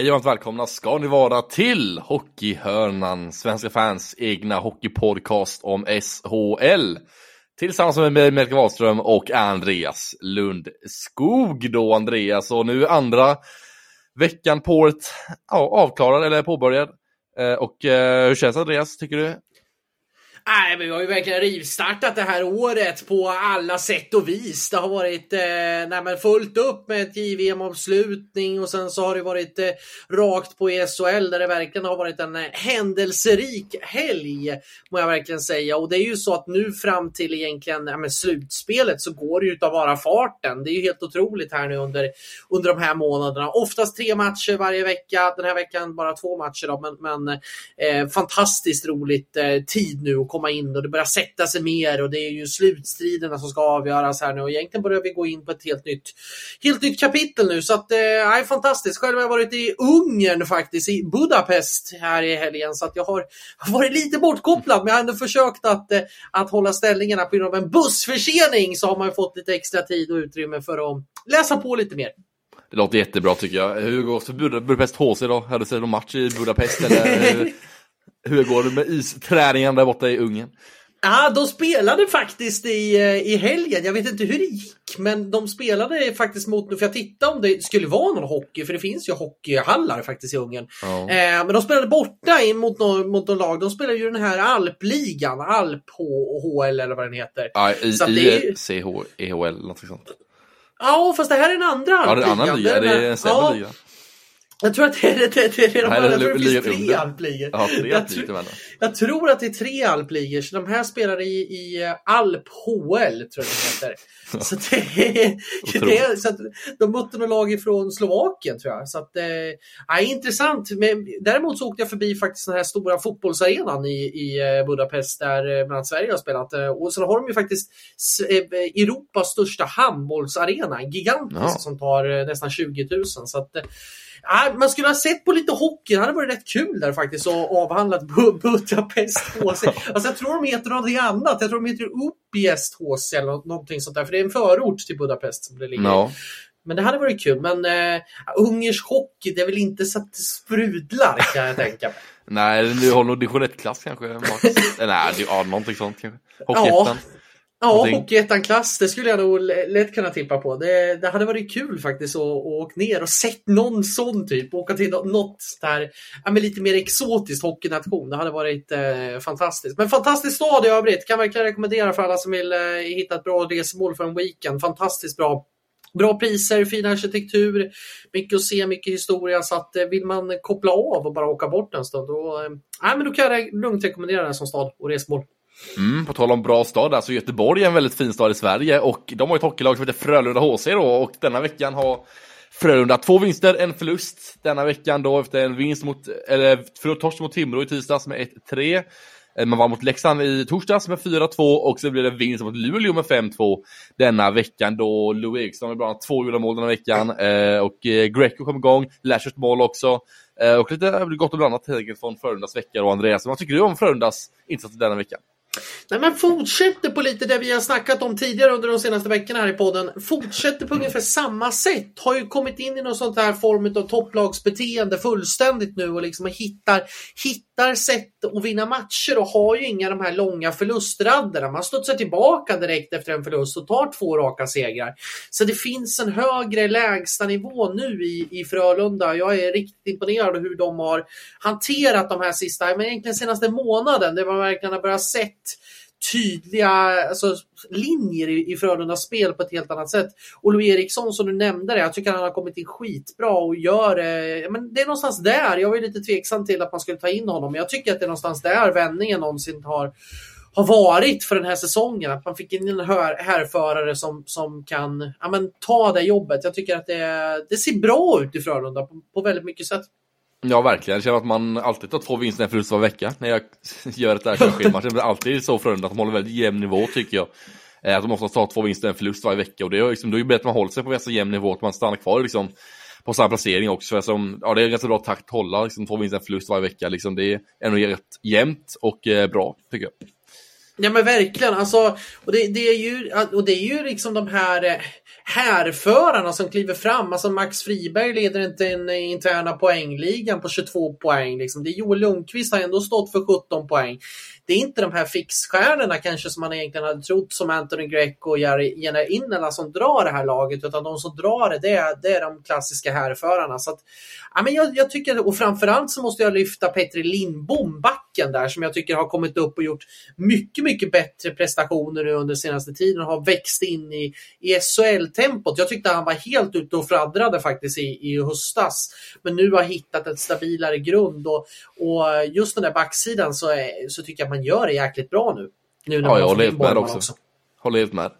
Hej och varmt välkomna ska ni vara till Hockeyhörnan, Svenska fans egna hockeypodcast om SHL. Tillsammans med mig, Melker Wahlström och Andreas Lundskog då Andreas. Och nu är andra veckan på året ja, avklarad eller påbörjad. Eh, och eh, hur känns det Andreas, tycker du? Nej, men vi har ju verkligen rivstartat det här året på alla sätt och vis. Det har varit eh, nej, men fullt upp med ett JVM-avslutning och sen så har det varit eh, rakt på SHL där det verkligen har varit en eh, händelserik helg, må jag verkligen säga. Och det är ju så att nu fram till egentligen ja, men slutspelet så går det ju utav bara farten. Det är ju helt otroligt här nu under, under de här månaderna. Oftast tre matcher varje vecka. Den här veckan bara två matcher då, men, men eh, fantastiskt roligt eh, tid nu komma in och det börjar sätta sig mer och det är ju slutstriderna som ska avgöras här nu och egentligen börjar vi gå in på ett helt nytt, helt nytt kapitel nu så att, eh, fantastiskt. Själv har jag varit i Ungern faktiskt, i Budapest här i helgen så att jag har varit lite bortkopplad men jag har ändå försökt att, eh, att hålla ställningarna på grund av en bussförsening så har man fått lite extra tid och utrymme för att läsa på lite mer. Det låter jättebra tycker jag. Hur går det för Budapest HC då? Hade du sett någon match i Budapest eller? Hur går det med isträningen där borta i Ungern? Ja, de spelade faktiskt i, eh, i helgen. Jag vet inte hur det gick, men de spelade faktiskt mot, för jag tittade om det skulle vara någon hockey, för det finns ju hockeyhallar faktiskt i Ungern. Oh. Eh, men de spelade borta in mot mot någon lag. De spelar ju den här alpligan, alp-HL eller vad den heter. Ja, i, Så i CH, EHL, något sånt. Ja, fast det här är en andra alpligan. Ja, det är en annan liga. Det är en sämre ja. liga. Jag tror att det är, det, det, det, det, de tror det finns tre alpligor. Ja, tre jag, jag tror att det är tre alpligor, så de här spelar i, i eh, Alp HL, tror jag det heter. så det, det är, så att de mötte några lag ifrån Slovakien, tror jag. Så att, eh, intressant. Men, däremot så åkte jag förbi faktiskt den här stora fotbollsarenan i, i eh, Budapest, där eh, bland annat Sverige har spelat. Och sen har de ju faktiskt Europas största handbollsarena, gigantisk, ja. som tar nästan 20 000. Så att, Ja, man skulle ha sett på lite hockey, det hade varit rätt kul där faktiskt och avhandlat Budapest HC. Alltså jag tror de heter någonting annat, jag tror de heter Upiest HC eller någonting sånt där, för det är en förort till Budapest som det ligger no. Men det hade varit kul. Men uh, ungersk hockey, det är väl inte så att det sprudlar kan jag tänka mig. Nej, du har nog division 1-klass kanske. nej, ja, någonting sånt kanske. Hockeyettan. Ja. Ja, Hockeyettan-klass, det skulle jag nog lätt kunna tippa på. Det, det hade varit kul faktiskt att åka ner och sett någon sån typ. Åka till något där, ja, men lite mer exotiskt hockeynation. Det hade varit eh, fantastiskt. Men fantastisk stad i övrigt. Kan verkligen rekommendera för alla som vill eh, hitta ett bra resmål för en weekend. Fantastiskt bra. Bra priser, fin arkitektur, mycket att se, mycket historia. Så att, eh, vill man koppla av och bara åka bort en stund, då, eh, men då kan jag lugnt rekommendera den som stad och resmål. Mm, på tal om bra stad, alltså Göteborg är en väldigt fin stad i Sverige och de har ett hockeylag som heter Frölunda HC då och denna veckan har Frölunda två vinster, en förlust denna veckan då efter en vinst mot, eller förlåt, torsk mot Timrå i tisdags med 1-3. Eh, man var mot Leksand i torsdags med 4-2 och så blev det vinst mot Luleå med 5-2 denna veckan då Louis Eriksson med bland annat två gjorda mål denna veckan eh, och eh, Greco kom igång, Lashers mål också. och lite gott och blandat helt enkelt från Frölundas vecka och Andreas. Vad tycker du om Frölundas insats denna veckan? Nej, men fortsätter på lite det vi har snackat om tidigare under de senaste veckorna här i podden. Fortsätter på ungefär samma sätt. Har ju kommit in i någon sånt här form av topplagsbeteende fullständigt nu och liksom hittar, hittar sätt att vinna matcher och har ju inga de här långa förlustraderna. Man studsar tillbaka direkt efter en förlust och tar två raka segrar. Så det finns en högre lägstanivå nu i, i Frölunda. Jag är riktigt imponerad av hur de har hanterat de här sista, men egentligen senaste månaden. Det var verkligen har börjat sett tydliga alltså, linjer i, i Frölundas spel på ett helt annat sätt. Och Louis Eriksson som du nämnde, det, jag tycker han har kommit in skitbra och gör eh, men det är någonstans där. Jag var lite tveksam till att man skulle ta in honom, men jag tycker att det är någonstans där vändningen någonsin har har varit för den här säsongen. Att man fick in en härförare som, som kan ja, men, ta det jobbet. Jag tycker att det, det ser bra ut i Frölunda på, på väldigt mycket sätt. Ja, verkligen. Jag känner att man alltid tar två vinster en förlust varje vecka när jag gör ett schema. Det är alltid så Frölunda att de håller väldigt jämn nivå tycker jag. Eh, att de måste ta två vinster en förlust varje vecka och det är liksom, då är det bättre att man håller sig på en ganska jämn nivå, att man stannar kvar liksom, på samma placering också. Alltså, ja, det är en ganska bra takt att hålla liksom, två vinster en förlust varje vecka. Liksom, det är ändå rätt jämnt och eh, bra tycker jag. Ja men verkligen. Alltså, och, det, det, är ju, och det är ju liksom de här eh, härförarna som kliver fram. Alltså Max Friberg leder inte den eh, interna poängligan på 22 poäng. Liksom. Det är Joel Lundqvist har ändå stått för 17 poäng. Det är inte de här fixstjärnorna kanske som man egentligen hade trott som Anthony Greco och Jenna Innela som drar det här laget utan de som drar det, det är, det är de klassiska härförarna. Så att, ja, men jag, jag tycker, och framförallt så måste jag lyfta Petri Lindbom, backen där som jag tycker har kommit upp och gjort mycket, mycket bättre prestationer nu under senaste tiden och har växt in i, i SHL-tempot. Jag tyckte han var helt ute och fladdrade faktiskt i, i höstas. Men nu har hittat en stabilare grund och, och just den där backsidan så, är, så tycker jag att man gör det jäkligt bra nu. nu när ja, jag håller helt med också. också. Håller helt med.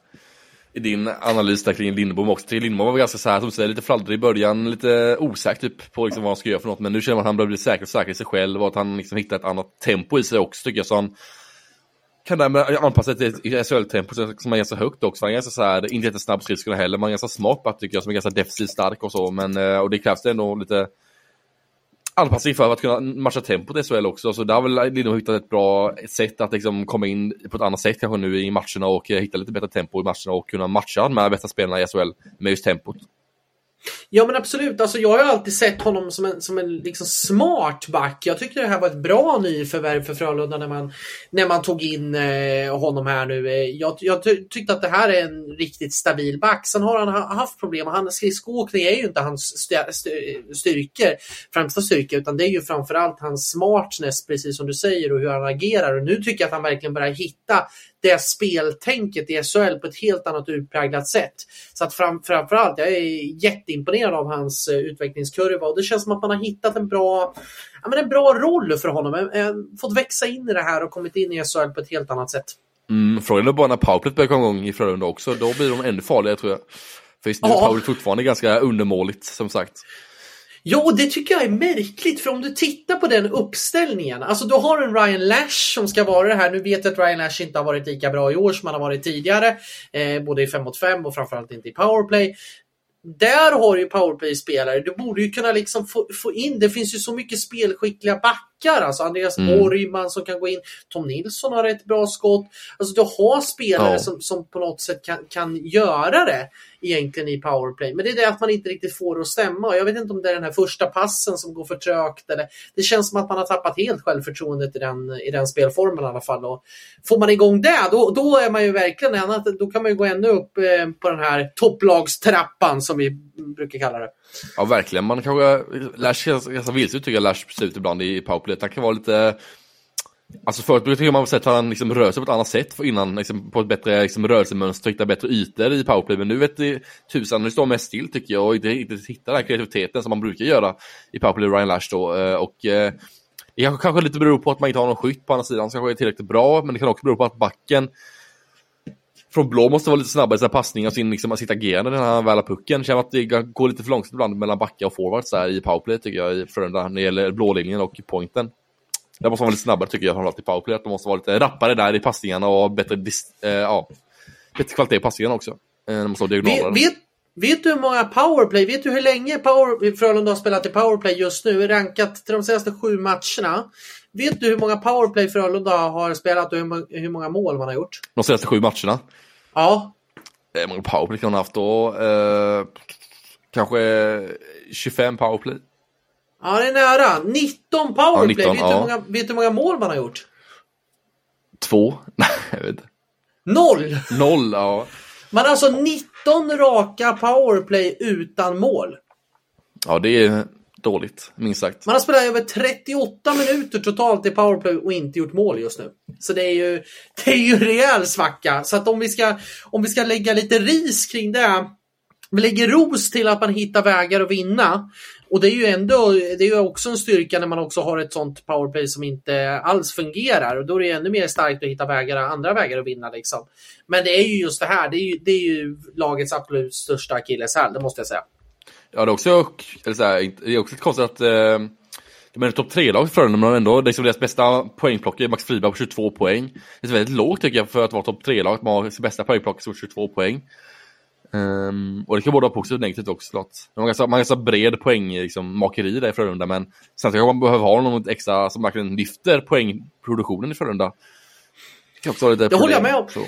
I din analys där kring Lindbom också. Till Lindbom var ganska så här, som säger, lite fladdrig i början, lite osäker typ på liksom vad han ska göra för något. Men nu känner man att han börjar bli säker och säker i sig själv och att han liksom hittar ett annat tempo i sig också tycker jag. Så han, kan därmed anpassa sig till SHL-tempo som är ganska högt också. Han är ganska så här, inte jättesnabb skridskorna heller, men ganska smart tycker jag som är ganska defensivt stark och så. Men, eh, och det krävs det ändå lite anpassning för att kunna matcha tempot i SHL också. Så där har väl Lindholm hittat ett bra sätt att liksom komma in på ett annat sätt kanske nu i matcherna och eh, hitta lite bättre tempo i matcherna och kunna matcha de här bästa spelarna i SHL med just tempot. Ja men absolut, alltså, jag har alltid sett honom som en, som en liksom smart back. Jag tyckte det här var ett bra nyförvärv för Frölunda när man, när man tog in eh, honom här nu. Eh, jag, jag tyckte att det här är en riktigt stabil back. Sen har han haft problem. Hans skridskoåkning är ju inte hans styrkor, främsta styrka utan det är ju framförallt hans smartness precis som du säger och hur han agerar. Och nu tycker jag att han verkligen börjar hitta det speltänket i SHL på ett helt annat utpräglat sätt. Så att fram, framförallt, jag är jätteimponerad av hans uh, utvecklingskurva och det känns som att man har hittat en bra, ja, men en bra roll för honom. Uh, fått växa in i det här och kommit in i SHL på ett helt annat sätt. Mm, frågan är bara när powerplayet börjar komma igång i Frölunda också, då blir de ännu farligare tror jag. För just nu är powerplay fortfarande ganska undermåligt som sagt. Ja, det tycker jag är märkligt för om du tittar på den uppställningen. Alltså du har en Ryan Lash som ska vara det här. Nu vet jag att Ryan Lash inte har varit lika bra i år som han har varit tidigare. Eh, både i 5 mot 5 och framförallt inte i powerplay. Där har du ju powerplay-spelare. Du borde ju kunna liksom få, få in, det finns ju så mycket spelskickliga backar. Alltså Andreas mm. Borgman som kan gå in. Tom Nilsson har ett bra skott. Alltså du har spelare ja. som, som på något sätt kan, kan göra det egentligen i powerplay. Men det är det att man inte riktigt får det att stämma. Jag vet inte om det är den här första passen som går för trögt. Eller, det känns som att man har tappat helt självförtroendet i den, i den spelformen i alla fall. Och får man igång det, då, då är man ju verkligen annat, då kan man ju gå ännu upp eh, på den här topplagstrappan som vi brukar kalla det. Ja, verkligen. Man kanske, Lash ganska vilse tycker jag Lash ser ut ibland i powerplay. Han kan vara lite Alltså förut brukade man sett att han liksom rör sig på ett annat sätt för innan, liksom på ett bättre liksom, rörelsemönster, hitta bättre ytor i powerplay. Men nu vet det tusan, nu står mest still tycker jag och inte, inte hittar den här kreativiteten som man brukar göra i powerplay Ryan Lash då. Eh, och eh, det kanske, kanske lite beror på att man inte har någon skytt på andra sidan som kanske är tillräckligt bra, men det kan också bero på att backen från blå måste vara lite snabbare i sina passningar och sin, liksom, sitt agerande när han väl har pucken. Känner att det går lite för långsamt ibland mellan backa och forwards där i powerplay tycker jag i Frölunda när det gäller blålinjen och pointen. Det måste vara lite snabbare tycker jag, framförallt i powerplay. Att de måste vara lite rappare där i passningarna och bättre, eh, ja, bättre kvalitet i passningarna också. Eh, måste vet, vet, vet, du hur många powerplay, vet du hur länge power, Frölunda har spelat i powerplay just nu? Rankat till de senaste sju matcherna. Vet du hur många powerplay Frölunda har spelat och hur, många mål man har gjort? De senaste sju matcherna? Ja. Hur många powerplay kan man ha haft då? Eh, kanske 25 powerplay? Ja, det är nära. 19 powerplay. Ja, 19, vet, du ja. många, vet du hur många mål man har gjort? Två? Nej, jag vet inte. Noll! Noll, ja. Man har alltså 19 raka powerplay utan mål. Ja, det är dåligt, minst sagt. Man har spelat över 38 minuter totalt i powerplay och inte gjort mål just nu. Så det är ju, det är ju rejäl svacka. Så att om vi ska, om vi ska lägga lite ris kring det vi lägger ros till att man hittar vägar att vinna. Och det är ju ändå, det är ju också en styrka när man också har ett sånt powerplay som inte alls fungerar. Och då är det ännu mer starkt att hitta vägar, andra vägar att vinna. Liksom. Men det är ju just det här, det är ju, det är ju lagets absolut största akilleshäl, det måste jag säga. Ja, det är också, eller så här, det är också konstigt att eh, de är topp tre-lag för Frölunda, men ändå liksom deras bästa poängplockare är Max Friberg på 22 poäng. Det är väldigt lågt tycker jag för att vara topp tre-lag, att man har sin bästa poängplockare på 22 poäng. Um, och det kan både vara positivt och negativt också såklart. Man har ganska, man har ganska bred poängmakeri liksom, där i Frölunda, men samtidigt kanske man behöver ha något extra som verkligen lyfter poängproduktionen i Frölunda. Det kan lite det håller jag med om. Så.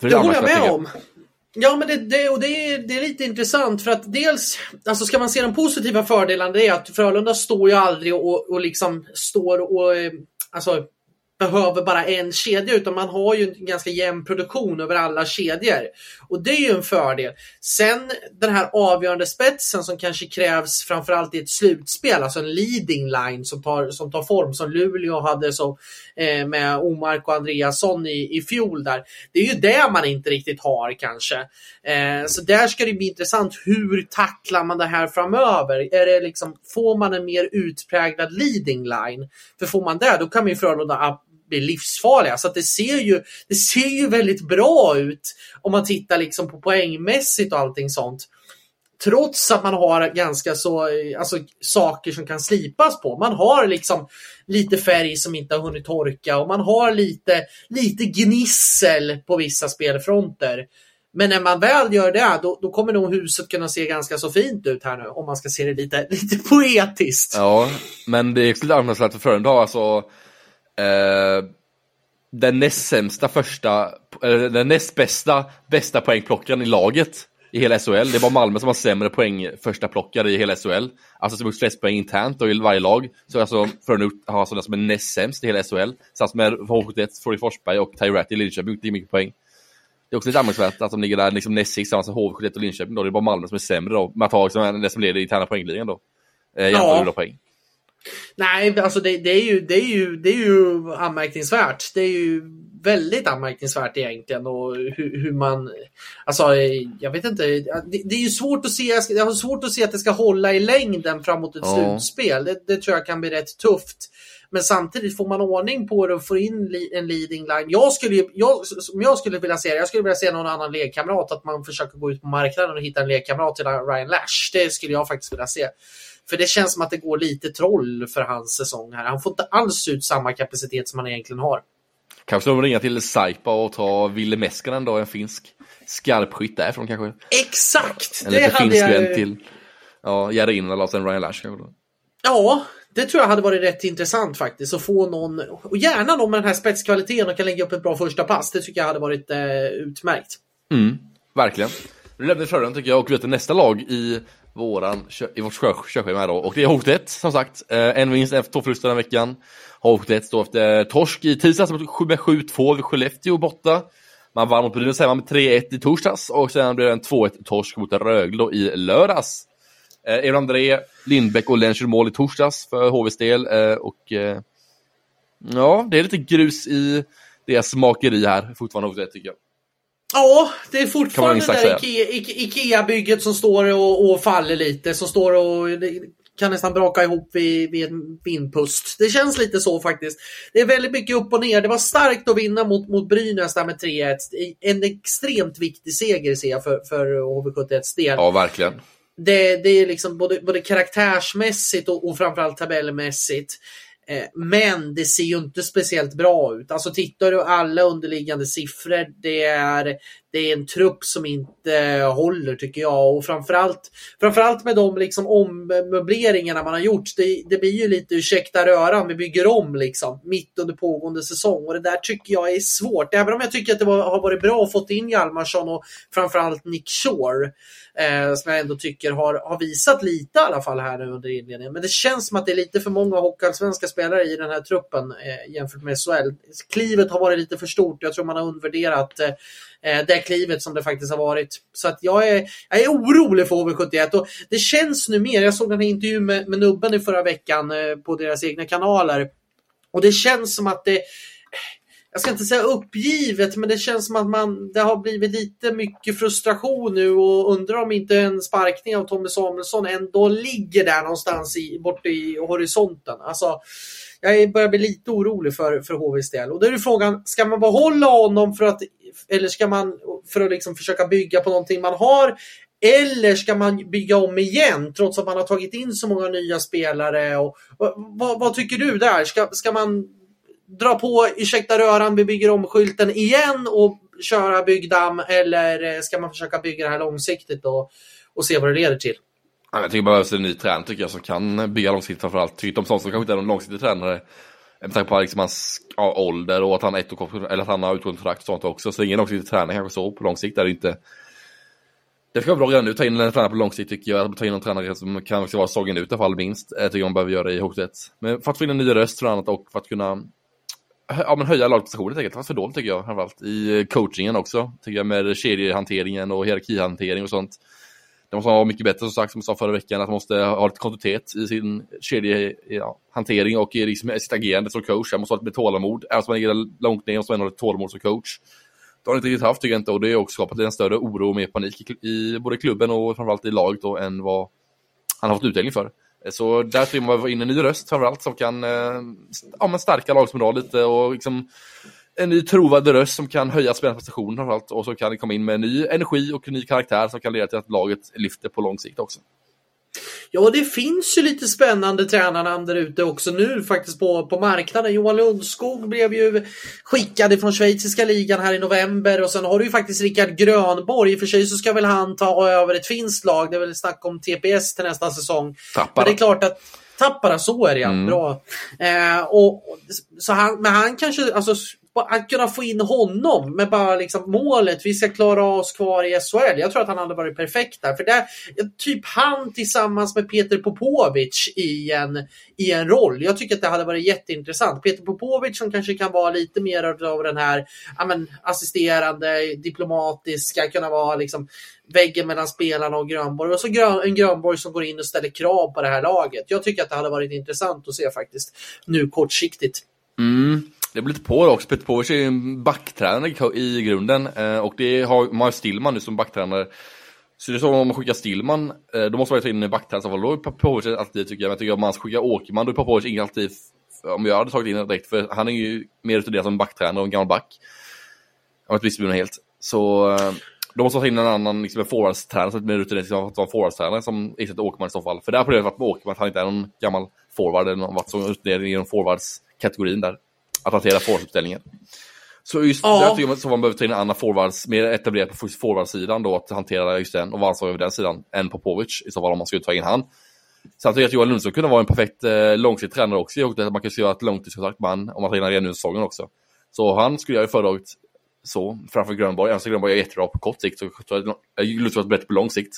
Det, det håller jag med om. Ja, men det, det, och det, är, det är lite intressant för att dels, alltså ska man se de positiva fördelarna, det är att Frölunda står ju aldrig och, och liksom står och, eh, alltså behöver bara en kedja utan man har ju en ganska jämn produktion över alla kedjor. Och det är ju en fördel. Sen den här avgörande spetsen som kanske krävs framförallt i ett slutspel, alltså en leading line som tar, som tar form som Luleå hade så, eh, med Omark och Andreasson i, i fjol där. Det är ju det man inte riktigt har kanske. Eh, så där ska det bli intressant. Hur tacklar man det här framöver? Är det liksom, får man en mer utpräglad leading line? För får man det, då kan man ju Frölunda blir livsfarliga. Så att det ser ju, det ser ju väldigt bra ut om man tittar liksom på poängmässigt och allting sånt. Trots att man har ganska så, eh, alltså saker som kan slipas på. Man har liksom lite färg som inte har hunnit torka och man har lite, lite gnissel på vissa spelfronter. Men när man väl gör det, då, då, kommer nog huset kunna se ganska så fint ut här nu, om man ska se det lite, lite poetiskt. Ja, men det är också lite anmärkningsvärt för Frölunda alltså eh, den näst sämsta första, eller den näst bästa, bästa poängplockaren i laget i hela SHL. Det bara Malmö som har sämre poäng första plockare i hela SHL. Alltså som har flest poäng internt och i varje lag. Så alltså Frölunda har alltså den som är näst sämst i hela SHL. Tillsammans med H71, Frode Forsberg och Ty Rat i Linköping, inte mycket poäng. Det är också lite anmärkningsvärt att de ligger där liksom näst sist tillsammans med H71 och Linköping då. Det är bara Malmö som är sämre då. Med att ha liksom det som leder i interna poängligan då. Eh, ja. poäng. Nej, alltså det, det, är ju, det, är ju, det är ju anmärkningsvärt. Det är ju väldigt anmärkningsvärt egentligen och hur, hur man... Alltså, jag vet inte. Det, det, är ju svårt att se. Jag har svårt att se att det ska hålla i längden framåt ett ja. slutspel. Det, det tror jag kan bli rätt tufft. Men samtidigt får man ordning på det och får in en leading line. Jag skulle, jag, som jag skulle vilja se jag skulle vilja se någon annan lekkamrat, att man försöker gå ut på marknaden och hitta en lekkamrat till Ryan Lash. Det skulle jag faktiskt vilja se. För det känns som att det går lite troll för hans säsong här. Han får inte alls ut samma kapacitet som han egentligen har. Kanske de ringer till Saipa och ta Ville Meskanen då, en finsk skarpskytt därifrån kanske? Exakt! En lite finsk jag... till ja, Jarin eller sen Ryan Lash kanske? Ja, det tror jag hade varit rätt intressant faktiskt. Att få någon, och gärna någon med den här spetskvaliteten och kan lägga upp ett bra första pass. Det tycker jag hade varit eh, utmärkt. Mm, verkligen. Lämnar vi Frölunda tycker jag och vi vet nästa lag i våran, i vårt körschema då. Och det är H1 som sagt. Eh, en vinst efter två förluster den veckan. H1 står efter eh, torsk i tisdags med 7-2 vid Skellefteå borta. Man vann mot Brynäs hemma med 3-1 i torsdags och sen blev det en 2-1 torsk mot Rögle i lördags. Eh, Emil André, Lindbäck och Lensch mål i torsdags för HVs del. Eh, och eh, ja, det är lite grus i deras makeri här fortfarande H1 tycker jag. Ja, det är fortfarande det där Ikea-bygget som står och, och, faller lite. Som står och kan nästan braka ihop vid, vid en vindpust. Det känns lite så faktiskt. Det är väldigt mycket upp och ner. Det var starkt att vinna mot, mot Brynäs där med 3-1. En extremt viktig seger ser jag för, för HV71s del. Ja, verkligen. Det, det är liksom både, både karaktärsmässigt och, och framförallt tabellmässigt. Eh, men det ser ju inte speciellt bra ut. Alltså tittar du alla underliggande siffror, det är, det är en trupp som inte håller tycker jag. Och framförallt, framförallt med de liksom ommöbleringarna man har gjort. Det, det blir ju lite ursäkta röran, vi bygger om liksom mitt under pågående säsong. Och det där tycker jag är svårt. Även om jag tycker att det var, har varit bra att få in Hjalmarsson och framförallt Nick Shore. Eh, som jag ändå tycker har, har visat lite i alla fall här nu under inledningen. Men det känns som att det är lite för många hockeyallsvenska spelare i den här truppen eh, jämfört med SHL. Klivet har varit lite för stort. Jag tror man har undervärderat eh, eh, Eh, det klivet som det faktiskt har varit. Så att jag är, jag är orolig för HV71 och det känns nu mer. Jag såg den här intervjun med, med Nubben i förra veckan eh, på deras egna kanaler och det känns som att det jag ska inte säga uppgivet, men det känns som att man, det har blivit lite mycket frustration nu och undrar om inte en sparkning av Tommy Samuelsson ändå ligger där någonstans i, borta i horisonten. Alltså, jag börjar bli lite orolig för, för HVs del. Och då är det frågan, ska man behålla honom för att, eller ska man för att liksom försöka bygga på någonting man har? Eller ska man bygga om igen trots att man har tagit in så många nya spelare? Och, och vad, vad, tycker du där? Ska, ska man dra på ursäkta röran, vi bygger om skylten igen och köra byggdamm eller eh, ska man försöka bygga det här långsiktigt och, och se vad det leder till? Jag tycker det behövs en ny tränare tycker jag som kan bygga långsiktigt framförallt. Tycker Tom Svensson kanske inte är någon långsiktig tränare. Med tanke på liksom hans ja, ålder och att han, ett eller att han har utgående kontrakt och sånt också. Så ingen långsiktig tränare kanske så på lång sikt är det inte. Det ska vara bra redan nu, ta in en tränare på lång sikt tycker jag. Ta in en tränare som kan också vara sågen ut i alla fall minst. Eh, jag tycker man behöver göra i Hockey Men för att få in en ny röst för annat och för att kunna ja, men höja lagprestationen helt enkelt. Det var för dåligt tycker jag framförallt. I coachingen också, tycker jag med kedjehanteringen och hierarkihantering och sånt. Det måste vara mycket bättre som sagt, som jag sa förra veckan, att man måste ha lite kontinuitet i sin kedjehantering ja, och i liksom, sitt agerande som coach. Man måste ha lite tålamod. Även om man ligger långt ner måste man ha lite tålamod som coach. Det har han inte riktigt haft tycker jag inte och det har också skapat en större oro och mer panik i, i både klubben och framförallt i laget då, än vad han har fått utdelning för. Så där tror jag man få in en ny röst framförallt som kan eh, ja, men stärka lagsmoral lite och liksom en ny trovärdig röst som kan höja spelarnas prestation framförallt och som kan komma in med ny energi och ny karaktär som kan leda till att laget lyfter på lång sikt också. Ja, det finns ju lite spännande tränarnamn där ute också nu faktiskt på, på marknaden. Johan Lundskog blev ju skickad från schweiziska ligan här i november och sen har du ju faktiskt Rickard Grönborg. I och för sig så ska väl han ta över ett finskt lag. Det är väl snack om TPS till nästa säsong. Tappara. Men det är klart att Tappara, så är det ja. Mm. Bra. Eh, och, så han, men han kanske, alltså att kunna få in honom med bara liksom målet, vi ska klara oss kvar i SHL. Jag tror att han hade varit perfekt där. För det är typ han tillsammans med Peter Popovic i en, i en roll. Jag tycker att det hade varit jätteintressant. Peter Popovic som kanske kan vara lite mer av den här men, assisterande, diplomatiska, kunna vara liksom väggen mellan spelarna och Grönborg. Och så en Grönborg som går in och ställer krav på det här laget. Jag tycker att det hade varit intressant att se faktiskt nu kortsiktigt. Mm. Det blir lite på det också. Peter Povic är ju en backtränare i grunden eh, och det har man Stillman nu som backtränare. Så det är som om man skickar Stillman, eh, då måste man ta in en backtränare. Då är Popovic alltid tycker jag. Men jag tycker om man skickar Åkerman, då är Popovic inget alternativ, om jag hade tagit in honom direkt, för han är ju mer utav det som backtränare och en gammal back. Jag vet inte helt. Så eh, då måste man ta in en annan liksom, en forwardstränare, är mer rutinerad som en forwardstränare som ersätter Åkerman i så fall. För det har problemet varit med Åkerman att han inte är någon gammal forward eller någon, varit så rutinerad inom forwardskategorin där att hantera forwardsuppställningen. Så just ja. där tycker man att man behöver ta in en annan forwards, mer etablerat på forwardsidan då, att hantera just den och vara ansvarig över den sidan, än Popovic i så fall om man skulle ta in han. Sen tycker jag att Johan Lundström kunde vara en perfekt eh, långsiktig tränare också. Och man kan skriva ett långtidskontrakt med han om man tar in redan nu säsongen också. Så han skulle jag ju föredragit så framför Grönborg. Även om Grönborg är jättebra på kort sikt så tror jag Lundström bättre på lång sikt.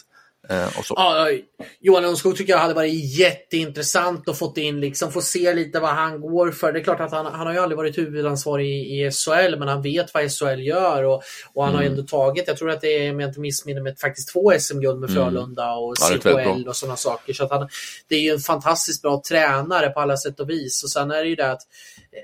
Eh, ja, Johan Lundskog tycker jag hade varit jätteintressant att få in liksom, få se lite vad han går för. Det är klart att han, han har ju aldrig varit huvudansvarig i, i SHL, men han vet vad SHL gör och, och han mm. har ändå tagit, jag tror att det är, om jag inte missminner mig, faktiskt två SM-guld med mm. Frölunda och ja, CHL och sådana saker. Så att han, det är ju en fantastiskt bra tränare på alla sätt och vis. Och sen är det ju det att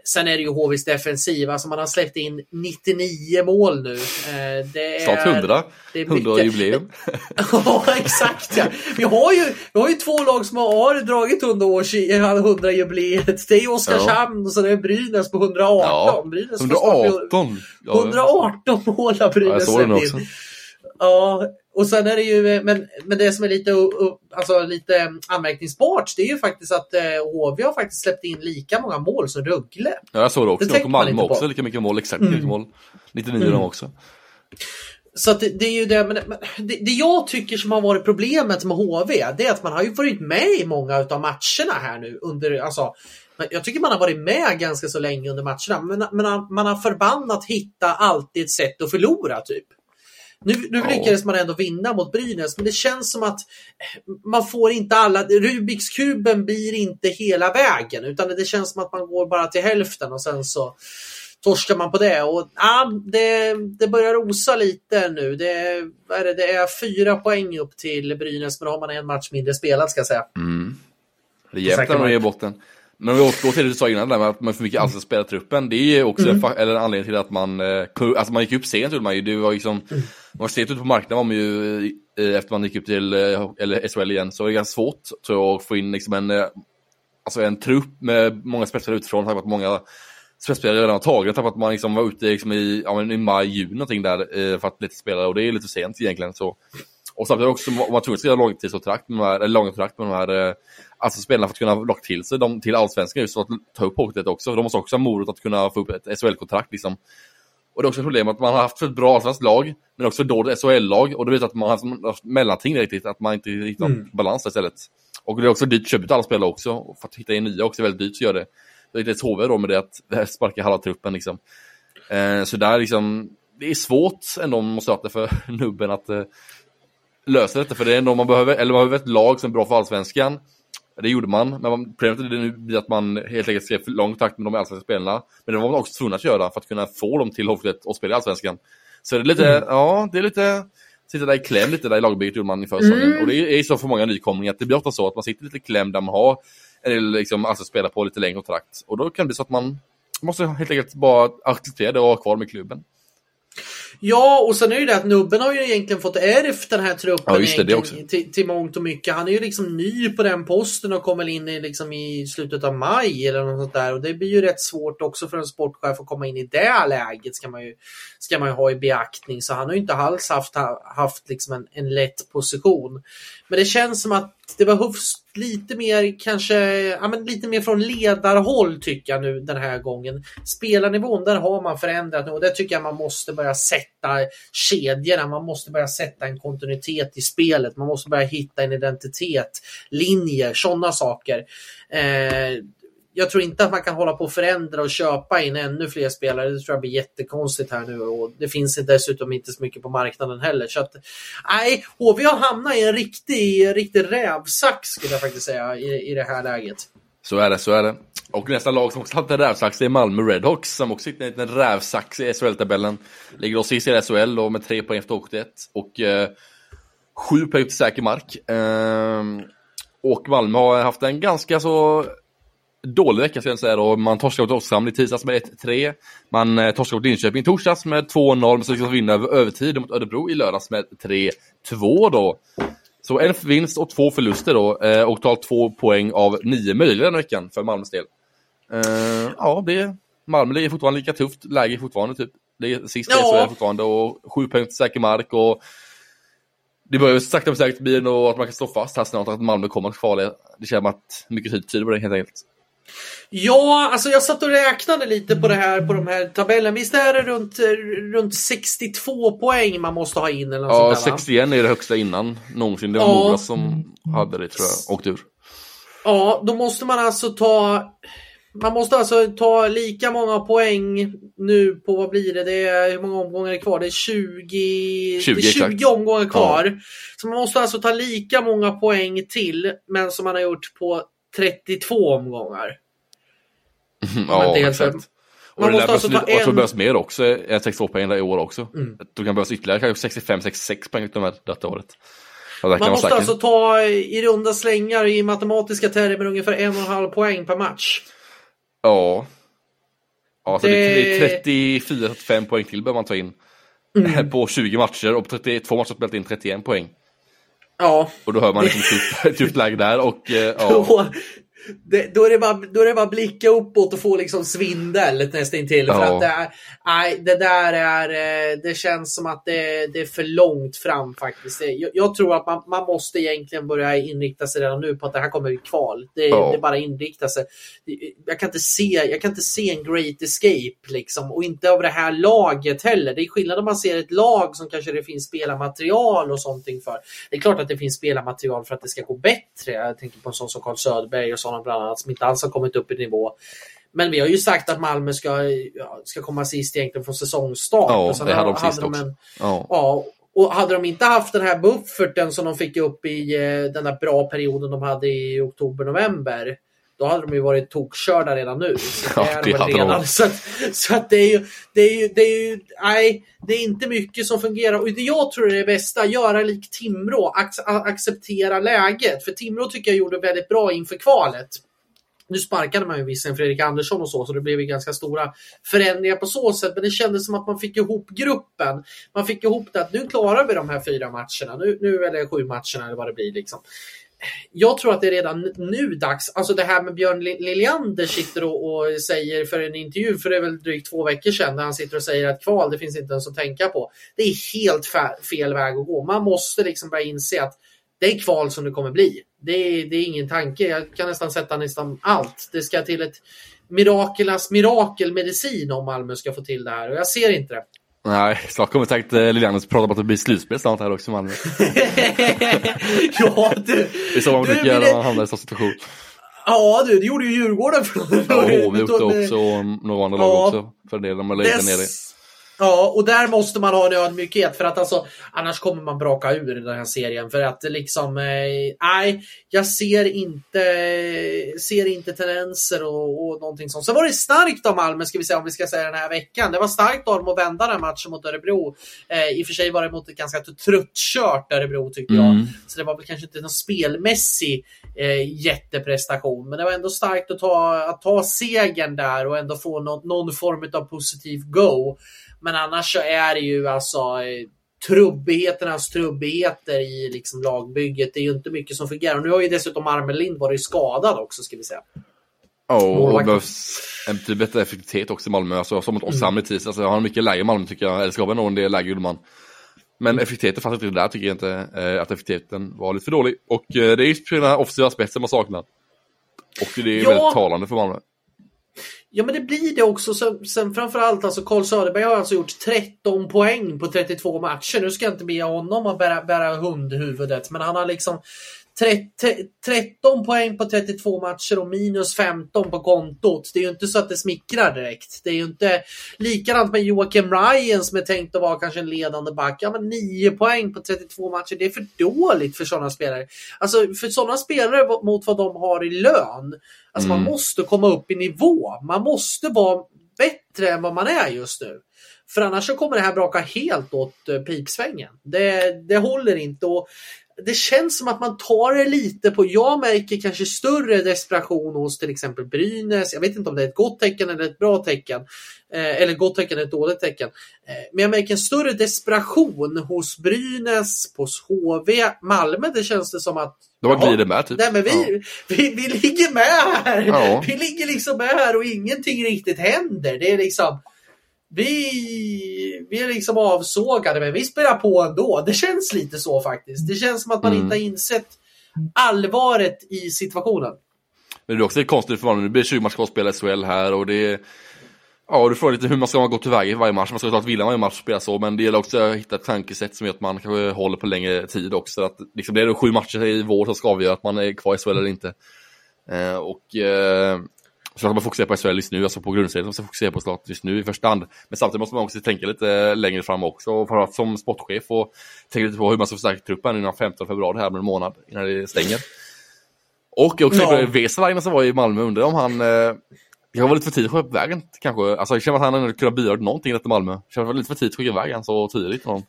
Sen är det ju HVs defensiv, alltså man har släppt in 99 mål nu. Eh, det är, Snart 100, 100 jubileum. ja, exakt ja. Vi har, ju, vi har ju två lag som har dragit 100 års 100 jubileet. Det är Oskarshamn ja. och så är Brynäs på 118. Ja, Brynäs 118! 118 mål har Brynäs släppt in. Ja, och sen är det ju, men, men det som är lite, alltså, lite anmärkningsbart det är ju faktiskt att eh, HV har faktiskt släppt in lika många mål som Rögle. Ja, jag såg det också. Det och Malmö också lika mycket mål, exakt mm. lika mål. 99 mm. de också. Så det, det, är ju det, men det, det, jag tycker som har varit problemet med HV, det är att man har ju varit med i många av matcherna här nu under, alltså jag tycker man har varit med ganska så länge under matcherna, men, men man har förbannat hitta alltid ett sätt att förlora typ. Nu, nu ja. lyckades man ändå vinna mot Brynäs, men det känns som att man får inte alla... Rubiks kuben blir inte hela vägen, utan det känns som att man går bara till hälften och sen så torskar man på det. Och, ja, det, det börjar osa lite nu. Det, är det, det är fyra poäng upp till Brynäs, men då har man en match mindre spelad ska jag säga. Mm. Det är jämnt när man är i botten. Men om vi återgår till det du sa innan, där med att man för mycket allsett spela truppen. Det är också mm. en, eller en anledning till att man, eh, alltså man gick upp sent, man ju. Det var liksom, mm. man var sent ute på marknaden var man ju eh, efter man gick upp till eh, eller SHL igen. Så det är ganska svårt tror jag, att få in liksom en, alltså en trupp med många spetsare utifrån. Tack att många spetsspelare redan har tagit. Tack att man liksom var ute liksom i, ja, i maj, juni någonting där för att lite spelare. Och det är lite sent egentligen. Så. Och samtidigt också var man tvungen att skriva långtidskontrakt med de här, eller långkontrakt med de här alltså spelarna för att kunna locka till sig dem till allsvenskan just för att ta upp hockeyet också. De måste också ha morot att kunna få upp ett SHL-kontrakt liksom. Och det är också ett problem att man har haft för ett bra allsvenskt lag, men också dåligt SHL-lag. Och det vet att man har haft mellanting riktigt, att man inte hittar mm. balans istället. Och det är också dyrt att köpa ut alla spelare också. Och för att hitta in nya också är väldigt dyrt att göra det. Det är ett HV då med det att det sparkar halva truppen liksom. Eh, så där liksom, det är svårt ändå måste jag för nubben att eh, löser detta. För det är ändå man behöver, eller man behöver ett lag som är bra för allsvenskan. Det gjorde man, men man, problemet är det nu att man helt enkelt skrev för lång takt med de allsvenska spelarna. Men det var man också tvungen att göra för att kunna få dem till Hofflet och spela i allsvenskan. Så det är lite, mm. ja, det är lite, sitta där i kläm lite där i lagbygget gjorde man i försäsongen. Mm. Och det är ju så för många nykomlingar att det blir ofta så att man sitter lite i kläm där man har en del liksom, alltså spela på lite längre kontrakt. Och då kan det bli så att man måste helt enkelt bara acceptera det och ha kvar med klubben. Ja, och sen är det det att Nubben har ju egentligen fått ärvt den här truppen ja, det, det till, till mångt och mycket. Han är ju liksom ny på den posten och kommer in i, liksom i slutet av maj eller något sånt där. Och det blir ju rätt svårt också för en sportchef att komma in i det läget ska man ju, ska man ju ha i beaktning. Så han har ju inte alls haft, haft liksom en, en lätt position. Men det känns som att det behövs lite mer kanske, ja men lite mer från ledarhåll tycker jag nu den här gången. Spelarnivån, där har man förändrat nu och det tycker jag man måste börja sätta kedjorna. Man måste börja sätta en kontinuitet i spelet. Man måste börja hitta en identitet, linjer, sådana saker. Eh, jag tror inte att man kan hålla på och förändra och köpa in ännu fler spelare. Det tror jag blir jättekonstigt här nu och det finns dessutom inte så mycket på marknaden heller. Så att, nej, HV har hamnat i en riktig, riktig rävsax skulle jag faktiskt säga i, i det här läget. Så är det, så är det. Och nästa lag som också haft en rävsax är Malmö Redhawks som också sitter i en rävsax i SHL-tabellen. Ligger då sist i SHL då med tre poäng efter åket ett och eh, sju poäng till säker mark. Eh, och Malmö har haft en ganska så dålig vecka ska jag säga då. Man torskade mot Oskarshamn i tisdags med 1-3. Man eh, torskade mot Linköping i torsdags med 2-0, men så lyckades vinna över övertid mot Örebro i lördags med 3-2 då. Så en vinst och två förluster då, eh, och totalt två poäng av nio möjliga den veckan för Malmös del. Eh, ja, det, Malmö ligger fortfarande lika tufft läge fortfarande typ. Det är sist ja. fortfarande och sju poäng till säker mark och det börjar sakta men säkert bli att man kan stå fast här snart att Malmö kommer att kvala. Det känns som att mycket tid tyder på det helt enkelt. Ja, alltså jag satt och räknade lite på det här på de här tabellen. Visst är det runt, runt 62 poäng man måste ha in? Eller ja, sånt där, 61 är det högsta innan någonsin. Det var ja. Mora som hade det tror jag, åkt ur. Ja, då måste man alltså ta man måste alltså ta lika många poäng nu på, vad blir det, det är, hur många omgångar är kvar? Det är 20, 20, det är 20 omgångar kvar. Ja. Så man måste alltså ta lika många poäng till, men som man har gjort på 32 omgångar. ja, exakt. Man måste alltså ta en... Jag tror det behövs mer också, än 62 poäng i år också. Mm. Det kan behövas ytterligare kanske 65-66 poäng utöver detta året. Man måste alltså ta i runda slängar i matematiska termer ungefär en och en halv poäng per match. Ja. Ja, så det, det är 34-35 poäng till behöver man ta in. Mm. På 20 matcher och på 32 matcher spelat in 31 poäng. Ja. Och då hör man liksom ett tufft läge där och eh, ja. Det, då, är det bara, då är det bara blicka uppåt och få liksom svindel nästintill. Ja. För att det, nej, det där är, eh, det känns som att det, det är för långt fram faktiskt. Jag, jag, tror att man, man måste egentligen börja inrikta sig redan nu på att det här kommer bli kval. Det, ja. det är bara inrikta sig. Jag kan, inte se, jag kan inte se en great escape liksom och inte av det här laget heller. Det är skillnad om man ser ett lag som kanske det finns spelarmaterial och sånt för. Det är klart att det finns spelarmaterial för att det ska gå bättre. Jag tänker på en sån som Carl Söderberg och sånt Barcelona bland annat som inte alls har kommit upp i nivå. Men vi har ju sagt att Malmö ska, ska komma sist egentligen från säsongstart. Ja, det hade de sist också. En, ja. ja. och hade de inte haft den här bufferten som de fick upp i eh, den där bra perioden de hade i oktober-november då hade de ju varit tokkörda redan nu. Så det, ja, det hade redan. De. Så, så att det är ju, det är ju, det är ju, nej, det är inte mycket som fungerar. Och det jag tror är det bästa, göra lik Timrå, acceptera läget. För Timrå tycker jag gjorde väldigt bra inför kvalet. Nu sparkade man ju visserligen Fredrik Andersson och så, så det blev ju ganska stora förändringar på så sätt. Men det kändes som att man fick ihop gruppen. Man fick ihop det att nu klarar vi de här fyra matcherna. Nu, nu eller sju matcherna eller vad det blir. Liksom jag tror att det är redan nu dags. Alltså det här med Björn Liljander sitter och, och, säger för en intervju, för det är väl drygt två veckor sedan, där han sitter och säger att kval, det finns inte ens att tänka på. Det är helt fel väg att gå. Man måste liksom börja inse att det är kval som det kommer bli. Det är, det är ingen tanke. Jag kan nästan sätta nästan allt. Det ska till ett mirakelas mirakelmedicin om Malmö ska få till det här och jag ser inte det. Nej, snart kommer säkert eh, Lilian prata om att det blir slutspel snart här också i Malmö. ja, du. Det är så man brukar göra när man hamnar i sån situation. Ja du, det gjorde ju Djurgården. För ja, HV gjort det också och några andra lag också. För det de är nere. Ja, och där måste man ha en ödmjukhet för att alltså annars kommer man braka ur den här serien för att liksom eh, nej, jag ser inte ser inte tendenser och, och någonting sånt. Så var det starkt av Malmö ska vi säga om vi ska säga den här veckan. Det var starkt av dem att vända den matchen mot Örebro. Eh, I och för sig var det mot ett ganska tröttkört Örebro tycker jag. Mm. Så det var väl kanske inte någon spelmässig eh, jätteprestation, men det var ändå starkt att ta, att ta segern där och ändå få någon, någon form av positiv go. Men annars så är det ju alltså eh, trubbigheternas trubbigheter i liksom lagbygget. Det är ju inte mycket som fungerar. Och nu har ju dessutom Armelind varit skadad också ska vi säga. Ja, och Målvakten. det behövs en betydligt bättre effektivitet också i Malmö. Alltså, som mot Oskarshamn i tisdags. Alltså, har mycket lägre i Malmö tycker jag. Eller ska nå en del lägre gjorde man. Men effektiviteten fanns inte där tycker jag inte. Eh, att effektiviteten var lite för dålig. Och eh, det är just den här offensiva spetsen man saknar. Och det är Ja. väldigt talande för Malmö. Ja men det blir det också. Sen, sen framförallt alltså Carl Söderberg har alltså gjort 13 poäng på 32 matcher. Nu ska jag inte be honom att bära, bära hundhuvudet men han har liksom 13 poäng på 32 matcher och minus 15 på kontot. Det är ju inte så att det smickrar direkt. Det är ju inte likadant med Joakim Ryan som är tänkt att vara kanske en ledande back. Ja men 9 poäng på 32 matcher, det är för dåligt för sådana spelare. Alltså för sådana spelare mot vad de har i lön. Alltså man Mm. måste komma upp i nivå. Man måste vara bättre än vad man är just nu. För annars så kommer det här braka helt åt eh, pipsvängen. Det, det håller inte. Och det känns som att man tar det lite på, jag märker kanske större desperation hos till exempel Brynäs. Jag vet inte om det är ett gott tecken eller ett bra tecken. Eh, eller gott tecken eller ett dåligt tecken. Eh, men jag märker en större desperation hos Brynäs, hos HV, Malmö. Det känns det som att De Jaha. glider med typ. Nej, men vi, vi, vi ligger med här. Ja. Vi ligger liksom med här och ingenting riktigt händer. Det är liksom vi, vi är liksom avsågade men vi spelar på ändå. Det känns lite så faktiskt. Det känns som att man Mm. inte har insett allvaret i situationen. Men det är också lite konstigt för Malmö. Nu blir det 20 matcher kvar att spela SHL här och det är... Ja, du frågar lite hur man ska gå tillväga i varje match. Man ska såklart vilja varje match spela så, men det gäller också att hitta ett tankesätt som gör att man kanske håller på längre tid också. Att liksom, det är då sju matcher i vår som ska avgöra att man är kvar i SHL eller inte. Eh, och eh, så att man fokuserar på SHL just nu, alltså på grundserien, ska fokusera på såklart just nu i första hand. Men samtidigt måste man också tänka lite längre fram också, och framförallt som sportchef och tänka lite på hur man ska förstärka truppen innan 15 februari här med en månad, innan det stänger. Och jag också Ja. Vesalainen som var i Malmö, undrar om han eh, jag var lite för tidigt att upp vägen kanske. Alltså, jag känner att han hade kunnat bidra till någonting till Malmö. Jag att var lite för tidigt att skicka iväg han så tidigt. honom.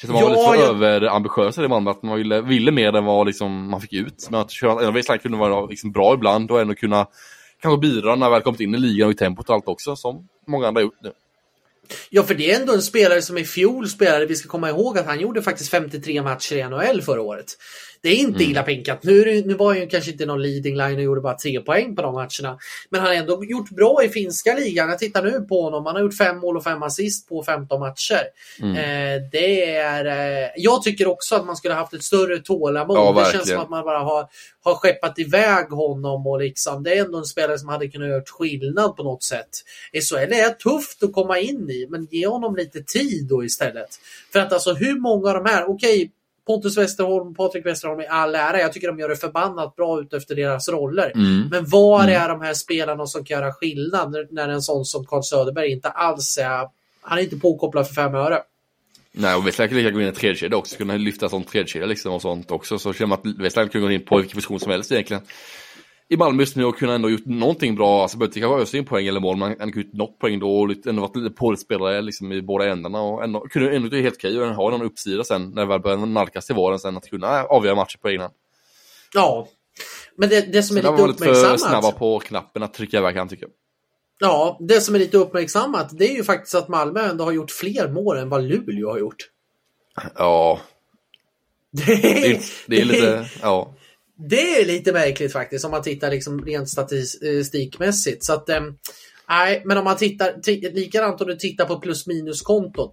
Känns som att man var Ja, lite för jag- överambitiös i Malmö. Att man ville, ville mer än vad liksom, man fick ut. Men att köra, Vesalainen kunde vara liksom, bra ibland och ändå kunna kanske bidra när han väl kommit in i ligan och i tempot och allt också. Som många andra gjort nu. Ja, för det är ändå en spelare som i fjol spelade. Vi ska komma ihåg att han gjorde faktiskt 53 matcher i NHL förra året. Det är inte Mm. illa pinkat. Nu, nu var han ju kanske inte någon leading line och gjorde bara tre poäng på de matcherna. Men han har ändå gjort bra i finska ligan. Jag tittar nu på honom. Han har gjort fem mål och fem assist på 15 matcher. Mm. Eh, det är, eh, jag tycker också att man skulle haft ett större tålamod. Ja, det känns som att man bara har, har skeppat iväg honom. och liksom, Det är ändå en spelare som hade kunnat göra skillnad på något sätt. SHL är tufft att komma in i, men ge honom lite tid då istället. För att alltså hur många av de här, okej Pontus Westerholm, Patrik Westerholm i all ära. Jag tycker de gör det förbannat bra ut efter deras roller. Mm. Men var Mm. är de här spelarna som kan göra skillnad när, när en sån som Carl Söderberg inte alls är, han är inte påkopplad för fem öre. Nej, och Vesalainen kan lika gå in i en tredjekedja också. Kunna lyfta som tredjekedja liksom och sånt också. Så känner man att Vesalainen kunde gå in på vilken position som helst egentligen. I Malmö just nu och kunna ändå gjort någonting bra. Alltså behöver inte kanske ösa in poäng eller mål, men han kunde gjort något poäng då och ändå varit lite påspelare liksom i båda ändarna. Och ändå, kunde ändå det helt okej och ha någon uppsida sen när det väl börjar nalkas till våren sen att kunna avgöra matcher på egen hand. Ja. Men det, det som Så är där lite var lite för uppmärksammat. snabba på knappen att trycka iväg han tycker jag. Ja, det som är lite uppmärksammat det är ju faktiskt att Malmö ändå har gjort fler mål än vad Luleå har gjort. Ja, Det är, det, är- det är lite, ja. Det är lite märkligt faktiskt om man tittar liksom rent statistikmässigt. Så att, ehm, nej, men om man tittar likadant om du tittar på plus minus-kontot.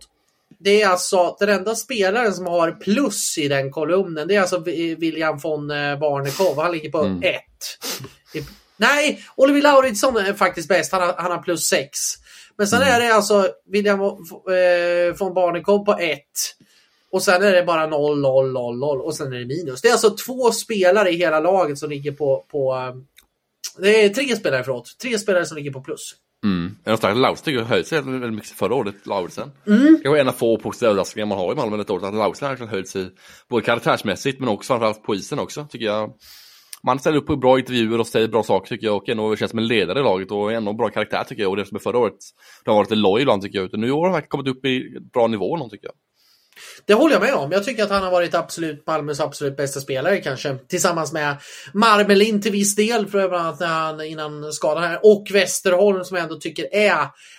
Det är alltså den enda spelaren som har plus i den kolumnen. Det är alltså William von eh, Barnekow. Han ligger på Mm. 1. Nej, Oliver Lauridsson är faktiskt bäst. Han har, han har plus 6. Men sen Mm. är det alltså William eh, von Barnekow på 1. Och sen är det bara 0, 0, 0, 0 och sen är det minus. Det är alltså två spelare i hela laget som ligger på... på eh, det är tre spelare, förlåt. Tre spelare som ligger på plus. Mm. En stark Laus tycker jag höjt sig väldigt mycket förra året, Lauritsen. Mm. Det var en av få positiva överraskningar man har i Malmö detta året, att Lauritsen har verkligen höjt sig både karaktärsmässigt men också framförallt på isen också, tycker jag. Man ställer upp på bra intervjuer och säger bra saker tycker jag och ändå känns som en ledare i laget och ändå bra karaktär tycker jag och det som är förra året, det har varit lite loj ibland tycker jag, utan nu har han kommit upp i bra nivå någon tycker jag. Det håller jag med om. Jag tycker att han har varit absolut Malmös absolut bästa spelare kanske. Tillsammans med Marmelin till viss del, för bland annat när han, innan skadan här. Och Westerholm som jag ändå tycker är,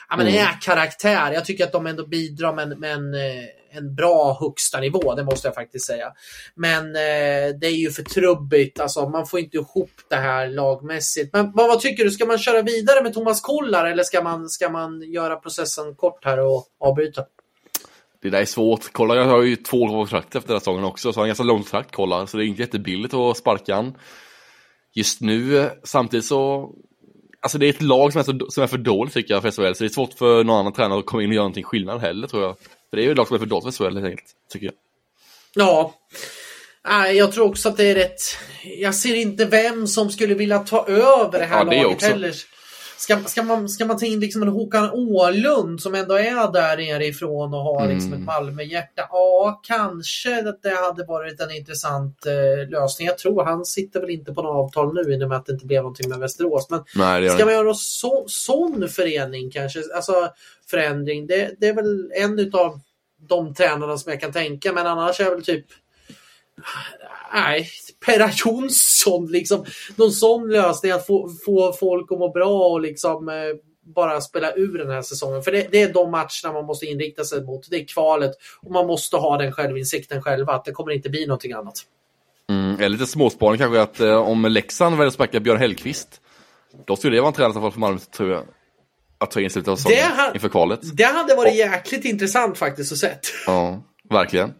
ja, men mm. är karaktär. Jag tycker att de ändå bidrar med, med en, eh, en bra högsta nivå, det måste jag faktiskt säga. Men eh, det är ju för trubbigt, alltså man får inte ihop det här lagmässigt. Men vad, vad tycker du, ska man köra vidare med Thomas Kollar eller ska man, ska man göra processen kort här och avbryta? Det där är svårt. Kolla, jag har ju två kontrakt efter den här säsongen också, så har en ganska långt kontrakt, kolla. Så det är inte jättebilligt att sparka han. Just nu, samtidigt så... Alltså det är ett lag som är, så, som är för dåligt tycker jag för SHL, så det är svårt för någon annan tränare att komma in och göra någonting skillnad heller tror jag. För det är ju ett lag som är för dåligt för SHL helt enkelt, tycker jag. Ja. Jag tror också att det är rätt. Jag ser inte vem som skulle vilja ta över det här ja, det laget också. heller. Ska, ska, man, ska man ta in liksom en Håkan Åhlund som ändå är där nerifrån och har liksom mm. ett Malmöhjärta? Ja, kanske att det hade varit en intressant eh, lösning. Jag tror han sitter väl inte på något avtal nu i och med att det inte blev någonting med Västerås. Men Nej, ska man göra så, sån förening kanske? Alltså förändring. Det, det är väl en av de tränarna som jag kan tänka. Men annars är väl typ nej, Perra Jonsson liksom. Någon sån lösning att få, få folk att må bra och liksom eh, bara spela ur den här säsongen. För det, det, är de matcherna man måste inrikta sig mot. Det är kvalet och man måste ha den självinsikten själva att det kommer inte bli någonting annat. Mm, är lite småspaning kanske att eh, om Leksand väljer att sparka Björn Hellkvist, då skulle det vara en tränare för Malmö tror jag. Att ta in slutet av säsongen inför kvalet. Det hade varit och, jäkligt intressant faktiskt att se. Ja, verkligen.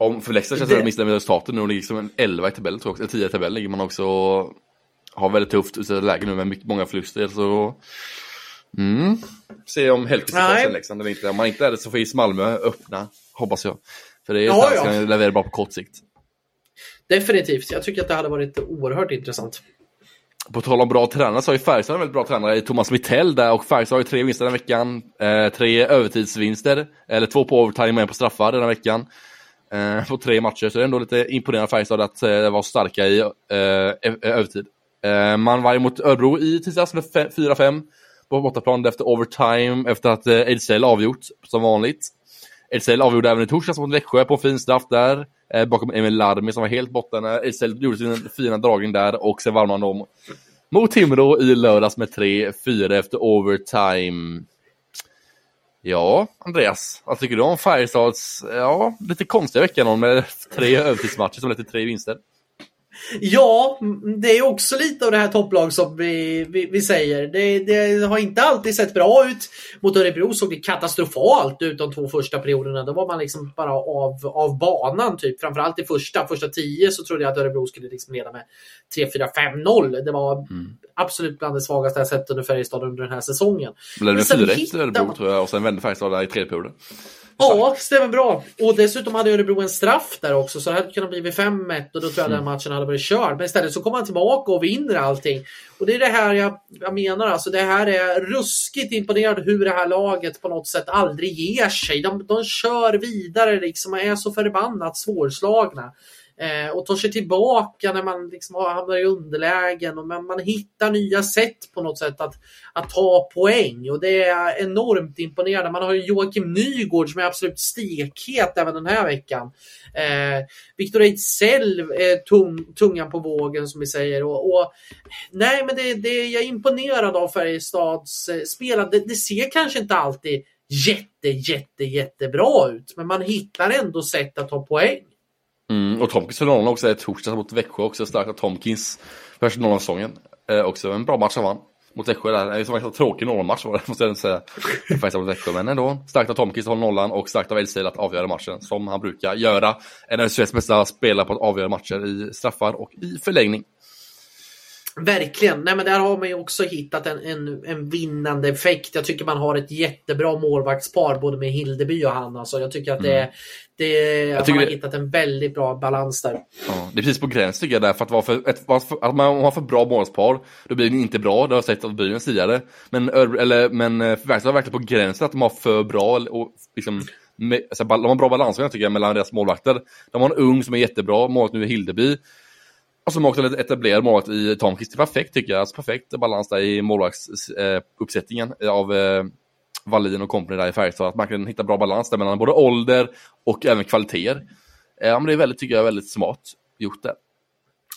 Om för Leksand känns det missnöjd med resultatet nu. De ligger som en 11 i tabellen tror jag, eller 10 i tabellen ligger man också. Har väldigt tufft utsatt läge nu med mycket, många förluster. Så mm. Se om Hellkvist tar sig Leksand eller inte. Om man inte är det så får is Malmö öppna, hoppas jag. För det är ja, ja. kan leverera bra på kort sikt. Definitivt. Jag tycker att det hade varit oerhört intressant. På tal om bra tränare så har ju Färjestad en väldigt bra tränare i Thomas Mittell där och Färjestad har ju tre vinster den veckan. Eh, tre övertidsvinster, eller två på overtime och en på straffar den veckan eh, på tre matcher. Så det är ändå lite imponerande Färjestad att eh, vara starka i eh, e- e- övertid. Eh, man var emot Örebro i tisdags med 4-5 på bortaplan efter overtime efter att eh, Ejdsell avgjort som vanligt. Ejdsell avgjorde även i torsdags mot Växjö på en fin straff där. Eh, bakom Emil Larmi som var helt borta när Ejdsell gjorde sin fina dragning där och sen vann man dem mot Timrå i lördags med 3-4 efter overtime. Ja, Andreas, vad tycker du om Färjestads, ja, lite konstiga vecka med tre övertidsmatcher som lett till tre vinster? Ja, det är också lite av det här topplag som vi, vi, vi säger. Det, det, har inte alltid sett bra ut. Mot Örebro såg det katastrofalt ut de två första perioderna. Då var man liksom bara av, av banan typ. Framförallt i första, första tio så trodde jag att Örebro skulle liksom leda med 3-4-5-0. Det var mm. Absolut bland det svagaste jag sett under Färjestad under den här säsongen. Det blev 4-1 Örebro tror jag och sen vände Färjestad i tredje perioden. Ja, stämmer bra. Och dessutom hade Örebro en straff där också, så det hade kunnat bli 5-1 och då tror jag mm. den matchen hade varit körd. Men istället så kommer han tillbaka och vinner allting. Och det är det här jag, jag menar, alltså det här är ruskigt imponerande hur det här laget på något sätt aldrig ger sig. De, de kör vidare liksom och är så förbannat svårslagna. Eh, och tar sig tillbaka när man liksom hamnar i underlägen och man, man hittar nya sätt på något sätt att, att ta poäng och det är enormt imponerande. Man har Joakim Nygård som är absolut stekhet även den här veckan. Eh, Viktor Ejdsell, eh, tung, tungan på vågen som vi säger. Och, och nej, men det, det, jag är imponerad av Färjestads eh, spelande. Det, det ser kanske inte alltid jätte, jätte, jättebra ut, men man hittar ändå sätt att ta poäng. Mm, och Tomkins för också, är torsdag mot Växjö också, starkt av Tomkins. Första Norrlandssäsongen. Eh, också en bra match han vann. Mot Växjö där. Det var en tråkig Norrlandsmatch var det, måste jag säga. Faktiskt mot Växjö, men ändå. Starkt av Tomkins att hålla nollan och starkt av Elfstil att avgöra matchen, som han brukar göra. En av Sveriges bästa spelare på att avgöra matcher i straffar och i förlängning. Verkligen. Nej, men där har man ju också hittat en, en, en vinnande effekt. Jag tycker man har ett jättebra målvaktspar både med Hildeby och han. Alltså, jag tycker att det, mm. det, att man har det... hittat en väldigt bra balans där. Ja, det är precis på gränsen tycker jag där. För att, vara för, ett, att man har för bra målvaktspar, då blir det inte bra. Det har jag sett av Brynäs tidigare. Men, eller, men eh, Verkstad var verkligen på gränsen att de har för bra och liksom med, alltså, de har bra balans tycker jag mellan deras målvakter. De har en ung som är jättebra, målvakt nu i Hildeby. Och som också etablerad målvakt i Tomkvist. Perfekt tycker jag. Alltså perfekt balans där i målvaktsuppsättningen eh, av eh, Wallin och kompani där i Färjestad. Att man kan hitta bra balans där mellan både ålder och även kvaliteter. Eh, men det är väldigt, tycker jag, väldigt smart gjort det.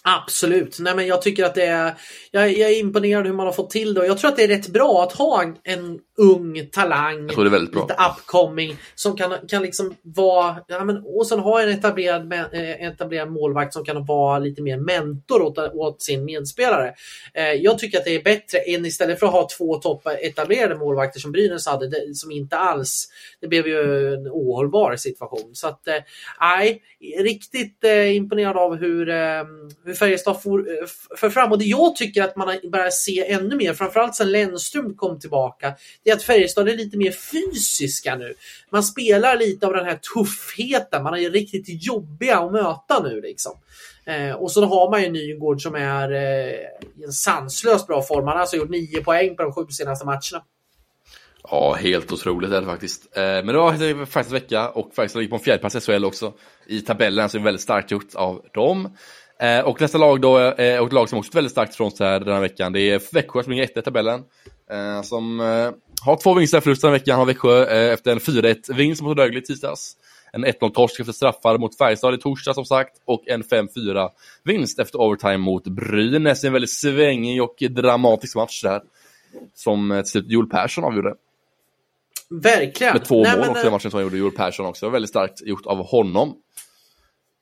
Absolut. Nej, men jag tycker att det är, jag, jag, är imponerad hur man har fått till det och jag tror att det är rätt bra att ha en ung talang, lite upcoming som kan, kan liksom vara, ja, men, och sen ha en etablerad, eh, etablerad målvakt som kan vara lite mer mentor åt, åt sin medspelare. Eh, jag tycker att det är bättre än istället för att ha två topp etablerade målvakter som Brynäs hade, det, som inte alls, det blev ju en ohållbar situation. Så att, eh, nej, riktigt eh, imponerad av hur, eh, hur Färjestad for, eh, för fram. Och det jag tycker att man börjar se ännu mer, framförallt sen Lennström kom tillbaka, det är att Färjestad är lite mer fysiska nu. Man spelar lite av den här tuffheten, man är riktigt jobbiga att möta nu liksom. Eh, och så har man ju Nygård som är eh, i en sanslöst bra form. Han har alltså gjort nio poäng på de sju senaste matcherna. Ja, helt otroligt är det faktiskt. Eh, men det var faktiskt vecka och faktiskt ligger på en fjärdeplats i SHL också i tabellen, så är väldigt starkt gjort av dem. Eh, och nästa lag då, eh, och ett lag som också är väldigt starkt från sig här den här veckan, det är Växjö som ligger etta i tabellen. Eh, som eh, har två vinster förlust den här veckan, har Växjö efter en 4-1-vinst mot Rögle i tisdags. En 1-0-torsk efter straffar mot Färjestad i torsdag som sagt och en 5-4-vinst efter overtime mot Brynäs. En väldigt svängig och dramatisk match där. Som till slut Joel Persson avgjorde. Verkligen. Med två Nej, mål också i matchen som han gjorde, Joel Persson också. Väldigt starkt gjort av honom.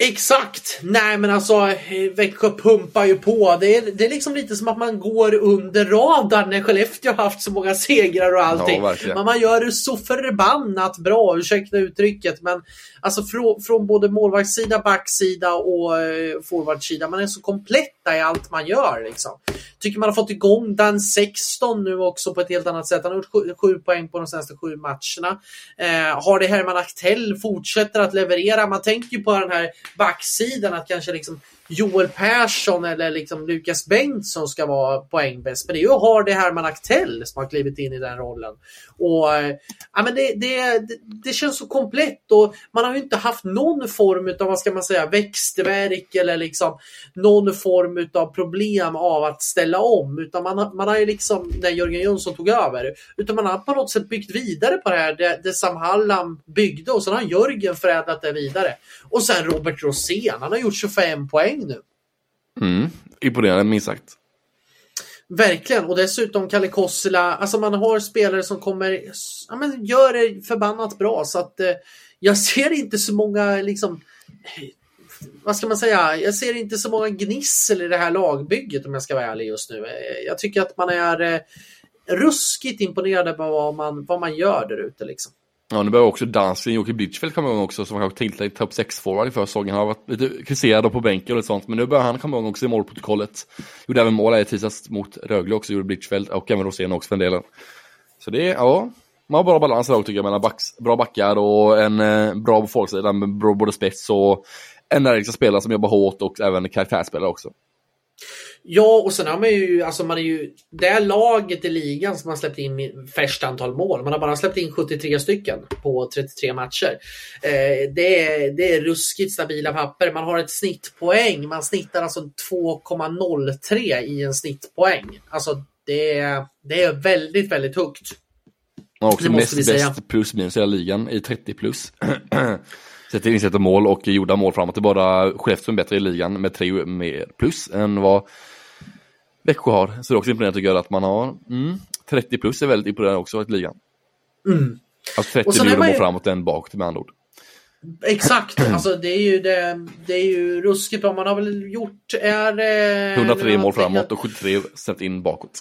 Exakt! Nej men alltså Växjö pumpar ju på. Det är, det är liksom lite som att man går under radarn när Skellefteå har haft så många segrar och allting. Ja, men man gör det så förbannat bra, ursäkta uttrycket. Men alltså från, från både målvaktssida, backsida och eh, forwardsida. Man är så kompletta i allt man gör liksom. Tycker man har fått igång Dan 16 nu också på ett helt annat sätt. Han har gjort sju, sju poäng på de senaste sju matcherna. Eh, har det Herman Aktell fortsätter att leverera. Man tänker ju på den här backsidan att kanske liksom Joel Persson eller liksom Lukas Bengtsson ska vara poängbäst. Men det är ju Hardy Herman Aktell som har klivit in i den rollen. Och, eh, ja, men det, det, det, det, känns så komplett och man har ju inte haft någon form av vad ska man säga, växtverk eller liksom någon form av problem av att ställa om. Utan man, man har ju liksom, när Jörgen Jönsson tog över, utan man har på något sätt byggt vidare på det här, det, det Sam Hallam byggde och sen har Jörgen förädlat det vidare. Och sen Robert Rosén, han har gjort 25 poäng nu. Mm, imponerande minst sagt. Verkligen, och dessutom Kalle Kossela. Alltså man har spelare som kommer, ja, men gör det förbannat bra så att eh, jag ser inte så många liksom vad ska man säga? Jag ser inte så många gnissel i det här lagbygget om jag ska vara ärlig just nu. Eh, jag tycker att man är eh, ruskigt imponerad på vad man, vad man gör där ute liksom. Ja, nu börjar också Dansvin, Jocke Blitchfeldt komma igång också, som kanske tilltänkt topp 6-forward i försäsongen. Han har varit lite kritiserad på bänken och sånt, men nu börjar han komma igång också i målprotokollet. Gjorde även mål här i tisdags mot Rögle också, gjorde Blitchfeldt och även Rosén också för den delen. Så det är, ja, man har bra balans där tycker jag, mellan backs, bra backar och en eh, bra folksida med både spets och energiska spelare som jobbar hårt och även karaktärsspelare också. Ja, och sen har man ju, alltså man är ju, det är laget i ligan som har släppt in färst antal mål. Man har bara släppt in 73 stycken på 33 matcher. Eh, det, är, det är ruskigt stabila papper. Man har ett snittpoäng. Man snittar alltså 2,03 i en snittpoäng. Alltså det är, det är väldigt, väldigt högt. Man har också mest bäst plus minus i ligan i 30 plus. Sätter insätta mål och gjorda mål framåt. Det är bara Skellefteå som är bättre i ligan med tre mer plus än vad Växjö har. Så det är också imponerande tycker jag att man har mm, 30 plus är väldigt imponerande också i ligan. Mm. Alltså 30 mer mål ju... framåt än bakåt med andra ord. Exakt, alltså det är ju, det, det är ju ruskigt bra. Man har väl gjort, är det... 103 mål framåt och 73 släppt in bakåt.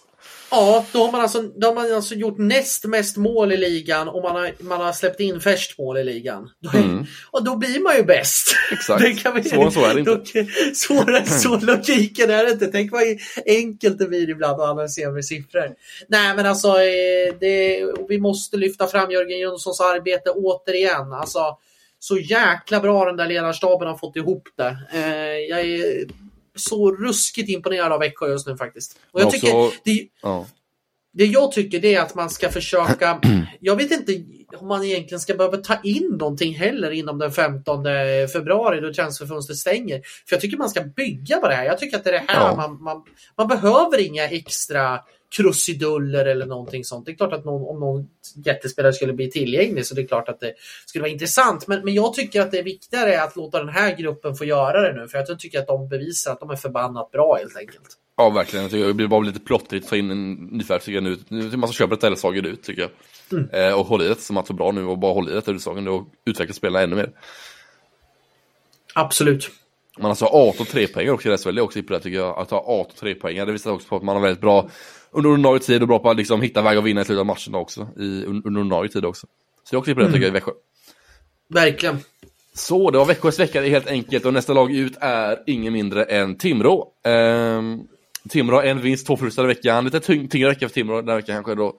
Ja, då har man alltså, då har man alltså gjort näst mest mål i ligan och man har, man har släppt in färst mål i ligan. Då, Mm. Och då blir man ju bäst. Exakt. Det kan vi, Svårare så är det inte. Svårare så logiken är det inte. Tänk vad enkelt det blir ibland att analysera med siffror. Nej men alltså, eh, det, vi måste lyfta fram Jörgen Jönssons arbete återigen. Alltså, så jäkla bra den där ledarstaben har fått ihop det. Eh, jag är så ruskigt imponerad av Växjö just nu faktiskt. Och jag Men tycker, också- det, Ja. det jag tycker det är att man ska försöka, jag vet inte om man egentligen ska behöva ta in någonting heller inom den 15 februari då transferfönstret stänger. För jag tycker man ska bygga på det här. Jag tycker att det är det här Ja. man, man, man behöver inga extra krusiduller eller någonting sånt. Det är klart att någon, om någon jättespelare skulle bli tillgänglig så det är klart att det skulle vara intressant. Men, men jag tycker att det är viktigare att låta den här gruppen få göra det nu. För jag tycker att de bevisar att de är förbannat bra helt enkelt. Ja, verkligen. Jag tycker det blir bara lite plottrigt att ta in en nyfärdig nu. Nu är det massa köp ett eller sager ut tycker jag. Mm. Eh, och håll i det som att så bra nu och bara håll i det utsagen och utveckla spelarna ännu mer. Absolut. Man har alltså 18 trepoängare också i SHL, det är också det tycker jag. Att ha 18 trepoängare, det visar också på att man har väldigt bra under ordinarie tid och bra på att liksom hitta vägar att vinna i slutet av matcherna också. I, un- under ordinarie tid också. Så det är också på det tycker jag i Växjö. Verkligen. Så, det var Växjös vecka helt enkelt och nästa lag ut är ingen mindre än Timrå. Ehm, Timrå en vinst, två förluster i veckan. Lite tyng, tyngre vecka för Timrå den här veckan kanske då.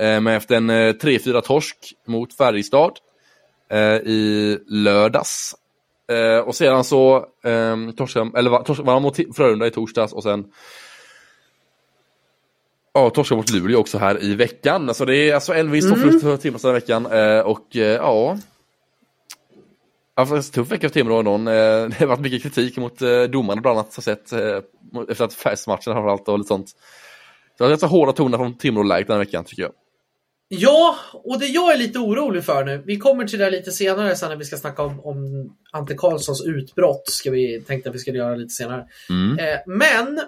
Ehm, men efter en eh, 3-4 torsk mot Färjestad eh, i lördags. Eh, och sedan så um, torskade, eller torskade man mot Frölunda i torsdags och sen Ja, torskade mot Luleå också här i veckan. Alltså det är alltså en vinst, två förluster för Timrå den veckan. Eh, och eh, ja, Ja, faktiskt tuff vecka för Timrå ändå. Eh, Det har varit mycket kritik mot domarna bland annat, har sett efter att färgsmatchen framförallt och lite sånt. Så det är ganska hårda toner från Timrå-läget den här veckan tycker jag. Ja, och det jag är lite orolig för nu. Vi kommer till det lite senare sen när vi ska snacka om, om Ante Karlssons utbrott. Ska vi, tänkte att vi skulle göra lite senare. Mm. Eh, men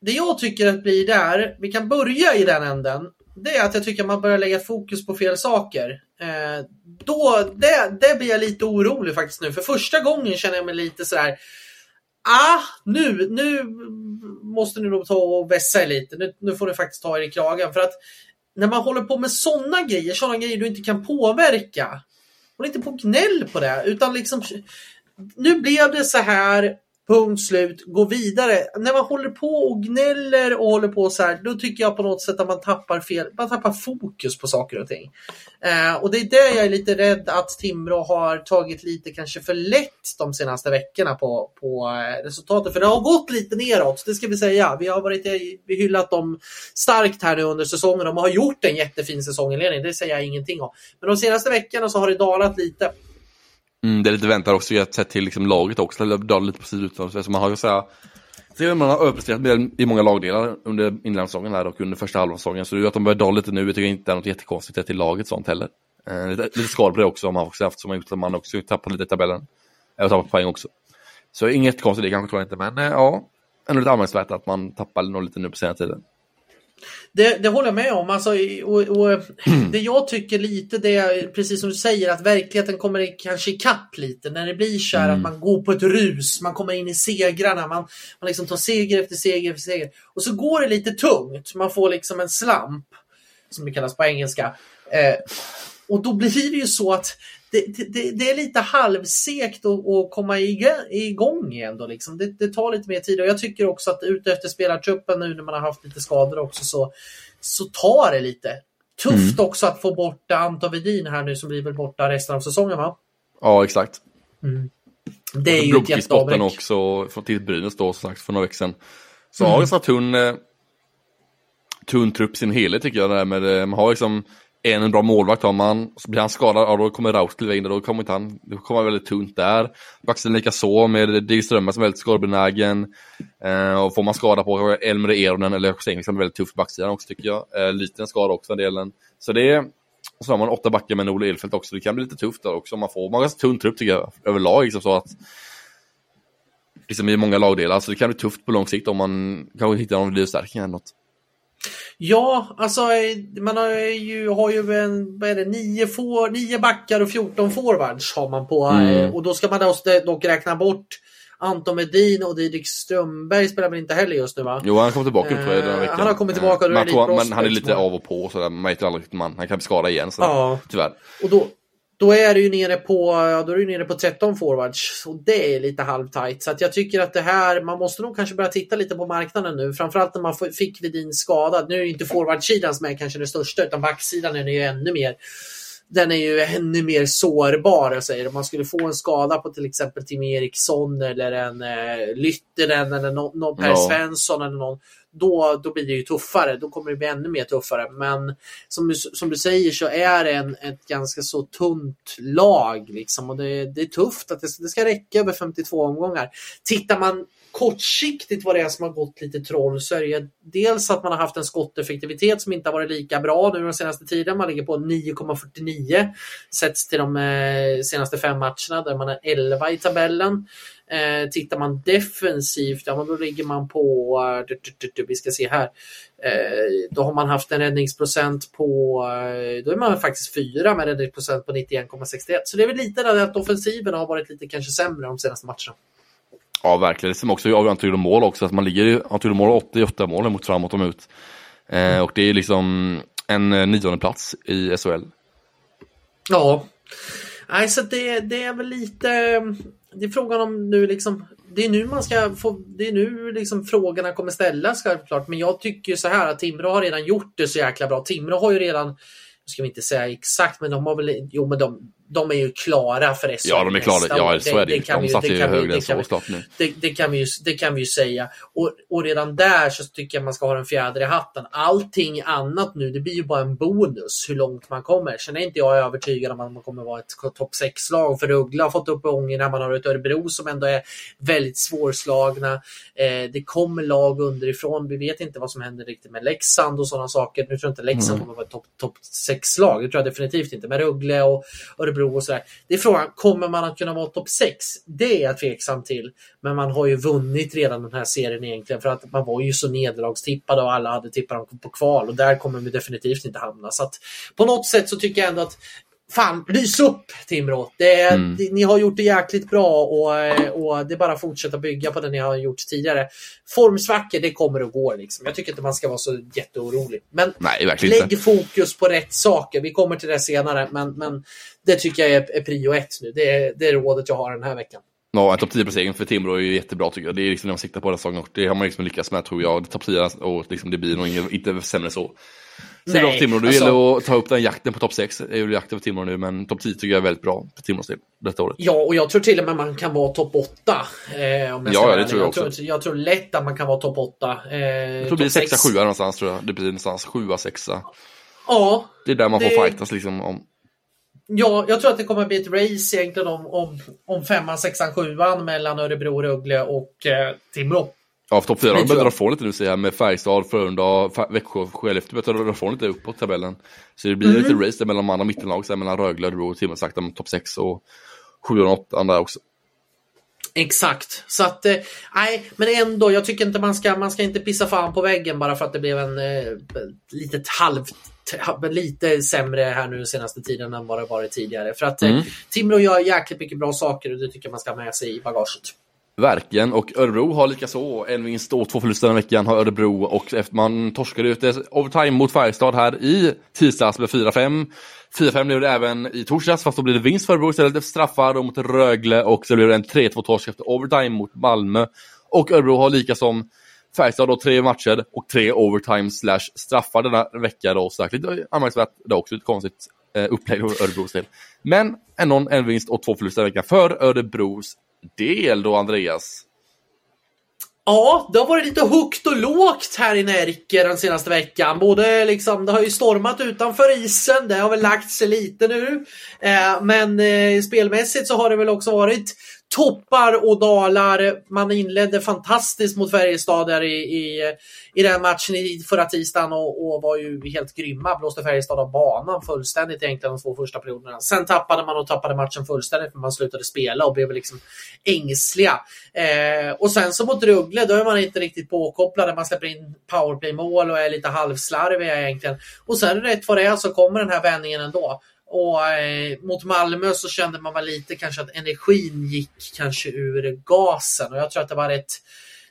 det jag tycker att blir där, vi kan börja i den änden. Det är att jag tycker att man börjar lägga fokus på fel saker. Eh, då, det, det blir jag lite orolig faktiskt nu. För första gången känner jag mig lite sådär Ah, nu, nu måste ni nog ta och vässa er lite. Nu, nu får ni faktiskt ta er i kragen. För att när man håller på med sådana grejer, sådana grejer du inte kan påverka. Håll inte på och gnäll på det. Utan liksom, nu blev det så här, punkt slut, gå vidare. När man håller på och gnäller och håller på så här, då tycker jag på något sätt att man tappar fel, man tappar fokus på saker och ting. Eh, och det är det jag är lite rädd att Timrå har tagit lite kanske för lätt de senaste veckorna på, på eh, resultatet. För det har gått lite neråt, det ska vi säga. Vi har varit, eh, vi hyllat dem starkt här nu under säsongen. De har gjort en jättefin säsonginledning, det säger jag ingenting om. Men de senaste veckorna så har det dalat lite. Mm, det är lite väntat också, jag sett till liksom laget också, eller dalar lite på sidan. Så man har ju så här, man har överpresterat i många lagdelar under inledningssäsongen här och under första halvan av säsongen. Så det är ju att de börjar dala lite nu, jag tycker jag inte är något jättekonstigt till laget sånt heller. Eh, lite, lite skador på det också om man också haft, som har gjort att man också tappat lite i tabellen. Eller tappat poäng också. Så inget konstigt det kanske tror jag inte, men eh, ja. Ändå lite anmärkningsvärt att man tappar lite nu på senare tiden. Det, det håller jag med om. Alltså, och, och, det jag tycker lite det är precis som du säger att verkligheten kommer i- kanske ikapp lite när det blir så här att man går på ett rus, man kommer in i segrarna, man, man liksom tar seger efter seger efter seger. Och så går det lite tungt, man får liksom en slamp som det kallas på engelska. Eh, och då blir det ju så att det, det, det är lite halvsekt att, att komma igång, igen. Då liksom. det, det tar lite mer tid och jag tycker också att ute efter spelartruppen nu när man har haft lite skador också så, så tar det lite. Tufft också att få bort Anton Wedin här nu som blir väl borta resten av säsongen va? Ja, exakt. Det är ju ett jätteavbräck. också, från till Brynäs då som sagt för några veckor sedan. Så har ganska tunn, eh, tunn trupp sin helhet tycker jag. Det här med, eh, man har liksom en bra målvakt har man, så blir han skadad, ja då kommer Raus till in och då kommer inte han, då kommer han väldigt tunt där. Backsidan lika så med Dig Strömmar som är väldigt skadebenägen. Eh, och får man skada på Elmer Eronen eller Josef som är väldigt tuff på backsidan också tycker jag. Eh, liten skada också den delen. Så det är, och så har man åtta backar med Olle Elfelt också, det kan bli lite tufft där också. Man får, man har ganska tunn trupp tycker jag överlag liksom så att liksom i många lagdelar. Så det kan bli tufft på lång sikt om man kanske hittar någon förstärkning eller något. Ja, alltså man har ju, har ju en, vad är det, nio, for, nio backar och 14 forwards har man på. Mm. Och då ska man dock räkna bort Anton Medin och Didrik Strömberg spelar väl inte heller just nu va? Jo, han kommer tillbaka uh, den veckan. Han har kommit tillbaka. Uh, man tror, men han är lite av och på, så man vet ju aldrig man. Han kan bli skadad igen, så ja. tyvärr. Och då, då är du ju nere på, ja, då är du nere på 13 forwards och det är lite halvtajt. Så att jag tycker att det här, man måste nog kanske börja titta lite på marknaden nu. Framförallt när man fick Vedin skadad. Nu är det inte forwardsidan som är kanske det största utan backsidan är det ju ännu mer den är ju ännu mer sårbar. Jag säger. Om man skulle få en skada på till exempel Tim Eriksson eller en eh, Lyttinen eller någon, någon Per ja. Svensson eller någon. Då, då blir det ju tuffare. Då kommer det bli ännu mer tuffare. Men som, som du säger så är det en, ett ganska så tunt lag. Liksom, och det, det är tufft att det, det ska räcka över 52 omgångar. Tittar man kortsiktigt vad det är som har gått lite troll så är det dels att man har haft en skotteffektivitet som inte har varit lika bra nu den senaste tiden. Man ligger på 9,49 sätts till de eh, senaste fem matcherna där man är 11 i tabellen. Eh, tittar man defensivt, ja, då ligger man på, eh, vi ska se här, eh, då har man haft en räddningsprocent på, då är man faktiskt fyra med räddningsprocent på 91,61. Så det är väl lite där att offensiven har varit lite kanske sämre de senaste matcherna. Ja, verkligen. Det som också avgör antal mål också, att man ligger i antal mål 88 mål mot framåt och ut. Eh, och det är liksom en eh, nionde plats i SHL. Ja, Nej, så det, det är väl lite, det är frågan om nu liksom, det är nu man ska få, det är nu liksom frågorna kommer ställas självklart. Men jag tycker så här att Timrå har redan gjort det så jäkla bra. Timrå har ju redan, nu ska vi inte säga exakt, men de har väl, jo men de, de är ju klara för SHL Ja, de är klara. Ja, så är det, det De satte ju högre än så nu. Det, det, kan vi ju, det kan vi ju säga. Och, och redan där så tycker jag man ska ha en fjäder i hatten. Allting annat nu, det blir ju bara en bonus hur långt man kommer. Sen är inte jag övertygad om att man kommer vara ett topp 6-lag. För Rögle har fått upp ångerna. Man har ett Örebro som ändå är väldigt svårslagna. Eh, det kommer lag underifrån. Vi vet inte vad som händer riktigt med Leksand och sådana saker. Nu tror jag inte Leksand mm. kommer vara ett topp top 6-lag. Det tror jag definitivt inte. Men Rögle och Örebro Örebro och sådär. Det är frågan, kommer man att kunna vara topp 6? Det är jag tveksam till. Men man har ju vunnit redan den här serien egentligen för att man var ju så nederlagstippade och alla hade tippat dem på kval och där kommer vi definitivt inte hamna. Så att på något sätt så tycker jag ändå att Fan, lys upp Timrå! Det, mm. det, ni har gjort det jäkligt bra och, och det är bara att fortsätta bygga på det ni har gjort tidigare. Formsvackor, det kommer och går. Liksom. Jag tycker inte man ska vara så jätteorolig. Men Nej, lägg inte. fokus på rätt saker. Vi kommer till det senare, men, men det tycker jag är, är prio ett nu. Det är, det är rådet jag har den här veckan. Ja, en topp 10-placering för Timrå är ju jättebra tycker jag. Det är liksom det man siktar på den säsongen och det har man liksom lyckats med tror jag. Topp 10 och liksom, det blir nog inte sämre så. Bra för Timrå. Det alltså, gäller att ta upp den jakten på topp 6. Det är ju jakten för Timrå nu, men topp 10 tycker jag är väldigt bra för Timrås del detta året. Ja, och jag tror till och med man kan vara topp 8. Eh, ja, ja, det tror jag, också. Jag tror, jag tror lätt att man kan vara topp 8. Eh, jag tror det blir 6 7 någonstans tror jag. Det blir någonstans 7 6 Ja. Det är där man det... får fightas liksom om. Ja, jag tror att det kommer att bli ett race egentligen om, om, om femman, sexan, sjuan mellan Örebro, Rögle och eh, Timrå. Ja, för topp 4 börjar dra från lite nu ser jag med Färjestad, Frölunda, Växjö, Skellefteå börjar dra från lite uppåt tabellen. Så det blir mm. lite race där mellan de andra mittenlag, så mellan Rögle, Örebro och Timrå topp 6 och 7 och 8 där också. Exakt, så att eh, nej, men ändå, jag tycker inte man ska, man ska inte pissa fan på väggen bara för att det blev en eh, litet halvt lite sämre här nu senaste tiden än vad det varit tidigare. För att eh, mm. Timrå gör jäkligt mycket bra saker och det tycker jag man ska ha med sig i bagaget. Verkligen, och Örebro har likaså en vinst och två förluster den veckan har Örebro och efter man torskade ut overtime mot Färjestad här i tisdags med 4-5. 4-5 blev det även i torsdags fast då blir det vinst för Örebro istället efter straffar mot Rögle och så blev det en 3-2 torsk efter overtime mot Malmö. Och Örebro har lika som Färjestad då tre matcher och tre overtime slash straffar denna vecka då. Så lite anmärkningsvärt, det är också ett konstigt eh, upplägg av Örebros del. Men ändå en vinst och två förluster i veckan för Örebros del då, Andreas? Ja, det har varit lite högt och lågt här i Närke den senaste veckan. Både liksom, det har ju stormat utanför isen, det har väl lagt sig lite nu. Eh, men eh, spelmässigt så har det väl också varit toppar och dalar. Man inledde fantastiskt mot Färjestad där i, i, i den matchen i förra tisdagen och, och var ju helt grymma. Blåste Färjestad av banan fullständigt egentligen de två första perioderna. Sen tappade man och tappade matchen fullständigt för man slutade spela och blev liksom ängsliga. Eh, och sen så mot Rögle, då är man inte riktigt påkopplad. Man släpper in powerplay-mål och är lite halvslarviga egentligen. Och sen rätt vad det är så kommer den här vändningen ändå. Och eh, mot Malmö så kände man väl lite kanske att energin gick kanske ur gasen. Och jag tror att det var ett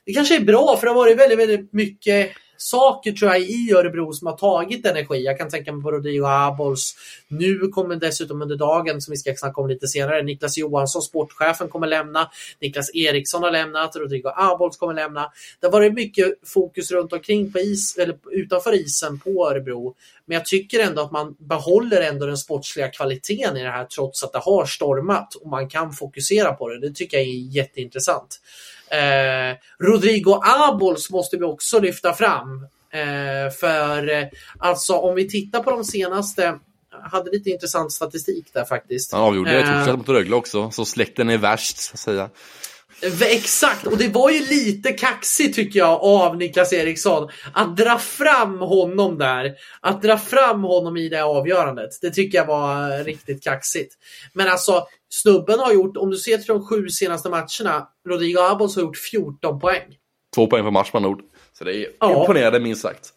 det kanske är bra för det har varit väldigt, väldigt mycket saker tror jag i Örebro som har tagit energi. Jag kan tänka mig på Rodrigo Abols. Nu kommer dessutom under dagen, som vi ska snacka om lite senare, Niklas Johansson, sportchefen, kommer lämna. Niklas Eriksson har lämnat, Rodrigo Abols kommer lämna. Det har varit mycket fokus runt omkring på is, eller utanför isen på Örebro. Men jag tycker ändå att man behåller ändå den sportsliga kvaliteten i det här trots att det har stormat och man kan fokusera på det. Det tycker jag är jätteintressant. Eh, Rodrigo Abols måste vi också lyfta fram. Eh, för eh, alltså om vi tittar på de senaste hade lite intressant statistik där faktiskt. Han avgjorde det eh, mot Rögle också, så släkten är värst så att säga. Exakt, och det var ju lite kaxigt tycker jag av Niklas Eriksson att dra fram honom där. Att dra fram honom i det avgörandet. Det tycker jag var riktigt kaxigt. Men alltså, snubben har gjort, om du ser till de sju senaste matcherna, Rodrigo Abos har gjort 14 poäng. Två poäng per match ord. Så det är ja. imponerande minst sagt.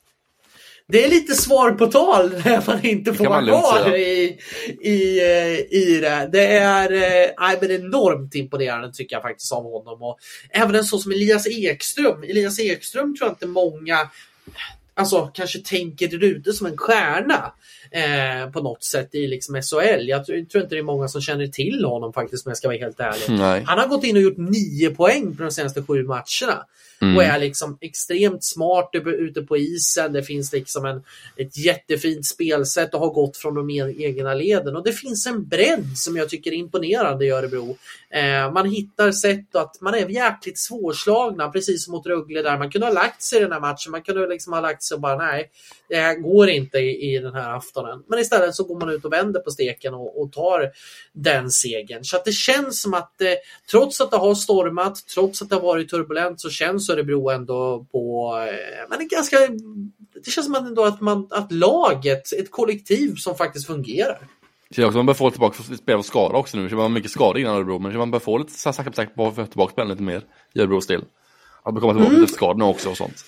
Det är lite svar på tal när man inte får vara kvar i, i, eh, i det. Det är äh, men enormt imponerande tycker jag faktiskt av honom. Och även en sån som Elias Ekström. Elias Ekström tror jag inte många alltså, kanske tänker där ute som en stjärna eh, på något sätt i liksom SHL. Jag tror, tror, inte det är många som känner till honom faktiskt om jag ska vara helt ärlig. Nej. Han har gått in och gjort nio poäng på de senaste sju matcherna. Mm. Och är liksom extremt smart ute på isen. Det finns liksom en, ett jättefint spelsätt och har gått från de e-, egna leden. Och det finns en bredd som jag tycker är imponerande i Örebro. Eh, man hittar sätt att man är jäkligt svårslagna, precis som mot Rögle där. Man kunde ha lagt sig i den här matchen. Man kunde liksom ha lagt sig och bara nej, det här går inte i, i den här aftonen. Men istället så går man ut och vänder på steken och, och tar den segern. Så att det känns som att eh, trots att det har stormat, trots att det har varit turbulent så känns Örebro ändå på, eh, men det, ganska, det känns som ändå att, man, att laget, ett kollektiv som faktiskt fungerar. Känns också man bör få tillbaka spel och skada också nu. Det var mycket skador innan Örebro, men man bör få lite sakta på sakta få tillbaka spelen lite mer i Örebros del. Att komma tillbaka mm. efter skadorna också och sånt.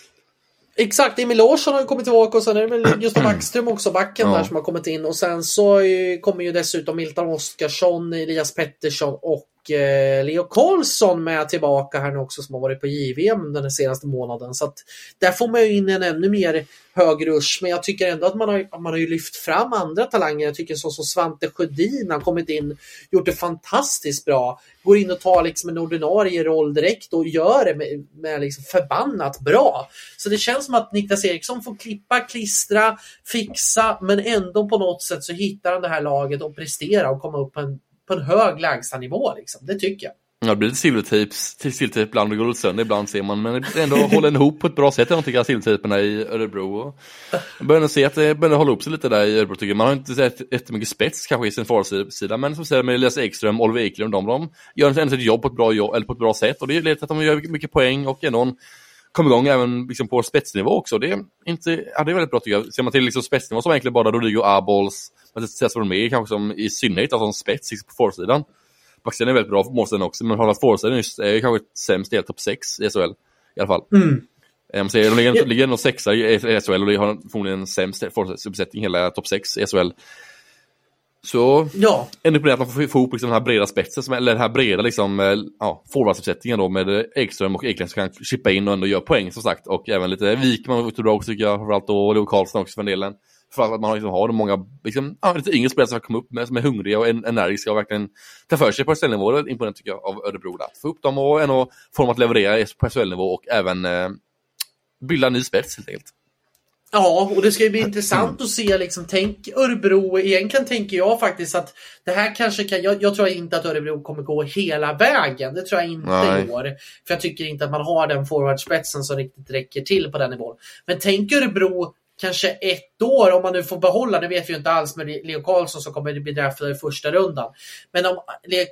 Exakt, Emil Larsson har kommit tillbaka och sen är det väl Gustav Backström också, backen ja. där som har kommit in. Och sen så kommer ju dessutom Milton Oskarsson, Elias Pettersson och Eh, Leo Karlsson med tillbaka här nu också som har varit på JVM den senaste månaden. Så att där får man ju in en ännu mer hög rush. Men jag tycker ändå att man har, man har ju lyft fram andra talanger. Jag tycker så som Svante Sjödin har kommit in, gjort det fantastiskt bra. Går in och tar liksom en ordinarie roll direkt och gör det med, med liksom förbannat bra. Så det känns som att Niklas Eriksson får klippa, klistra, fixa men ändå på något sätt så hittar han det här laget och prestera och komma upp på en på en hög lägstanivå. Liksom. Det tycker jag. Ja, det blir lite silvertejp, ibland och går sönder ibland ser man, men ändå håller ihop på ett bra sätt, jag tycker silvertejperna i Örebro. Jag börjar se att det börjar hålla ihop sig lite där i Örebro, tycker jag. Man har inte sett jättemycket spets kanske i sin farsida, men som säger med Elias Ekström, Oliver Eklund, de, de gör ändå sitt jobb på ett bra jobb, eller på ett bra sätt och det är lätt att de gör mycket poäng och ändå kommer igång även liksom på spetsnivå också. Det är, inte, ja, det är väldigt bra tycker jag. Ser man till liksom spetsnivå var egentligen bara Rodrigo Abols, Cesar med kanske som i synnerhet alltså som spets liksom på forsidan. Backsidan är väldigt bra på målsidan också, men hålla forsidan är kanske sämst i topp 6 i SHL. I alla fall. Mm. Um, så de ligger, ligger nog sexa i SHL och de har förmodligen sämst uppsättning hela topp 6 i SHL. Så ja. på det att man får ihop liksom den här breda spetsen, eller den här breda liksom, eh, ja, forwardsuppsättningen då med Ekström och Eklund som kan chippa in och ändå göra poäng som sagt. Och även lite Wikman var ute bra också tycker jag, framförallt och Leo Karlsson också för en delen. För att man liksom har många liksom, ja, lite yngre spelare som kommit upp med, som är hungriga och energiska och verkligen tar för sig på SHL-nivå. Det är imponerande tycker jag av Örebro att få upp dem och ändå få dem att leverera på SHL-nivå och även eh, bilda ny spets helt enkelt. Ja, och det ska ju bli intressant att se. Liksom, tänk Örebro. Egentligen tänker jag faktiskt att det här kanske kan... Jag, jag tror inte att Örebro kommer gå hela vägen. Det tror jag inte Nej. i år. För jag tycker inte att man har den forwardspetsen som riktigt räcker till på den nivån. Men tänk Örebro kanske ett år om man nu får behålla, det vet vi ju inte alls med Leo Karlsson som kommer bli draftad i första rundan. Men om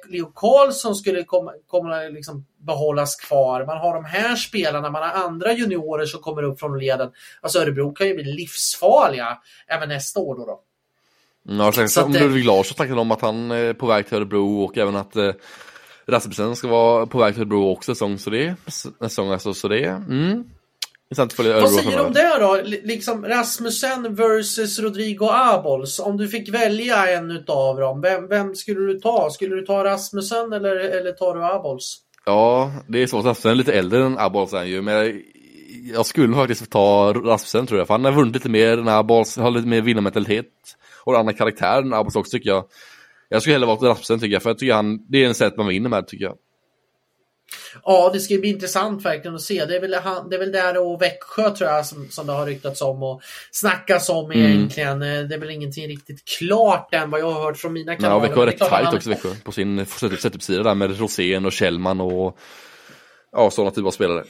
Leo Karlsson skulle komma, komma liksom behållas kvar, man har de här spelarna, man har andra juniorer som kommer upp från leden. Alltså Örebro kan ju bli livsfarliga även nästa år då. då. Ja, sen, så om Ludvig Larsson snackade om att han är på väg till Örebro och även att eh, Rasmussen ska vara på väg till Örebro också säsong, så det, säsong alltså, så det, mm. Intressant att följa Vad säger du om det då? Liksom Rasmussen versus Rodrigo Abols. Om du fick välja en utav dem, vem, vem skulle du ta? Skulle du ta Rasmussen eller, eller tar du Abols? Ja, det är svårt. Rasmussen är lite äldre än Abols är ju, men jag skulle faktiskt ta Rasmussen tror jag, för han har vunnit lite mer, när Abols har lite mer vinnarmentalitet och en annan karaktär än Abols också tycker jag. Jag skulle hellre vara Rasmussen tycker jag, för jag tycker han, det är en sätt man vinner med tycker jag. Ja, det ska bli intressant verkligen att se. Det är väl, det är väl där och Växjö tror jag som, som det har ryktats om och snackas om mm. egentligen. Eh, det är väl ingenting riktigt klart än vad jag har hört från mina kanaler. Ja, Växjö är rätt tajt också Växjö på sin setup-sida där med Rosén och Kjellman och ja, sådana typer av spelare.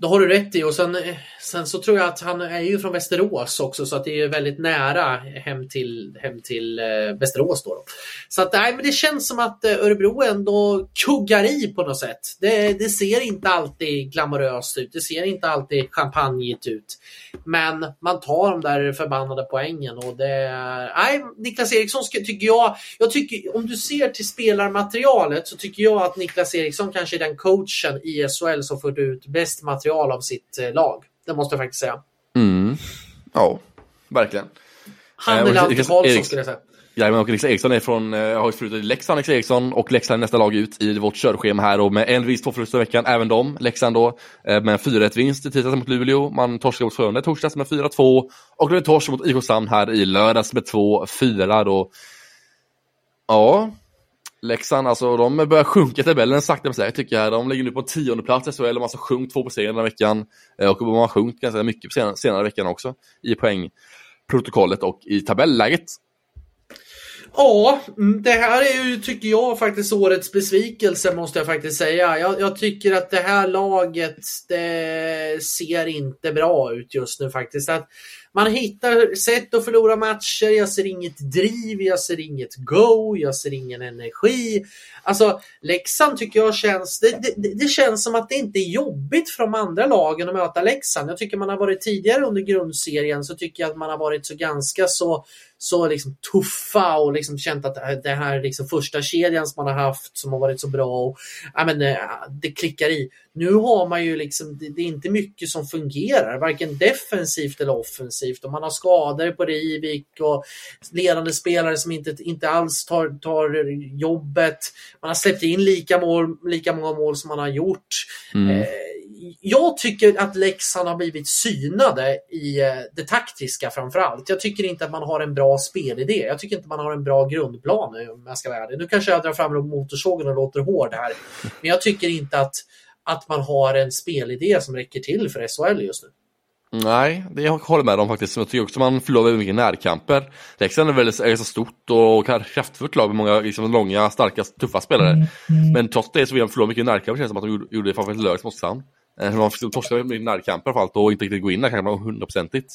Det har du rätt i och sen, eh, sen så tror jag att han är ju från Västerås också så att det är väldigt nära hem till, hem till eh, Västerås. Då, då. Så att nej, men det känns som att eh, Örebro ändå kuggar i på något sätt. Det, det ser inte alltid glamoröst ut. Det ser inte alltid champagnigt ut. Men man tar de där förbannade poängen och det... Nej, Niklas Eriksson tycker jag... jag tycker, om du ser till spelarmaterialet så tycker jag att Niklas Eriksson kanske är den coachen i SHL som fört ut bäst material material av sitt eh, lag. Det måste jag faktiskt säga. Mm. Ja, verkligen. Han eller Ante Karlsson skulle jag säga. Ja, men och Niklas Eriksson är från, jag eh, har ju förut Leksand, Niklas Eriksson och Leksand är nästa lag ut i vårt körschema här och med en vinst, två förluster i veckan, även de, Leksand då, eh, med 4-1 vinst i tisdags mot Luleå, man torskade mot Frölunda torsdags med 4-2 och det torsk mot IK Sand här i lördags med 2-4 då. Ja, Leksand, alltså de börjar sjunka i tabellen sakta men säkert tycker jag. De ligger nu på tionde plats i SHL, de har alltså sjunkit två på serien den här veckan. Eh, och de har sjunkit ganska mycket senare, senare veckan också i poängprotokollet och i tabelläget. Ja, mm, det här är ju, tycker jag, faktiskt årets besvikelse måste jag faktiskt säga. Jag, jag, tycker att det här laget, det ser inte bra ut just nu faktiskt. Att man hittar sätt att förlora matcher, jag ser inget driv, jag ser inget go, jag ser ingen energi. Alltså Leksand tycker jag känns, det, det, det, känns som att det inte är jobbigt för de andra lagen att möta Leksand. Jag tycker man har varit tidigare under grundserien så tycker jag att man har varit så ganska så så liksom tuffa och liksom känt att det här liksom första kedjan som man har haft som har varit så bra och ja, men, eh, det klickar i. Nu har man ju liksom, det, det är inte mycket som fungerar, varken defensivt eller offensivt och man har skador på Rivik och ledande spelare som inte, inte alls tar, tar jobbet. Man har släppt in lika, mål, lika många mål som man har gjort. Mm. Eh, jag tycker att Leksand har blivit synade i eh, det taktiska framförallt. Jag tycker inte att man har en bra spelidé. Jag tycker inte man har en bra grundplan om jag ska vara ärlig. Nu kanske jag drar fram motorsågen och låter hård här. Men jag tycker inte att, att man har en spelidé som räcker till för SHL just nu. Nej, det jag håller med om faktiskt. Jag tycker också man förlorar väldigt mycket närkamper. Leksand är väldigt är så stort och kraftfullt lag med många liksom, långa, starka, tuffa spelare. Mm. Mm. Men trots det så vill de förlora mycket närkamper känns det som att de gjorde det framförallt i lördags mot Oskarshamn. Eh, man torskade med närkamper för allt och inte riktigt gå in där kanske hundraprocentigt.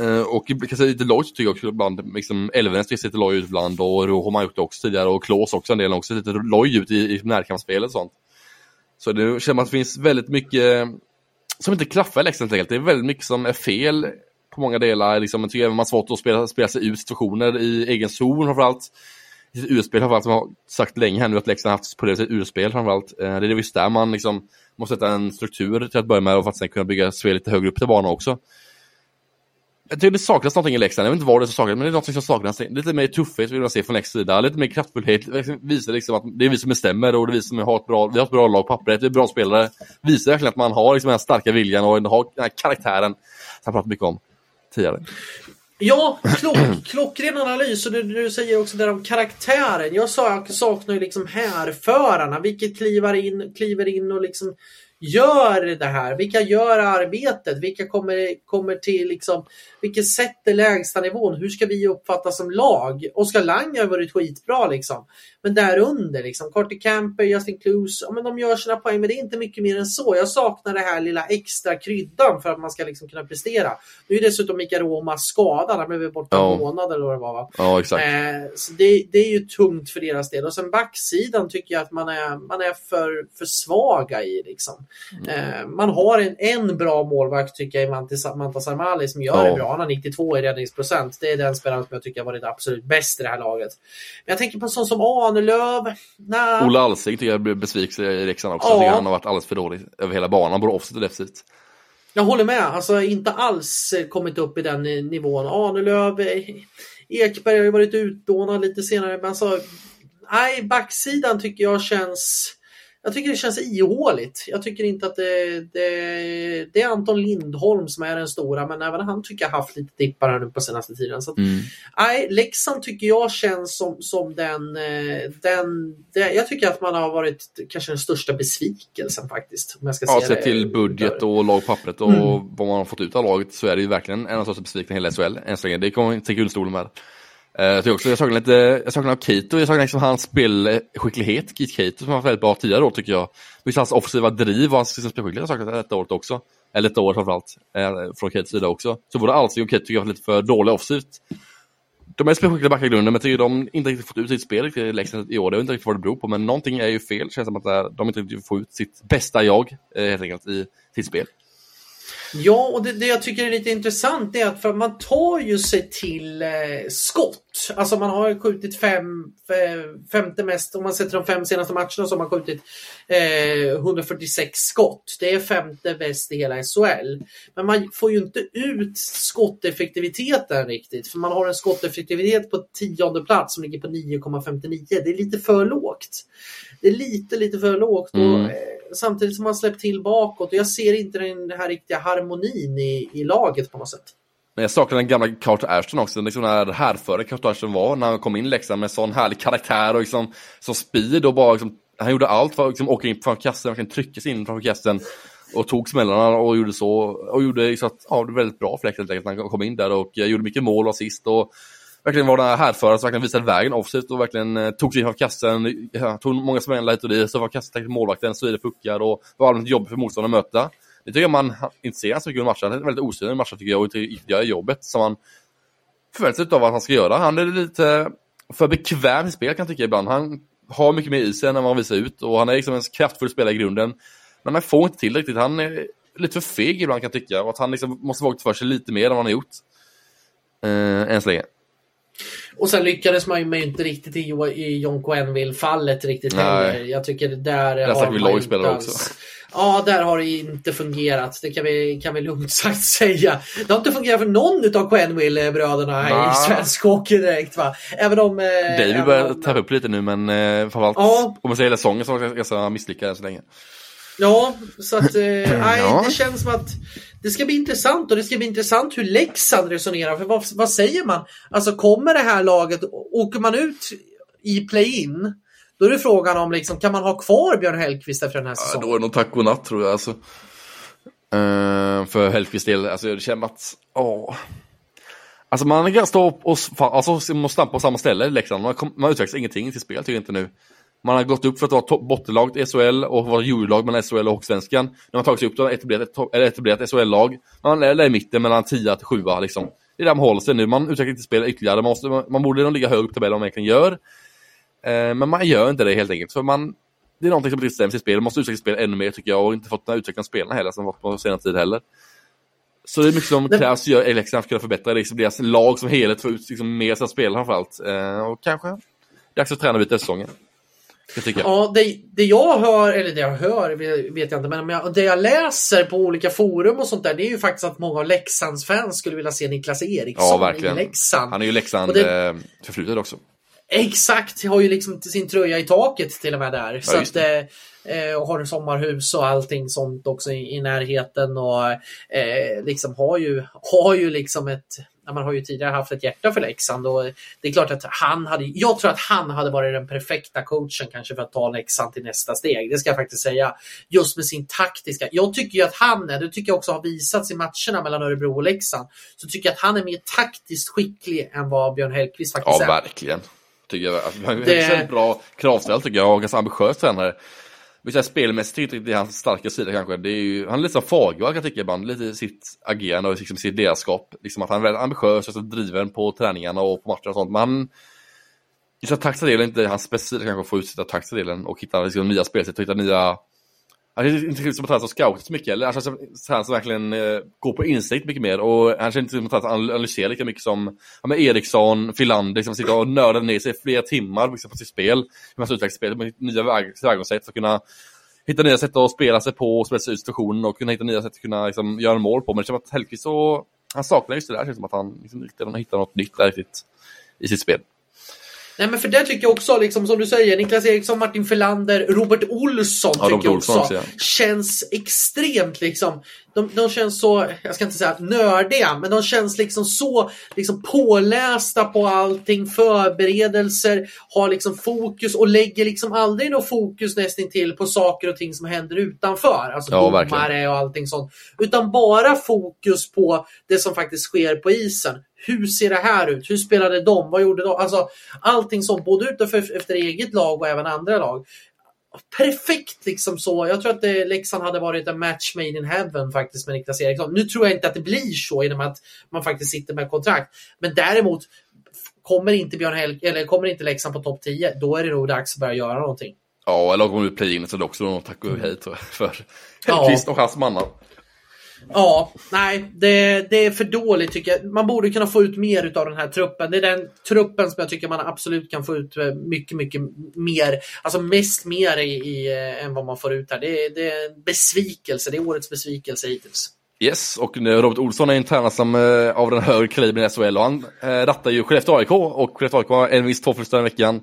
Eh, och kanske lite lojt tycker jag också ibland. Liksom, Elvenes ser lite loj ut ibland och Rojo har man gjort det också tidigare och Klås också en del också. Lite loj ut i, i närkampsspel och sånt. Så det känner man att det finns väldigt mycket eh, som inte klaffar i Leksand helt Det är väldigt mycket som är fel på många delar. Liksom, jag tycker även man har svårt att spela, spela sig ut situationer i egen zon framförallt. I sitt urspel framförallt, som jag har sagt länge här nu att Leksand har haft på det sitt urspel framförallt. Eh, det är visst där man liksom måste sätta en struktur till att börja med och för att sen kunna bygga spel lite högre upp till banan också. Jag tycker det saknas någonting i Leksand, jag vet inte vad det är som saknas, men det är något som saknas. Lite mer tuffhet vill man se från Leksands sida, lite mer kraftfullhet, liksom visa liksom att det är vi som bestämmer och det är vi som har ett bra, vi har ett bra lag på pappret, vi är bra spelare. Visa verkligen att man har liksom den här starka viljan och har den här karaktären som jag pratat mycket om tidigare. Ja, klock, klockren analys och du, du säger också där om karaktären. Jag sa jag saknar ju liksom härförarna, vilket kliver in, kliver in och liksom gör det här? Vilka gör arbetet? Vilka kommer, kommer till liksom, vilket sätter lägsta nivån? Hur ska vi uppfattas som lag? Oskar Lang har varit skitbra liksom. Men där under liksom, Carter Camper, Justin Clues, ja, men de gör sina poäng men det är inte mycket mer än så. Jag saknar det här lilla extra kryddan för att man ska liksom kunna prestera. Nu är dessutom Mikael Roma skadad, han blev borta en månad eller vad det var va? Ja, exakt. Eh, så det, det är ju tungt för deras del. Och sen backsidan tycker jag att man är, man är för, för svaga i. Liksom. Eh, man har en, en bra målvakt tycker jag i Mantis- Mantas Armali som gör Ja. det bra. Han har 92 i räddningsprocent. Det är den spelaren som jag tycker har varit absolut bäst i det här laget. Men jag tänker på en sån som Ahnelöv. Nah. Ola Alsing tycker jag blir besviken i Leksand också. Ja. Jag tycker han har varit alldeles för dålig över hela banan, både offset och defensivt. Jag håller med. Alltså inte alls kommit upp i den nivån. Ahnelöv, eh, Ekberg har ju varit utlånad lite senare. Men alltså, nej, backsidan tycker jag känns... Jag tycker det känns ihåligt. Jag tycker inte att det, det, det är Anton Lindholm som är den stora, men även han tycker jag haft lite dippar här nu på senaste tiden. Så att, Mm. Nej, Leksand tycker jag känns som, som den, eh, den, det, Jag tycker att man har varit kanske den största besvikelsen faktiskt. Om jag ska Ja, se sett till budget och lagpappret och Mm. vad man har fått ut av laget så är det ju verkligen en av de största besvikelserna i hela SHL än så länge. Det kommer inte till guldstolen med. Eh, jag tycker också jag saknar lite, jag saknar Keito, jag saknar liksom hans spelskicklighet, Keith Keito som har varit väldigt bra tidigare år tycker jag. Just hans offensiva driv och hans liksom spelskicklighet har jag saknat detta året också. Eller detta år framförallt, eh, från Katos sida också. Så både Alsing och Keito tycker jag har varit lite för dåliga offensivt. De är spelskickliga backar i grunden, men jag tycker de inte riktigt fått ut sitt spel riktigt i Leksand i år. Det är inte riktigt vad det beror på, men någonting är ju fel. Det känns som att de inte riktigt får ut sitt bästa jag, eh, helt enkelt, i sitt spel. Ja, och det, det jag tycker är lite intressant är att för man tar ju sig till eh, skott. Alltså man har skjutit fem, eh, femte mest, om man sätter de fem senaste matcherna så har man skjutit eh, 146 skott. Det är femte bäst i hela SHL. Men man får ju inte ut skotteffektiviteten riktigt. För man har en skotteffektivitet på tionde plats som ligger på 9,59. Det är lite för lågt. Det är lite, lite för lågt. Och, Mm. eh, samtidigt som man släppt till bakåt. Och jag ser inte den här riktiga harmonin i, i laget på något sätt. Men jag saknar den gamla Carter Ashton också, liksom när härföre Carter Ashton var när han kom in Leksand med sån härlig karaktär och liksom, så speed och bara liksom, han gjorde allt för att liksom, åka in framför kassen, verkligen trycka sig in framför kassen och tog smällarna och gjorde så och gjorde så att, ja, det var väldigt bra för Leksand helt enkelt när han kom in där och eh, gjorde mycket mål och assist och verkligen var den här härföraren som verkligen visade vägen offensivt och verkligen eh, tog sig in framför kassen, ja, tog många smällar hit och dit, så var kassen täckte målvakten, så är det puckar och var allmänt jobbigt för motståndaren att möta. Det tycker jag man inte ser så mycket under matchen. Han är väldigt osynlig i matchen tycker jag och inte gör jobbet som man förväntar sig av att han ska göra. Han är lite för bekväm i spel kan jag tycka ibland. Han har mycket mer i sig än vad han visar ut och han är liksom en kraftfull spelare i grunden. Men han får inte till det riktigt. Han är lite för feg ibland kan jag tycka och att han liksom måste våga för sig lite mer än vad han har gjort. Eh, än så länge. Och sen lyckades man ju med inte riktigt i, Jo- i John Quenneville-fallet riktigt Nej. heller. Jag tycker där Där har vi man inte också. alls- Ja, där har det inte fungerat. Det kan vi, kan vi lugnt sagt säga. Det har inte fungerat för någon av Quenneville-bröderna i svensk hockey direkt. Va? Även om... Eh, David börjar om- tappa upp lite nu men eh, framförallt Ja. om man säger hela säsongen så ganska misslyckad än så länge. Ja, så att eh, Ja. det känns som att det ska bli intressant och det ska bli intressant hur Leksand resonerar. För vad, vad säger man? Alltså kommer det här laget, åker man ut i play-in, då är det frågan om liksom, kan man ha kvar Björn Hellkvist efter den här Ja, säsongen? då är det nog tack och natt tror jag alltså. Eh, för Hellkvists del, alltså det känns att, åh. Alltså man kan stå och, alltså, man stampa på samma ställe i Leksand. Man, kom, man utvecklas ingenting till spel tycker jag inte nu. Man har gått upp för att vara bottenlag i SHL och vara juniorlag mellan SHL och Hockeysvenskan. Har man tagit sig upp etablerat ett, eller etablerat SHL-lag. Man är i mitten mellan 10 till 7 liksom. Det är där man håller sig nu. Man utvecklar inte spel ytterligare. Man, måste, man, borde nog ligga högre upp i tabellen än man egentligen gör. Eh, men man gör inte det helt enkelt. För man, det är någonting som brister i sitt spel. Man måste utveckla sitt spel ännu mer tycker jag och inte fått den här utvecklingen av spelarna heller som varit på senare tid heller. Så det är mycket som krävs för Leksand ska kunna förbättra liksom deras lag som helhet, få ut liksom mer sina spelare framförallt. Eh, och kanske dags att träna lite säsongen. Ja, det, det jag hör, eller det jag hör vet jag inte, men jag, det jag läser på olika forum och sånt där, det är ju faktiskt att många av Leksands fans skulle vilja se Niklas Eriksson Ja, verkligen. i Leksand. Han är ju Leksand det- eh, förflutet också. Exakt, har ju liksom sin tröja i taket till och med där. så just att, eh, eh, och har sommarhus och allting sånt också i, i närheten och eh, liksom har ju, har ju liksom ett man har ju tidigare haft ett hjärta för Leksand och det är klart att han hade, jag tror att han hade varit den perfekta coachen kanske för att ta Leksand till nästa steg. Det ska jag faktiskt säga. Just med sin taktiska. Jag tycker ju att han är, det tycker jag också har visats i matcherna mellan Örebro och Leksand, så tycker jag att han är mer taktiskt skicklig än vad Björn Hellkvist faktiskt ja, är. Ja, verkligen. Tycker jag. Alltså, en bra kravställ tycker jag och ganska ambitiös tränare. Men spelmässigt det är hans starka sida kanske. Det är ju, han är lite som Fagervall kan jag tycka ibland. Lite sitt agerande och liksom sitt ledarskap. Liksom att han är väldigt ambitiös och driven på träningarna och på matcher och sånt. Men han, just att taktiska delen inte hans specifika kanske att få ut taktiska delen och hitta liksom, nya spelsätt och hitta nya han ser inte som att han scoutar så mycket, eller han känns som han som verkligen eh, går på insikt mycket mer och han känns inte som att han analyserar lika mycket som ja, med Eriksson, Filander, som sitter och nördar ner sig i flera timmar liksom, på sitt spel. Hur man ska utveckla spelet med nya tillvägagångssätt för att kunna hitta nya sätt att spela sig på och spela sig ut situationen och kunna hitta nya sätt att kunna liksom, göra mål på. Men det känns som att Hellkvist så, han saknar just det där, det känns som att han liksom, hittar något nytt där riktigt i sitt spel. Nej men för det tycker jag också, liksom, som du säger, Niklas Eriksson, Martin Förlander, Robert Olsson ja, tycker Robert jag också, också ja. känns extremt liksom. De, de, känns så, jag ska inte säga nördiga, men de känns liksom så liksom pålästa på allting, förberedelser, har liksom fokus och lägger liksom aldrig något fokus nästintill på saker och ting som händer utanför. Alltså ja, domare verkligen. och allting sånt. Utan bara fokus på det som faktiskt sker på isen. Hur ser det här ut? Hur spelade de? Vad gjorde de? Alltså, allting sånt, både utanför efter eget lag och även andra lag. Perfekt liksom så. Jag tror att det, Leksand hade varit en match made in heaven faktiskt med Niklas Eriksson. Nu tror jag inte att det blir så genom att man faktiskt sitter med kontrakt. Men däremot kommer inte Björn Hel eller kommer inte Leksand på topp 10, då är det nog dags att börja göra någonting. Ja, eller om vi play-in så är det också något tack och hej för Hellkvist ja. och hans mannar. Ja, nej, det, det är för dåligt tycker jag. Man borde kunna få ut mer av den här truppen. Det är den truppen som jag tycker man absolut kan få ut eh, mycket, mycket mer. Alltså mest mer i, i eh, än vad man får ut här. Det är, det är en besvikelse. Det är årets besvikelse hittills. Yes, och eh, Robert Olsson är en tränare som eh, av den högre kalibern i SHL och han eh, rattar ju Skellefteå AIK och Skellefteå AIK har en viss två förluster den veckan.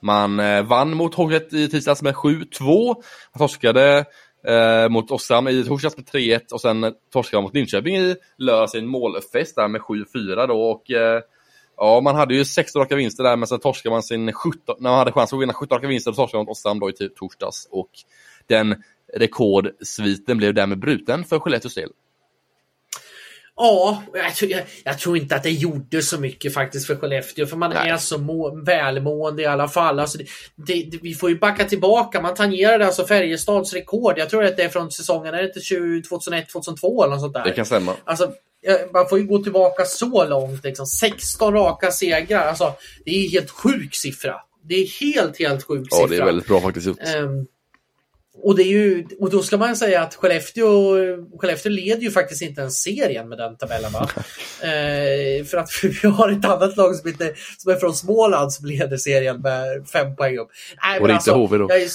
Man eh, vann mot Hockeyett i tisdags med 7-2. Man torskade eh, mot Oskarshamn i torsdags med 3-1 och sen torskade mot Linköping i lördags i en målfest där med 7-4 då och eh, Ja, man hade ju 16 raka vinster där, men sen torskade man sin 17, när man hade chans att vinna 17 raka vinster, då torskade man mot Oskarshamn då i torsdags. Och den rekordsviten blev därmed bruten för Skellefteås del. Ja, jag, jag, jag, tror inte att det gjorde så mycket faktiskt för Skellefteå, för man Nej. är så må, välmående i alla fall. Alltså det, det, vi får ju backa tillbaka. Man tangerade alltså Färjestads rekord. Jag tror att det är från säsongen, är det inte 2001-2002 eller något sånt där? Det kan stämma. Alltså, man får ju gå tillbaka så långt. Liksom. 16 raka segrar. Alltså, det är helt sjuk siffra. Det är helt, helt sjuk siffra. Ja, det är väldigt bra faktiskt gjort. Um, och, det är ju, och då ska man säga att Skellefteå, Skellefteå leder ju faktiskt inte ens serien med den tabellen. Va? eh, för att vi har ett annat lag som, inte, som är från Småland som leder serien med fem poäng upp. Nej, och det är alltså, inte HV då? Är,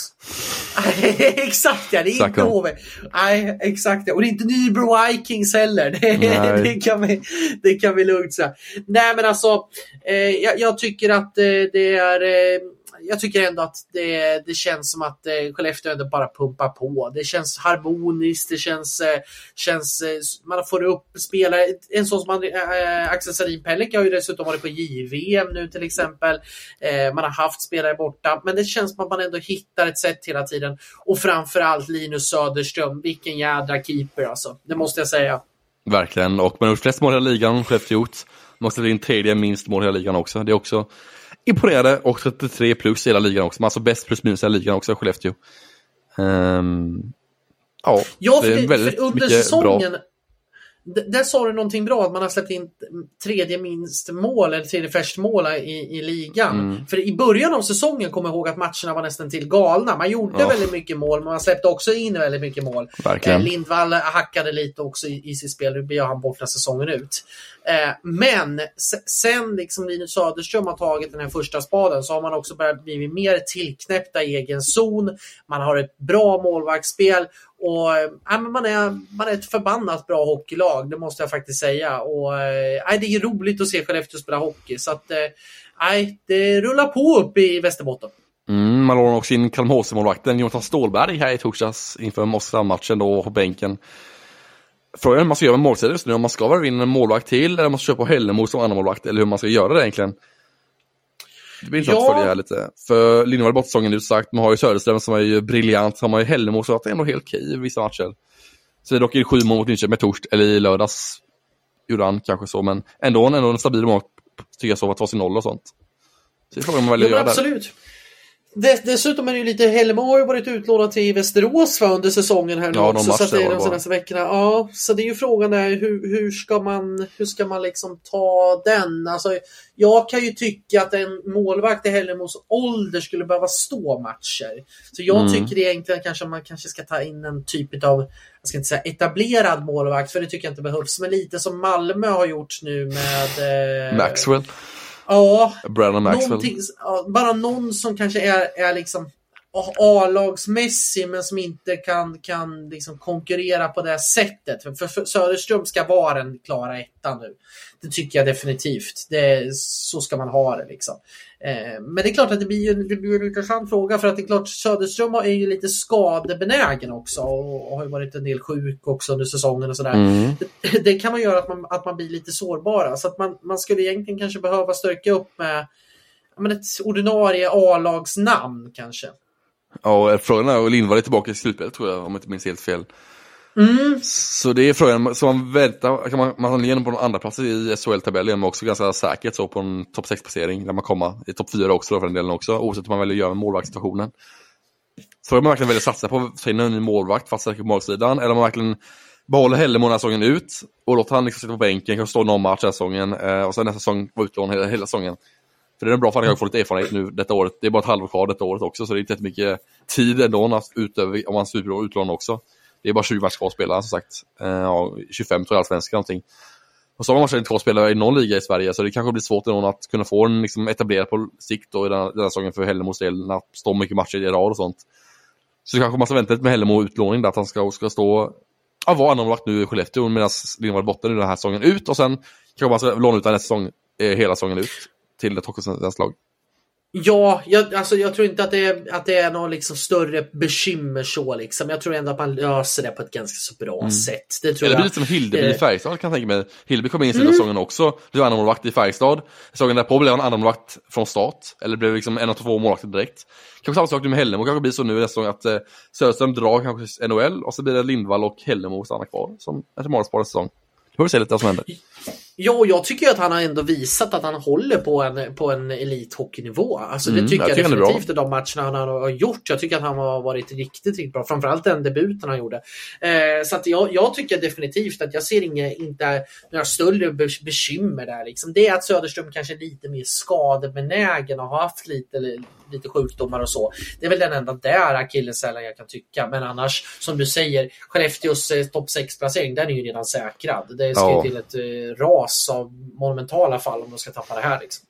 exakt ja, det är inte HV. Nej, exakt ja. Och det är inte Nybro Vikings heller. Det, det, kan, vi, det kan vi lugnt säga. Nej men alltså, eh, jag, jag, tycker att eh, det är eh, jag tycker ändå att det, det känns som att eh, Skellefteå ändå bara pumpar på. Det känns harmoniskt, det känns, eh, känns eh, man får upp spelare. En sån som eh, eh, Axel Sarin Pellik har ju dessutom varit på JVM nu till exempel. Eh, man har haft spelare borta, men det känns som att man ändå hittar ett sätt hela tiden. Och framförallt Linus Söderström, vilken jädra keeper alltså. Det måste jag säga. Verkligen, och man har gjort flest mål i ligan, Skellefteå gjort. Måste bli en tredje minst mål i hela ligan också. Det är också imponerade och 33 plus i hela ligan också. Alltså bäst plus minus i hela ligan också, Skellefteå. Um, ja, ja, det är väldigt under mycket säsongen, bra. Där sa du någonting bra, att man har släppt in tredje minst mål eller tredje färst mål i, i ligan. Mm. För i början av säsongen kommer jag ihåg att matcherna var nästan till galna. Man gjorde oh. väldigt mycket mål, men man släppte också in väldigt mycket mål. Eh, Lindvall hackade lite också i, i sitt spel, nu blir han borta säsongen ut. Eh, men sen liksom Linus Söderström har tagit den här första spaden så har man också börjat bli mer tillknäppta i egen zon. Man har ett bra målvaktsspel och äh, man, är, man är ett förbannat bra hockeylag, det måste jag faktiskt säga. Och, äh, det är roligt att se Skellefteå spela hockey. Så att, äh, det rullar på upp i Västerbotten. Mm, man lånar också in Kalmhose-målvakten Jonathan Stålberg här i torsdags inför Moskva-matchen då på bänken. frågan är hur man ska göra med målsidan just nu, om man ska vara in en målvakt till eller om man ska köpa Hällemo som andra målvakt eller hur man ska göra det egentligen. Det blir intressant Ja. att följa här lite. För Lindvall är borta säsongen ut sagt, man har ju Söderström som är ju briljant, så har man ju Hällemo som varit ändå helt okej i vissa matcher. Så det är dock i sju mål mot Linköping med torsk, eller i lördags gjorde han kanske så, men ändå, ändå en stabil mål tycker jag så, att ta sin noll och sånt. Så det är frågan om man väljer Jo, att göra där. Dess, dessutom är det ju lite, Hellemo har ju varit utlånad till Västerås va, under säsongen här nu Ja, också. Så att det är de senaste veckorna. Ja, så det är ju frågan där hur, hur ska man, hur ska man liksom ta den? Alltså, jag kan ju tycka att en målvakt i Hellemos ålder skulle behöva stå matcher. Så jag Mm. tycker egentligen kanske man kanske ska ta in en typ av, jag ska inte säga etablerad målvakt, för det tycker jag inte behövs. Men lite som Malmö har gjort nu med... Eh, Maxwell, Ja, Brandon Maxwell. Ja, bara någon som kanske är, är liksom A-lagsmässig men som inte kan, kan liksom konkurrera på det sättet. För, för, för Söderström ska vara den klara ettan nu. Det tycker jag definitivt. Det, så ska man ha det. Liksom. Eh, men det är klart att det blir, ju- det blir en intressant fråga för att det är klart Söderström är ju lite skadebenägen också och, har ju varit en del sjuk också under säsongen och sådär Mm. det kan man göra att man, att man blir lite sårbara. Så att man, man skulle egentligen kanske behöva stärka upp med men ett ordinarie A-lagsnamn kanske. Ja, och frågan är, och Lindvall är tillbaka i slutspelet tror jag, om jag inte minns helt fel. Mm. Så det är frågan, så man väntar, kan man, man igenom på någon andra plats i SHL-tabellen, men också ganska säkert så på en topp 6-placering, där man kommer i topp 4 också då för den delen också, oavsett hur man väljer att göra med målvaktssituationen. Så om man verkligen väljer att satsa på att ta in en ny målvakt för att stärka på målsidan, eller om man verkligen behåller Hällemo den här säsongen ut och låter han liksom sitta på bänken, kanske stå någon match den här säsongen eh, och sen nästa säsong vara utlånad hela, hela säsongen. För det är bra för att han får få lite erfarenhet nu detta året. Det är bara ett halvår kvar detta året också, så det är inte jättemycket tid ändå utöver, om han super utlån också. Det är bara 20 matcher kvar att spela som sagt. Eh, ja, 25 tror jag allsvenskan någonting. Och så har man kanske kvar att spelare i någon liga i Sverige, så det kanske blir svårt någon att kunna få en liksom, etablerad på sikt då, i den, den här säsongen för Hällemos del, när det står mycket matcher i rad och sånt. Så kanske man ska vänta lite med Hällemo utlåning där, att han ska, ska stå, ja, vara annorlunda nu i Skellefteå medan Lindvall borta nu den här säsongen ut och sen kanske man ska låna ut den nästa säsong, eh, hela säsongen ut till ett hockeyssvenskt lag. Ja, jag, alltså, jag tror inte att det är, att det är någon liksom större bekymmer så. Liksom. Jag tror ändå att man löser det på ett ganska så bra sätt. Det tror Eller det blir lite som Hildeby i Eh. Färjestad kan jag tänka mig. Hildeby kom in i sista säsongen också. Blev målvakt i Färjestad. Säsongen därpå blev han andra målvakt från start. Eller blev liksom en av två målvakter direkt. Kanske samma sak nu med Hällemo. Kanske blir så nu i nästa säsong att eh, Söderström drar kanske NHL och så blir det Lindvall och Hällemo stannar kvar som ett målvaktspar nästa säsong. Får vi se lite vad som händer. Ja, jag tycker att han har ändå visat att han håller på en, på en elithockeynivå. Alltså, Mm, det tycker jag jag, tycker definitivt i de matcherna han har gjort. Jag tycker att han har varit riktigt, riktigt bra. Framförallt den debuten han gjorde. Eh, så att jag, jag tycker definitivt att jag ser inga, inte några större be- bekymmer där. Liksom. Det är att Söderström kanske är lite mer skadebenägen och har haft lite, lite sjukdomar och så. Det är väl den enda där akilleshälen jag kan tycka. Men annars, som du säger, Skellefteås eh, topp 6-placering, den är ju redan säkrad. Det ska Ja. ju till ett eh, ras av monumentala fall om de ska tappa det här. Liksom.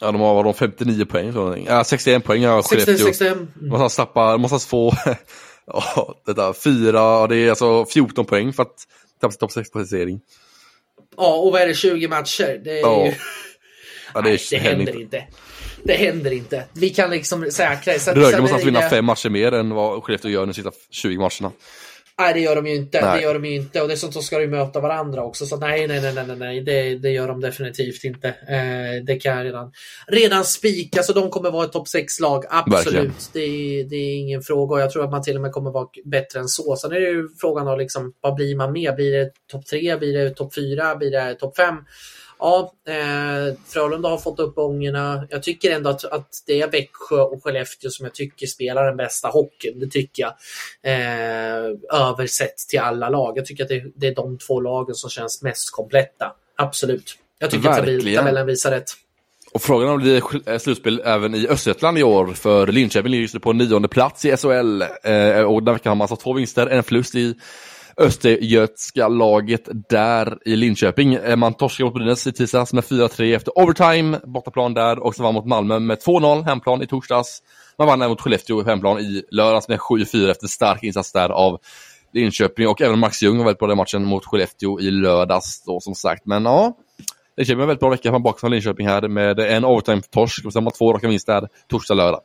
Ja, de har vad de 59 poäng. Ja, 61 poäng har 60, Skellefteå. 65. Mm. Man måste tappa, måste få ja, detta, fyra, det är alltså 14 poäng för att tappa sin topp 6-placering. Ja, och vad är det, 20 matcher? Det är Ja. ju... Ja, det, Nej, det händer inte. Det händer inte. Vi kan liksom säkra så, Rögle måste vinna fem matcher mer än vad Skellefteå gör de sista 20 matcherna. Nej, det gör de ju inte. Nej. Det gör de ju inte. Och dessutom ska de ju möta varandra också. Så nej, nej, nej, nej, nej. Det, det gör de definitivt inte. Eh, det kan jag redan, redan spika. Så de kommer vara ett topp 6-lag. Absolut. Det är, det är ingen fråga. Och jag tror att man till och med kommer vara bättre än så. Sen är det ju frågan om liksom, vad blir man med? Blir det topp 3? Blir det topp 4? Blir det topp 5? Ja, eh, Frölunda har fått upp ångorna. Jag tycker ändå att, att det är Växjö och Skellefteå som jag tycker spelar den bästa hockeyn. Det tycker jag. Eh, översett till alla lag. Jag tycker att det, det är de två lagen som känns mest kompletta. Absolut. Jag tycker att tabell, Verkligen. tabellen visar rätt. Och frågan om det blir eh, slutspel även i Östergötland i år, för Linköping ligger just nu på nionde plats i SHL. Eh, och den veckan har man alltså två vinster, en förlust i Östergötska laget där i Linköping. Eh, man torskade mot Brynäs i tisdags med 4-3 efter overtime, bortaplan där, och så vann mot Malmö med 2-0 hemplan i torsdags. Man vann även mot Skellefteå hemplan i lördags med 7-4 efter stark insats där av Linköping och även Max Ljung var väldigt bra den matchen mot Skellefteå i lördags då som sagt. Men ja, Linköping har en väldigt bra vecka från bak Linköping här med en overtime-torsk och sen har man två raka vinster torsdag, lördag.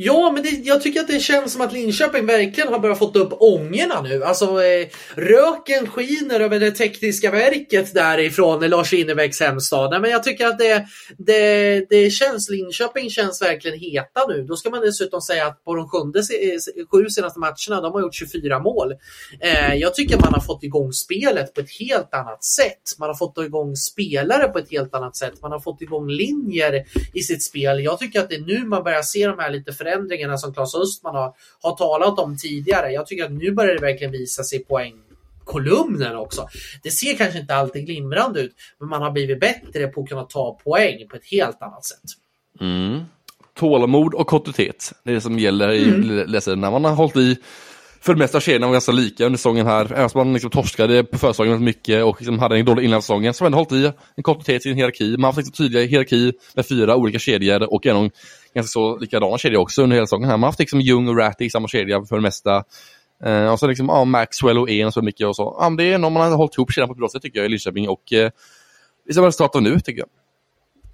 Ja, men det, jag tycker att det känns som att Linköping verkligen har börjat fått upp ångorna nu. Alltså eh, röken skiner över det tekniska verket därifrån Lars Winnerbäcks hemstad. Nej, men jag tycker att det, det, det känns, Linköping känns verkligen heta nu. Då ska man dessutom säga att på de sjunde, sju senaste matcherna, de har gjort 24 mål. Eh, jag tycker man har fått igång spelet på ett helt annat sätt. Man har fått igång spelare på ett helt annat sätt. Man har fått igång linjer i sitt spel. Jag tycker att det är nu man börjar se de här lite förändringarna som Claes Östman har, har talat om tidigare. Jag tycker att nu börjar det verkligen visa sig poäng kolumnen också. Det ser kanske inte alltid glimrande ut, men man har blivit bättre på att kunna ta poäng på ett helt annat sätt. Mm. Tålamod och kontinuitet, det är det som gäller i mm. när man har hållit i för det mesta kedjorna var ganska lika under säsongen här. Även om man liksom torskade på försäsongen väldigt mycket och liksom hade en dålig innan så har man hållit i en kontinuitet i sin hierarki. Man har haft liksom tydliga hierarki med fyra olika kedjor och en ganska så likadana kedjor också under hela säsongen. Här. Man har haft liksom Jung och Ratty i samma kedja för det mesta. Eh, och så liksom ja, Maxwell och En och så mycket och så. Ja, det är någon man har hållit ihop kedjan på ett bra sätt tycker jag i Linköping och eh, vi ser vad resultatet nu tycker jag.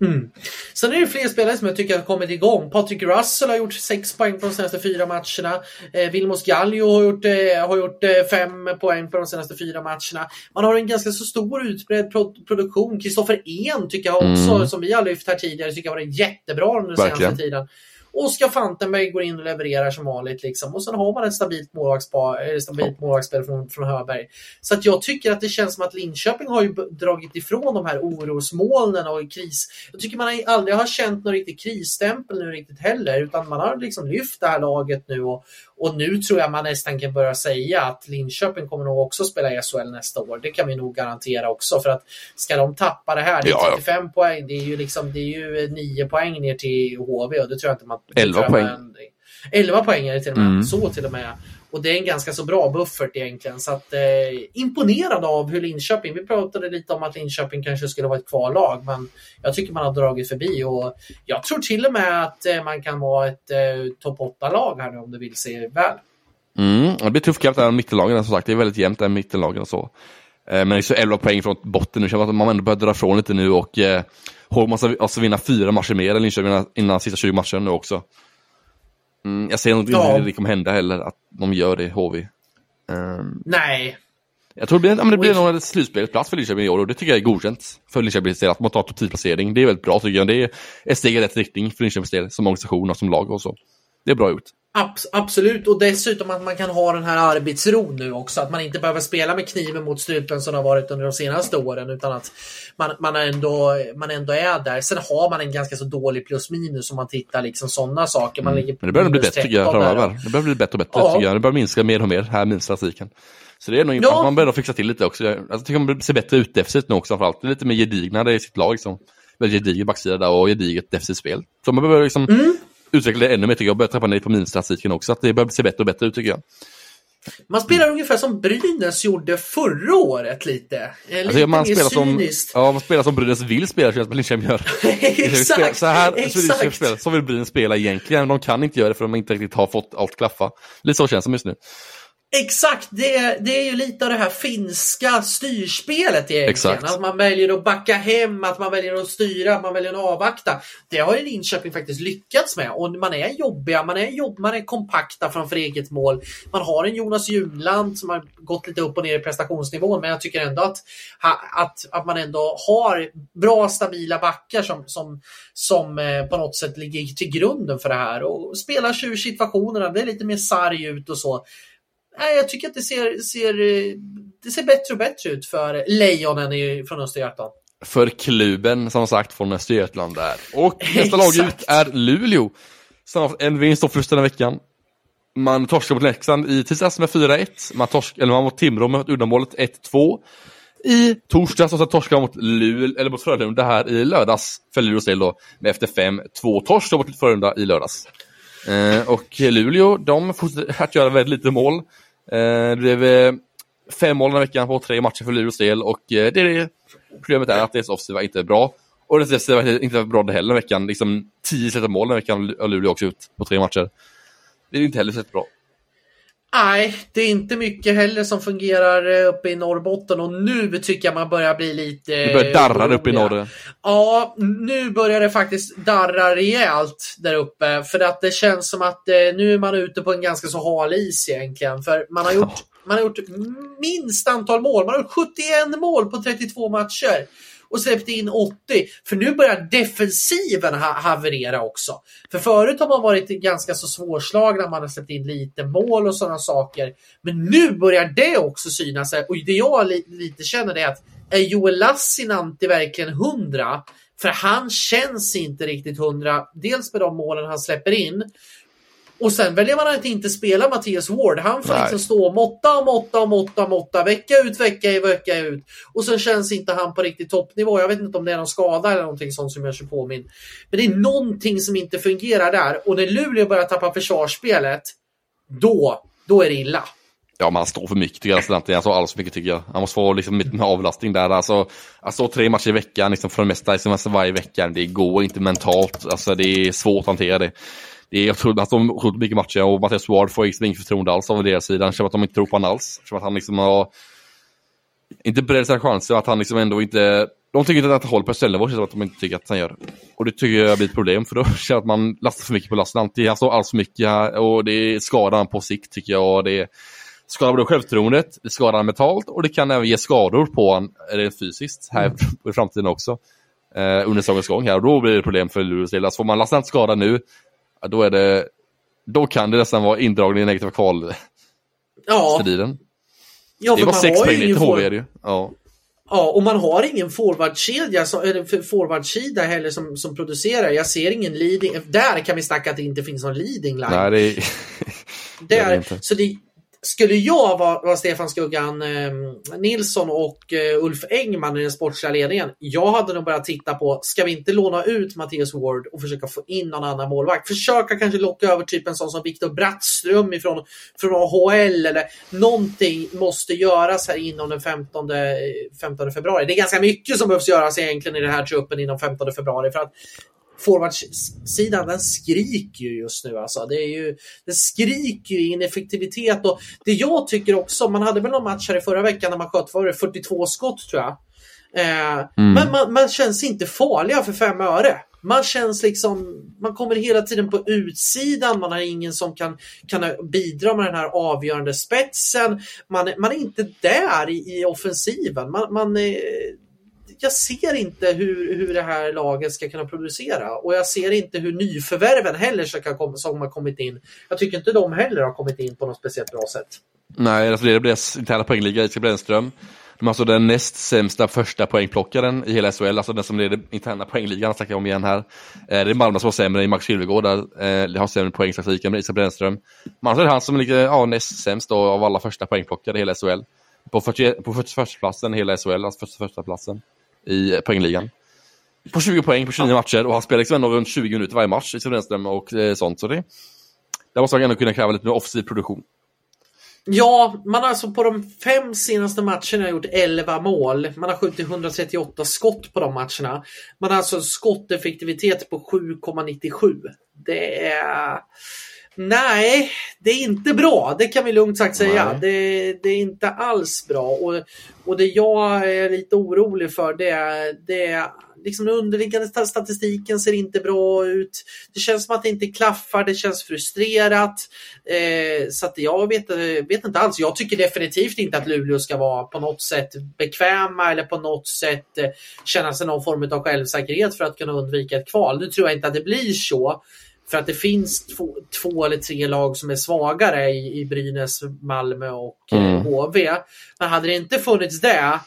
Mm. Sen är det fler spelare som jag tycker har kommit igång. Patrik Russell har gjort 6 poäng på de senaste fyra matcherna. Eh, Vilmos Gallio har gjort, eh, har gjort 5 eh, poäng på de senaste fyra matcherna. Man har en ganska så stor utbredd pro produktion. Kristoffer En tycker jag också, mm. som vi har lyft här tidigare, tycker jag har varit jättebra under den senaste tiden. Oskar Fantenberg går in och levererar som vanligt. Liksom. Och sen har man ett stabilt, målvaktspar, stabilt målvaktsspel från, från Höberg. Så att jag tycker att det känns som att Linköping har ju dragit ifrån de här orosmolnen och kris. Jag tycker man aldrig har känt någon riktig krisstämpel nu riktigt heller. Utan man har liksom lyft det här laget nu och, och nu tror jag man nästan kan börja säga att Linköping kommer nog också spela i SHL nästa år. Det kan vi nog garantera också. För att ska de tappa det här, det är 35 ja, ja. poäng, det är ju liksom, det är ju 9 poäng ner till HV och det tror jag inte man... 11 poäng. Man, 11 poäng är det till och med, mm. så till och med. Och det är en ganska så bra buffert egentligen. Så att, eh, imponerad av hur Linköping, vi pratade lite om att Linköping kanske skulle vara ett kvallag, men jag tycker man har dragit förbi och jag tror till och med att eh, man kan vara ett eh, topp 8-lag här nu om du vill se väl. Mm, det blir tufft kamp där mittenlagen som sagt, det är väldigt jämnt där mittenlagen och så. Eh, men det är så 11 poäng från botten nu, känns att man ändå börjar dra ifrån lite nu och Håll måste alltså vinna fyra matcher mer än Linköping innan sista 20 matcherna nu också. Mm, jag ser nog inte att det kommer hända heller, att de gör det, HV. Um, ehm, Nej. Jag tror det blir, men det blir nog en slutspelsplats för Linköping i år och det tycker jag är godkänt för Linköpings del. Att man tar topp 10-placering, det är väldigt bra tycker jag. Det är ett steg i rätt riktning för Linköpings del, som organisation och som lag och så. Det är bra gjort. Abs absolut, och dessutom att man kan ha den här arbetsron nu också. Att man inte behöver spela med kniven mot strupen som det har varit under de senaste åren. Utan att man, man, ändå, man ändå är där. Sen har man en ganska så dålig plus minus om man tittar liksom sådana saker. Man mm. Men det börjar bli bättre tycker jag framöver. Det börjar bli bättre och bättre ja. tycker jag. Det börjar minska mer och mer här minusstatistiken. Så det är nog ja. man börjar fixa till lite också. Jag tycker man ser bättre ut defensivt nu också framförallt. Det är lite mer gedignare i sitt lag. Liksom. Väldigt gedigen backsida där och gediget defensivt spel. Så man behöver liksom mm utveckla det ännu mer tycker jag. och börja trappa ner på minstatistiken också. Att det börjar se bättre och bättre ut tycker jag. Man spelar ungefär som Brynäs gjorde förra året lite. Eh, lite alltså, man spelar cyniskt. Som, ja, man spelar som Brynäs vill spela, känns som Linköping gör. exakt, så här exakt. Så, så vill Brynäs spela egentligen, de kan inte göra det för de inte riktigt har fått allt klaffa. Lite så känns det just nu. Exakt, det är, det är ju lite av det här finska styrspelet egentligen. Exakt. Att man väljer att backa hem, att man väljer att styra, att man väljer att avvakta. Det har ju Linköping faktiskt lyckats med och man är jobbiga, man är, jobb, man är kompakta framför eget mål. Man har en Jonas Junland som har gått lite upp och ner i prestationsnivån men jag tycker ändå att, att, att man ändå har bra stabila backar som, som, som eh, på något sätt ligger till grunden för det här och spelar situationerna, det är lite mer sarg ut och så nej, jag tycker att det ser, ser, det ser bättre och bättre ut för lejonen från Östergötland. För klubben som sagt från Östergötland där. Och nästa lag ut är Luleå. Som har en vinst och förlust den här veckan. Man torskade mot Leksand i tisdags med 4-1. Man, torsk, eller man mot Timrå med uddamålet 1-2. I torsdags och så torskade man mot Luleå, eller mot Frölunda här i lördags. För Luleås del då med efter 5-2 torsk mot Frölunda i lördags. Eh, och Luleå, de fortsätter att göra väldigt lite mål. Eh, det blev eh, fem mål den veckan på tre matcher för Luleås del och eh, det är problemet är att deras offensiva inte är bra. Och deras defensiva är inte bra det heller den veckan. Liksom tio släppta mål den veckan har Luleå också ut på tre matcher. Det är inte heller särskilt bra. Nej, det är inte mycket heller som fungerar eh, uppe i Norrbotten och nu tycker jag man börjar bli lite... Det börjar darra uppe i norr. Ja, nu börjar det faktiskt darra rejält där uppe för att det känns som att eh, nu är man ute på en ganska så hal is egentligen. För man har gjort, man har gjort minst antal mål. Man har gjort 71 mål på 32 matcher och släppte in 80. För nu börjar defensiven ha haverera också. För förut har man varit ganska så svårslagna, man har släppt in lite mål och sådana saker. Men nu börjar det också synas. Och det jag li lite känner är att är Joel Lassinantti verkligen hundra? För han känns inte riktigt hundra. Dels med de målen han släpper in och sen väljer man att inte spela Mattias Ward. Han får liksom stå måtta och måtta och måtta och måtta vecka ut, vecka i, vecka ut. Och sen känns inte han på riktigt toppnivå. Jag vet inte om det är någon skada eller någonting sånt som jag sig påminn. Men det är någonting som inte fungerar där. Och när Luleå börjar tappa försvarsspelet, då, då är det illa. Ja, man står för mycket tycker jag. Alltså, alltså alldeles för mycket tycker jag. Han måste få liksom med avlastning där. Alltså, alltså tre matcher i veckan, liksom för det mesta, liksom, alltså, varje vecka. Det går inte mentalt. Alltså det är svårt att hantera det är, jag tror att de har mycket matcher och Mattias Ward får liksom inget förtroende alls av deras sida. Det känns att de inte tror på honom alls. Det att han liksom har inte beredd sina chanser, att han liksom ändå inte... De tycker inte att han håller på Stellenbosch, så att de inte tycker att han gör. Och det tycker jag blir ett problem, för då känner jag att man lastar för mycket på lasten. Han står alls för mycket och det skadar han på sikt tycker jag. Och det skadar både självförtroendet, det skadar han mentalt och det kan även ge skador på honom rent fysiskt här mm. i framtiden också. Eh, under säsongens gång här och då blir det problem för Luleås del. Alltså får man lasta skada nu då är det, då kan det nästan vara indragning i negativa kvalstriden. Ja. ja, det är bara sex poäng ner till HV är det ju. Ja. Ja, och man har ingen forwardkedja, eller forwardsida heller som, som producerar. Jag ser ingen leading. Där kan vi snacka att det inte finns någon leading line. Nej, det är, det är, det är det så det, skulle jag vara, vara Stefan Skuggan eh, Nilsson och eh, Ulf Engman i den sportsliga ledningen. Jag hade nog börjat titta på, ska vi inte låna ut Mattias Ward och försöka få in någon annan målvakt? Försöka kanske locka över typ en sån som Viktor Brattström ifrån, från AHL eller någonting måste göras här inom den 15, 15 februari. Det är ganska mycket som behövs göras egentligen i den här truppen inom 15 februari för att forwardsidan den skriker ju just nu. Alltså. Det, är ju, det skriker ju ineffektivitet. Och det jag tycker också, man hade väl någon match här i förra veckan när man sköt var det 42 skott tror jag. Eh, mm. Men man, man, känns inte farliga för fem öre. Man känns liksom, man kommer hela tiden på utsidan, man har ingen som kan, kan bidra med den här avgörande spetsen. Man, man är inte där i, i offensiven. Man, man, jag ser inte hur, hur det här laget ska kunna producera och jag ser inte hur nyförvärven heller ska komma, som har kommit in. Jag tycker inte de heller har kommit in på något speciellt bra sätt. Nej, alltså det blir deras interna poängliga, Isak Brännström. De är alltså den näst sämsta första poängplockaren i hela SHL, alltså den som leder interna poängligan, snackar jag om igen här. Eh, det är Malmö som har sämre i Max Hylvegård, där eh, har sämre poängstatistik än Isak Brännström. Men alltså är han som ligger ja, näst sämst då, av alla första poängplockare i hela SHL. På, 40, på 41 platsen i hela SHL, alltså 41 platsen i poängligan. På 20 poäng på 29 matcher och han spelar liksom ändå runt 20 minuter varje match i Sundström och eh, sånt. Så det, där måste man ändå kunna kräva lite mer offensiv produktion. Ja, man har alltså på de fem senaste matcherna gjort 11 mål. Man har skjutit 138 skott på de matcherna. Man har alltså skotteffektivitet på 7,97. Det är... Nej, det är inte bra. Det kan vi lugnt sagt säga. Det, det, är inte alls bra. Och, och det jag är lite orolig för det är, det är liksom den underliggande statistiken ser inte bra ut. Det känns som att det inte klaffar. Det känns frustrerat. Eh, så att jag vet, vet inte alls. Jag tycker definitivt inte att Luleå ska vara på något sätt bekväma eller på något sätt eh, känna sig någon form av självsäkerhet för att kunna undvika ett kval. Nu tror jag inte att det blir så. För att det finns två, två, eller tre lag som är svagare i, i Brynäs, Malmö och eh, mm. HV. Men hade det inte funnits det,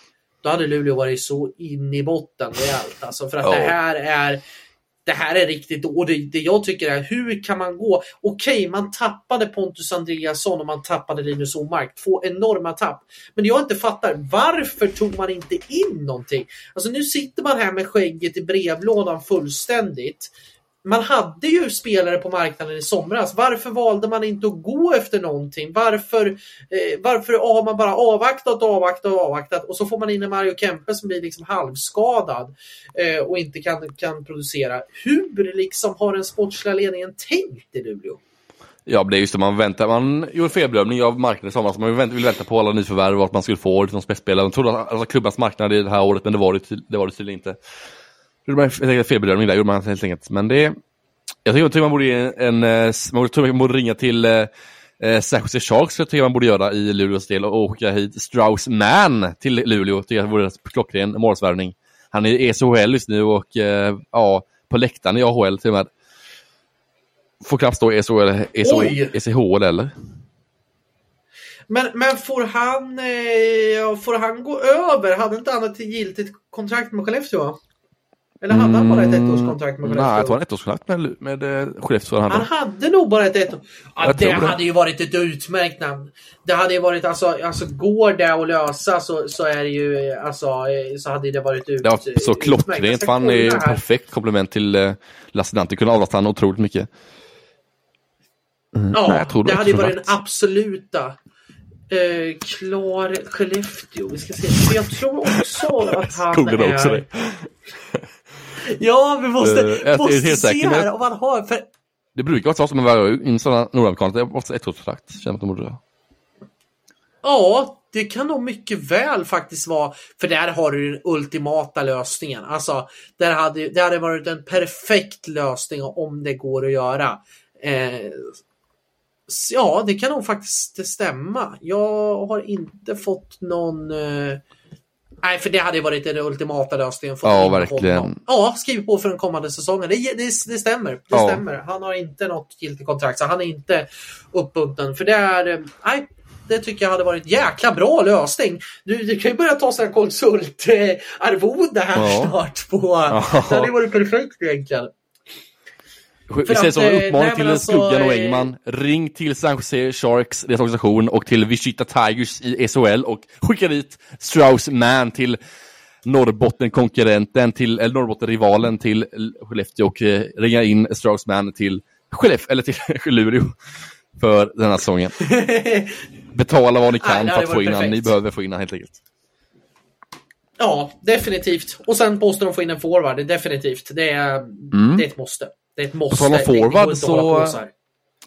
då hade Luleå varit så in i botten rejält. Alltså för att oh. det här är det här är riktigt och det, det jag tycker är hur kan man gå? Okej, okay, man tappade Pontus Andreasson och man tappade Linus Omark. Två enorma tapp. Men jag inte fattar, varför tog man inte in någonting? Alltså nu sitter man här med skägget i brevlådan fullständigt man hade ju spelare på marknaden i somras. Varför valde man inte att gå efter någonting? Varför, eh, varför har man bara avvaktat, avvaktat, och avvaktat och så får man in en Mario Kempe som blir liksom halvskadad eh, och inte kan, kan producera. Hur liksom har den sportsliga ledningen tänkt i Luleå? Ja, det är just det, man väntar, man gjorde felbedömning av marknaden i somras, man vill vänta, på alla nyförvärv och att man skulle få liksom spetsspelare. Man trodde att alltså, klubbans marknad i det här året, men det var det, det, var det tydligen inte. Det var en felbedömning där, gjorde man helt enkelt. Men det, jag tycker, man borde ge en, en man borde, man borde ringa till eh, San Jose Sharks, jag tycker man borde göra i Luleås del och åka hit Strauss Man till Luleå, tycker jag vore en klockren målsvärvning. Han är i SHL just nu och eh, ja, på läktaren i AHL till och med. Får knappt stå i SHL eller? Men, men får, han, eh, får han gå över? Hade inte han ett giltigt kontrakt med Skellefteå? Eller hade han bara ett mm, ettårskontrakt med Skellefteå? Nej, jag tror han ett ettårskontrakt med, med, med eh, Skellefteå. Han, han hade nog bara ett ettårs... Ja, det hade ju varit ett utmärkt namn. Det hade ju varit, alltså, alltså går det att lösa så, så är det ju, alltså, eh, så hade det varit ut, Ja, så klockrent. För han är perfekt komplement till uh, Lasse Dante. Kunde avlasta honom otroligt mycket. Mm. Ja, Nej, det, det hade ju varit den absoluta eh, klar Skellefteå. Vi ska se. Jag tror också att han är... ja, vi måste, uh, måste se här om han har... För... Det brukar vara så som en sådana nordamerikaner. Det är ofta ett årskontrakt. Känner att de borde Ja, det kan nog mycket väl faktiskt vara, för där har du den ultimata lösningen. Alltså, där hade, det hade varit en perfekt lösning om det går att göra. Eh, Ja, det kan nog faktiskt stämma. Jag har inte fått någon... Eh... Nej, för det hade varit den ultimata lösningen. Ja, verkligen. Honom. Ja, skriv på för den kommande säsongen. Det, det, det stämmer. Det ja. stämmer. Han har inte något giltigt kontrakt, så han är inte uppbunden. För det är... Eh, nej, det tycker jag hade varit en jäkla bra lösning. Du, du kan ju börja ta sådana konsultarvode här ja. snart. På, ja. Det hade varit perfekt egentligen. Vi säger som en eh, uppmaning till alltså, Skuggan och Engman. Ring till San Jose Sharks, deras organisation, och till Wichita Tigers i SHL och skicka dit Strauss Man till Norrbotten-konkurrenten till, eller Norrbotten-rivalen till Skellefteå och eh, ringa in Strauss Man till Skellefteå, eller till Luleå för den här säsongen. Betala vad ni kan Nej, för att få in han. Ni behöver få in han helt enkelt. Ja, definitivt. Och sen måste de få in en forward, definitivt. Det är, mm. det är ett måste. Det är ett måste. På tal om forward så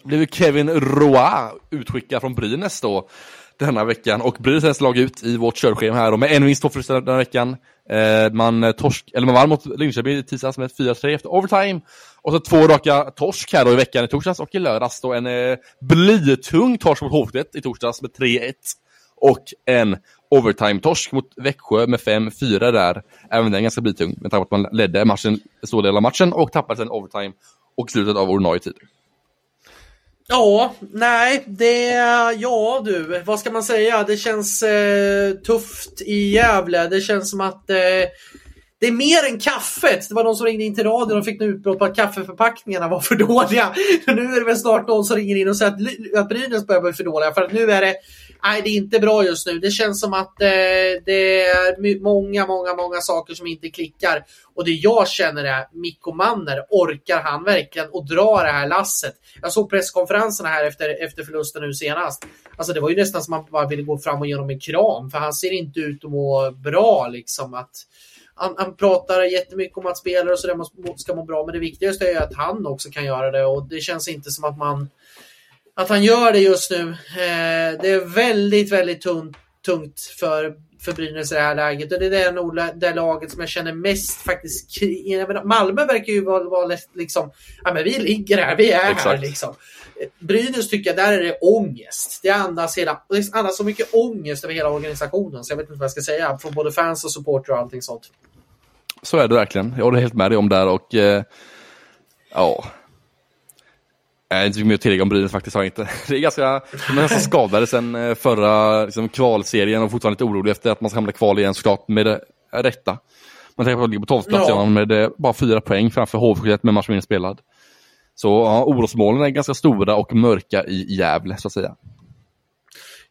blev Kevin Roy utskickad från Brynäs då denna veckan och Brynäs lag ut i vårt körschema här och med en vinst, två förluster den veckan. Eh, man, torsk, eller man vann mot Linköping i tisdags med 4-3 efter overtime. Och så två raka torsk här då i veckan i torsdags och i lördags då en eh, blytung torsk mot HV i torsdags med 3-1. Och en overtime-torsk mot Växjö med 5-4 där. Även den ganska blytung med tanke på att man ledde matchen, stor del av matchen och tappade sen overtime och slutet av ordinarie tid. Ja, nej, det... Ja du, vad ska man säga? Det känns eh, tufft i Gävle. Det känns som att eh, det är mer än kaffet. Det var någon som ringde in till radion och fick en utbrott på att kaffeförpackningarna var för dåliga. Nu är det väl snart någon som ringer in och säger att, att Brynäs börjar bli för dåliga. För att nu är det nej, det är inte bra just nu. Det känns som att eh, det är många, många, många saker som inte klickar. Och det jag känner är Mikko Manner, orkar han verkligen att dra det här lasset? Jag såg presskonferenserna här efter, efter förlusten nu senast. Alltså det var ju nästan som att man bara ville gå fram och ge honom en kram, för han ser inte ut att må bra liksom. Att, han, han pratar jättemycket om att spelare och sådär ska må bra, men det viktigaste är ju att han också kan göra det och det känns inte som att man att han gör det just nu. Eh, det är väldigt, väldigt tungt, tungt för, för Brynäs i det här läget. Och det är nog det laget som jag känner mest faktiskt. Malmö verkar ju vara, vara liksom, ja men vi ligger här, vi är Exakt. här liksom. Brynäs tycker jag, där är det ångest. Det andas, hela, det andas så mycket ångest över hela organisationen så jag vet inte vad jag ska säga. Från både fans och supportrar och allting sånt. Så är det verkligen. Jag håller helt med dig om det och eh, ja, Nej, inte så mycket mer att tillägga om Brynäs faktiskt har inte. Det är ganska, de är nästan skadade sen eh, förra liksom, kvalserien och fortfarande lite orolig efter att man ska hamna kval igen såklart med det rätta. Man tänker på att ligga på 12 plats ja. med bara fyra poäng framför HV71 med match mindre spelad. Så ja, orosmolnen är ganska stora och mörka i Gävle så att säga.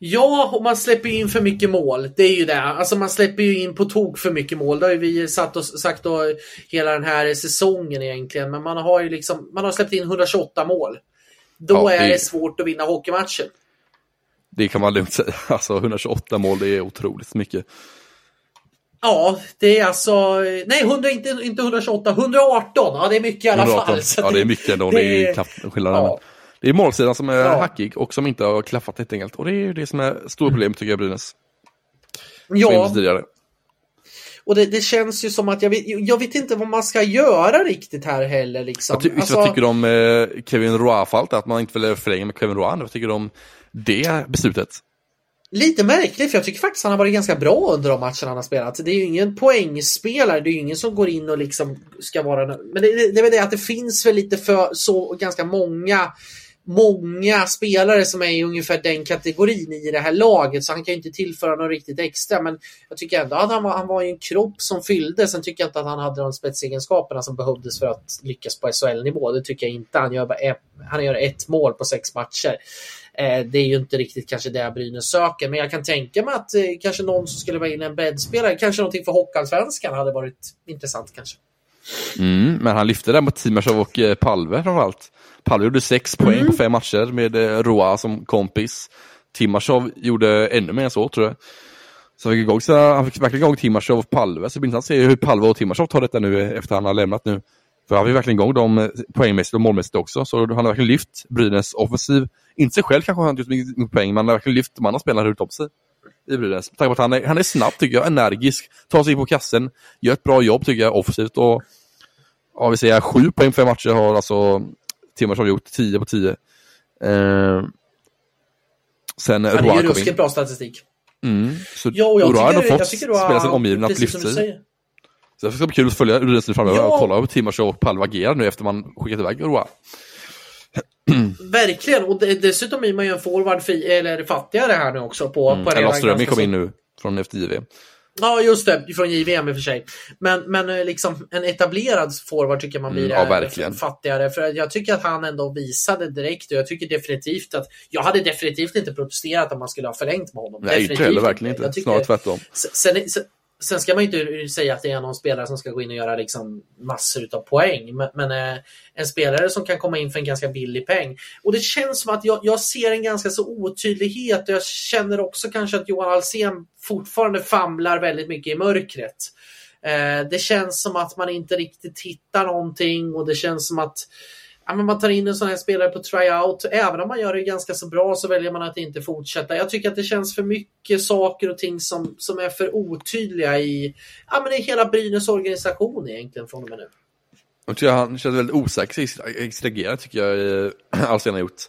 Ja, och man släpper in för mycket mål. Det är ju det. Alltså man släpper ju in på tok för mycket mål. Det har ju vi satt och, sagt då hela den här säsongen egentligen. Men man har ju liksom, man har släppt in 128 mål. Då ja, är det svårt att vinna hockeymatchen. Det kan man lugnt säga. Alltså 128 mål, det är otroligt mycket. Ja, det är alltså, nej 100, inte, inte 128, 118. Ja, det är mycket i alla 118. fall. ja, det är mycket ändå. Det, det är knappt skillnaden. Ja. Det är målsidan som är Ja. hackig och som inte har klaffat helt enkelt. Och det är ju det som är stora problem tycker jag Brynäs. Ja. Och det, det känns ju som att jag vet, jag vet inte vad man ska göra riktigt här heller. Liksom. Vad, ty- Alltså, vad tycker du om eh, Kevin Roa-fallet? Att man inte vill förlänga med Kevin Roa? Vad tycker du om det beslutet? Lite märkligt, för jag tycker faktiskt han har varit ganska bra under de matcherna han har spelat. Det är ju ingen poängspelare, det är ju ingen som går in och liksom ska vara... Men det, det, det är väl det att det finns väl lite för så ganska många många spelare som är i ungefär den kategorin i det här laget så han kan ju inte tillföra något riktigt extra men jag tycker ändå att han var, han var en kropp som fyllde. Sen tycker jag inte att han hade de spetsegenskaperna som behövdes för att lyckas på SHL-nivå. Det tycker jag inte. Han gör, bara ett, han gör ett mål på sex matcher. Eh, det är ju inte riktigt kanske det Brynäs söker, men jag kan tänka mig att eh, kanske någon som skulle vara in en breddspelare, kanske någonting för Hockeyallsvenskan hade varit intressant kanske. Mm, men han lyfte där mot Timashov och Palve framförallt. Palve gjorde sex poäng på fem matcher med eh, Roa som kompis. Timashov gjorde ännu mer än så tror jag. Så han fick, igång, sina- han fick verkligen igång Timashov och Palve, så det blir intressant att se hur Palve och Timashov tar detta nu eh, efter han har lämnat nu. För han fick verkligen igång dem eh, poängmässigt och målmässigt också, så han har verkligen lyft Brynäs offensiv. Inte sig själv kanske han inte gjort mycket poäng, men han har verkligen lyft de andra spelarna runt om sig i Brynäs. Med tanke på att han är, han är snabb tycker jag, energisk, tar sig in på kassen, gör ett bra jobb tycker jag offensivt och ja, vi säger sju poäng fem matcher har alltså Timashov gjort, 10 på 10. Eh, sen Ja, det är ju ruskigt bra statistik. Mm, så Ja, och jag Roa har fått spela sin omgivning att lyfta säger. Så det ska bli kul att följa Brynäs nu framöver Ja. och kolla hur Timashov och Palve agerar nu efter man skickat iväg Roa. Verkligen, och de- dessutom är man ju en forward fri, eller fattigare här nu också på, Mm. på Ströming ganska kom in nu från FDJV. Ja, just det. Från JVM i och för sig. Men, men eh, liksom en etablerad forward tycker man blir Mm, ja, eh, fattigare. För jag tycker att han ändå visade direkt och jag tycker definitivt att jag hade definitivt inte protesterat om man skulle ha förlängt med honom. Nej, inte definitivt heller, verkligen Jag inte. tycker- Snarare tvärtom. Sen, sen, sen ska man ju inte säga att det är någon spelare som ska gå in och göra liksom massor av poäng. Men, men eh, en spelare som kan komma in för en ganska billig peng. Och det känns som att jag, jag ser en ganska så otydlighet. Och jag känner också kanske att Johan Alsen fortfarande famlar väldigt mycket i mörkret. Eh, det känns som att man inte riktigt hittar någonting och det känns som att ja, men man tar in en sån här spelare på tryout. Även om man gör det ganska så bra så väljer man att inte fortsätta. Jag tycker att det känns för mycket saker och ting som, som är för otydliga i, ja, men i hela Brynäs organisation egentligen från och med nu. Jag tycker han känns väldigt osäker i sitt agerande tycker jag allt han har gjort.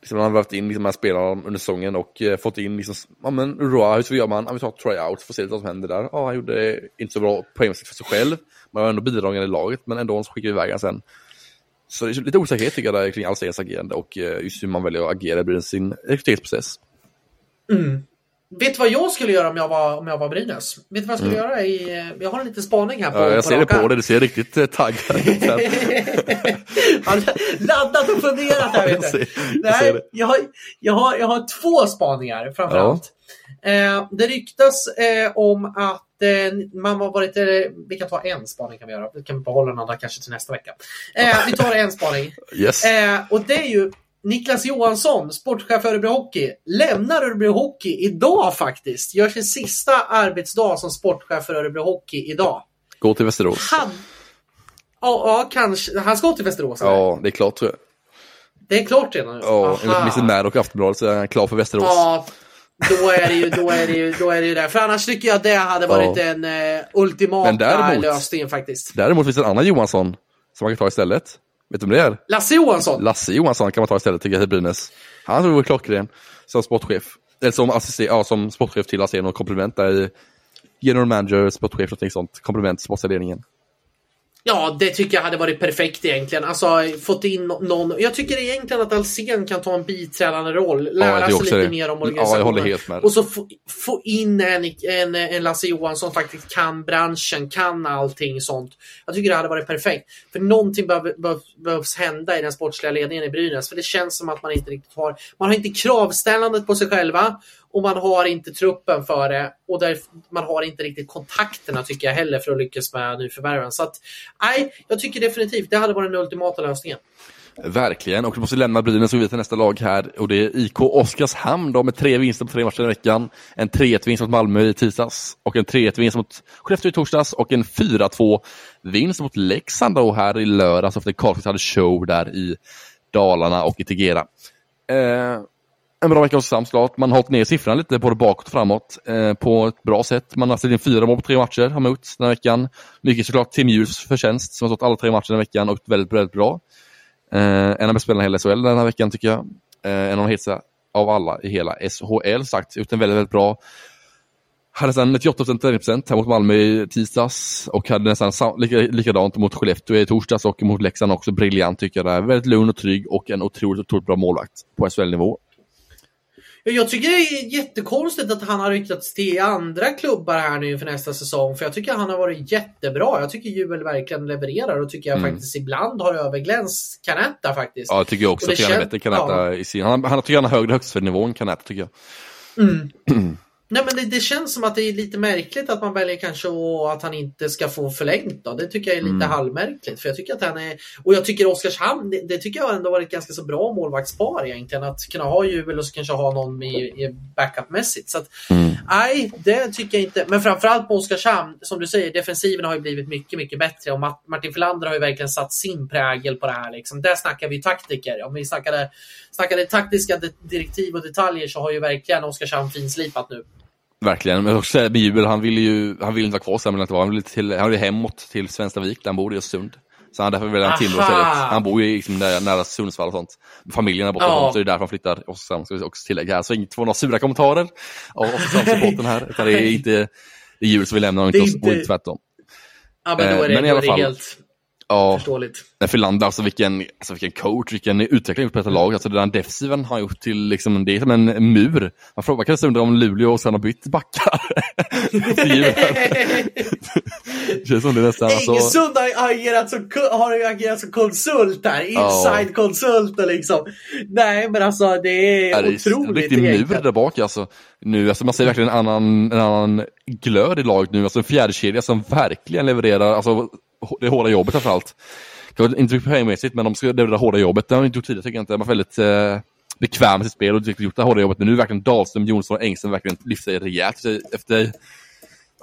Liksom han har varit in liksom, de här spelarna under säsongen och eh, fått in liksom, ja men Roa, hur gör man? Ja, vi tar tryout, får se lite vad som händer där. Ja, han gjorde inte så bra poängmässigt för sig själv. Man var ändå bidragande i laget, men ändå så skickar vi iväg sen. Så det är lite osäkerhet tycker jag där kring Alsens agerande och eh, just hur man väljer att agera i sin rekryteringsprocess. Vet du vad jag skulle göra om jag var, om jag var Brynäs? Vet du vad jag skulle göra? I, eh, jag har en liten spaning här på Mm. Ja, jag ser det raka. på dig, du ser riktigt eh, taggad ut. laddat och funderat här. Jag Vet ser- du. jag ser Nej, det. jag har, jag, har, jag har två spaningar framförallt. Eh, det ryktas eh, om att eh, man har varit... Eh, vi kan ta en spaning kan vi göra. Vi kan behålla den andra kanske till nästa vecka. Eh, vi tar en spaning. Yes. Eh, och det är ju Niklas Johansson, sportchef för Örebro Hockey, lämnar Örebro Hockey idag faktiskt. Gör sin sista arbetsdag som sportchef för Örebro Hockey idag. Gå till Västerås. Han... Ja, ja, kanske. Han ska till Västerås. eller? Ja, det är klart tror jag. Det är klart redan nu. Ja, enligt. Mr Mad och Aftonbladet så är han klar för Västerås. Ja, då är det ju, då är det ju, då är det ju det. För annars tycker jag att det hade varit Ja. den eh, ultimata Men däremot- lösningen faktiskt. Däremot finns det en annan Johansson som man kan ta istället. Vet du vem det är? Lasse Johansson. Lasse Johansson kan man ta istället tycker jag till Brynäs. Han tror jag är klockren som sportchef. Eller som, assister, ja, som sportchef till Lasse, någon komplement där i general manager, sportchef, någonting sånt. Komplement till sportavdelningen. Ja, det tycker jag hade varit perfekt egentligen. Alltså fått in någon. Jag tycker egentligen att Alsen kan ta en biträdande roll. Lära tycker sig lite det. mer om Ja, organisationen. med. Och så få, få in en, en, en Lasse Johansson som faktiskt kan branschen, kan allting sånt. Jag tycker det hade varit perfekt. För någonting behöv, behöv, behövs hända i den sportsliga ledningen i Brynäs. För det känns som att man inte riktigt har, man har inte kravställandet på sig själva. Och man har inte truppen för det. Och där, man har inte riktigt kontakterna tycker jag heller för att lyckas med nyförvärven. Så att, nej, jag tycker definitivt det hade varit den ultimata lösningen. Verkligen, och du måste lämna Brynäs och gå vidare till nästa lag här. Och det är IK Oskarshamn då med tre vinster på tre matcher i veckan. En 3-1-vinst mot Malmö i tisdags och en 3-1-vinst mot Skellefteå i torsdags och en 4-2-vinst mot Leksand då här i lördags efter Karlskrona hade show där i Dalarna och i Tegera. Eh, en bra vecka hos Oskarshamn såklart. Man har hållit ner siffrorna lite både bakåt och framåt eh, på ett bra sätt. Man har släppt in fyra mål på tre matcher har mot den här veckan. Mycket såklart Tim Hughes förtjänst som har stått alla tre matcher den här veckan och gjort väldigt, väldigt bra. Eh, en av bästa spelarna i hela SHL den här veckan tycker jag. Eh, en av de hetaste av alla i hela SHL sagt. Gjort en väldigt, väldigt bra hade sedan 98 träningsprocent här mot Malmö i tisdags och hade nästan lika, likadant mot Skellefteå i torsdags och mot Leksand också. Briljant tycker jag. Där. Väldigt lugn och trygg och en otroligt, otroligt bra målvakt på SHL-nivå. Jag tycker det är jättekonstigt att han har ryktats till andra klubbar här nu inför nästa säsong. För jag tycker han har varit jättebra. Jag tycker Juel verkligen levererar och tycker jag mm. faktiskt ibland har överglänst Canetta faktiskt. Ja, jag tycker jag också. att han är bättre ja. i sin... Han, han tycker han har högre högstnivå än Canetta tycker jag. Mm. Nej men det, det, känns som att det är lite märkligt att man väljer kanske att han inte ska få förlängt. Då. Det tycker jag är lite mm. halvmärkligt. För jag tycker att han är, och jag tycker Oskarshamn, det, det tycker jag ändå varit ganska så bra målvaktspar egentligen. Att kunna ha Juvel och så kanske ha någon i, i backupmässigt. Så att, mm. nej, det tycker jag inte. Men framförallt på Oskarshamn, som du säger, defensiven har ju blivit mycket, mycket bättre. Och Martin Filander har ju verkligen satt sin prägel på det här. Liksom. Där snackar vi taktiker. Om vi snackade, snackade taktiska direktiv och detaljer så har ju verkligen Oskarshamn finslipat nu. Verkligen, men också med Jubel, han vill ju han vill inte vara kvar sen, han vill, till, han vill hemåt till Svenstavik där han bor i Östersund. Så han därför vill han Timrå istället. Han bor ju liksom nära, nära Sundsvall och sånt. Familjen är borta ja. så det är därför han flyttar. Oskarshamn ska vi också tillägga här. Så inget får några sura kommentarer av Oskarshamnssupporten här. Utan det är inte det är Jubel som vill lämna och inte, inte... och inte tvärtom. Ja men då är det, men i alla fall, helt Ja, Förståeligt. Filander, alltså vilken, alltså vilken coach, vilken utveckling på detta lag. Alltså den defensiven har gjort till liksom, det är som en mur. Man frågar kanske undra om Luleå och sen har bytt backar. det känns som det nästan. Alltså... Engesund har agerat som, har agerat som konsult här, inside konsult liksom. Nej men alltså det är ja, det otroligt. Det är en riktig mur där bak alltså. Nu, alltså man ser verkligen en annan, en annan glöd i laget nu. Alltså en fjärdekedja som verkligen levererar, alltså det hårda jobbet framförallt. Inte poängmässigt, men de ska det, det hårda jobbet. Det har de inte gjort tidigare tycker jag inte. De var väldigt eh, bekväm med sitt spel och gjort det hårda jobbet. Men nu är verkligen Dahlström, Jonsson och Engström verkligen lyft sig rejält efter,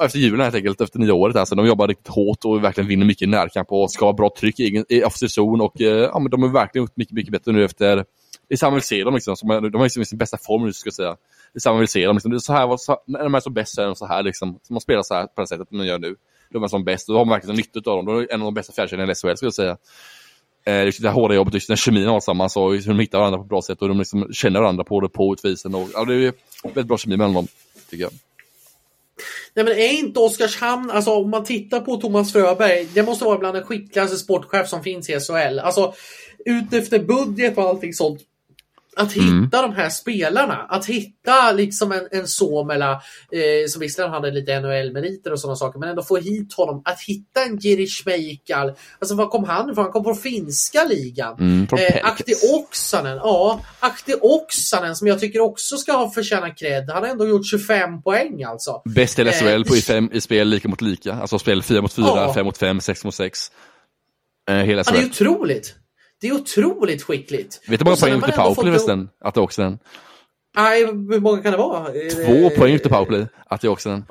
efter julen helt enkelt, efter nya året. Alltså, de jobbar riktigt hårt och verkligen vinner mycket närkamp och skapar bra tryck i, i offensiv zon. Och, eh, ja, men de har verkligen gjort mycket, mycket bättre nu efter det är samma vill se dem. Liksom, som, de har liksom sin bästa form nu, ska jag säga. Det är samma vill se dem. Liksom. Det är så här, så, när de är som bäst så är de så här. Liksom. Så man spelar så här på det sättet man gör nu de är som bäst. Och då har man verkligen nytta av dem. De är en av de bästa fjärrkedjorna i SHL skulle jag säga. Eh, det hårda jobbet, det är kemin allsammans och hur de hittar varandra på ett bra sätt och de liksom känner varandra på det på utvisen. Och, ja, det är väldigt bra kemi mellan dem, tycker jag. Nej men är inte Oskarshamn, alltså om man tittar på Thomas Fröberg, det måste vara bland den skickligaste sportchef som finns i SHL. Alltså utefter budget och allting sånt att hitta mm. de här spelarna, att hitta liksom en, en Somela eh, som visserligen hade lite NHL-meriter och sådana saker, men ändå få hit honom. Att hitta en Giri Schmeikal. Alltså var kom han ifrån? Han kom från finska ligan. Mm, eh, Akti Oksanen, ja. Akti Oksanen som jag tycker också ska ha förtjäna cred. Han har ändå gjort 25 poäng alltså. Bäst i SHL eh, på i, fem, i spel lika mot lika. Alltså spel 4 mot 4, 5 ja. mot 5, 6 mot 6. Eh, hela ja, det är otroligt. Det är otroligt skickligt. Vet du hur många poäng till powerplay förresten? Att det också den. Nej, hur många kan det vara? Två poäng till powerplay, att det också den.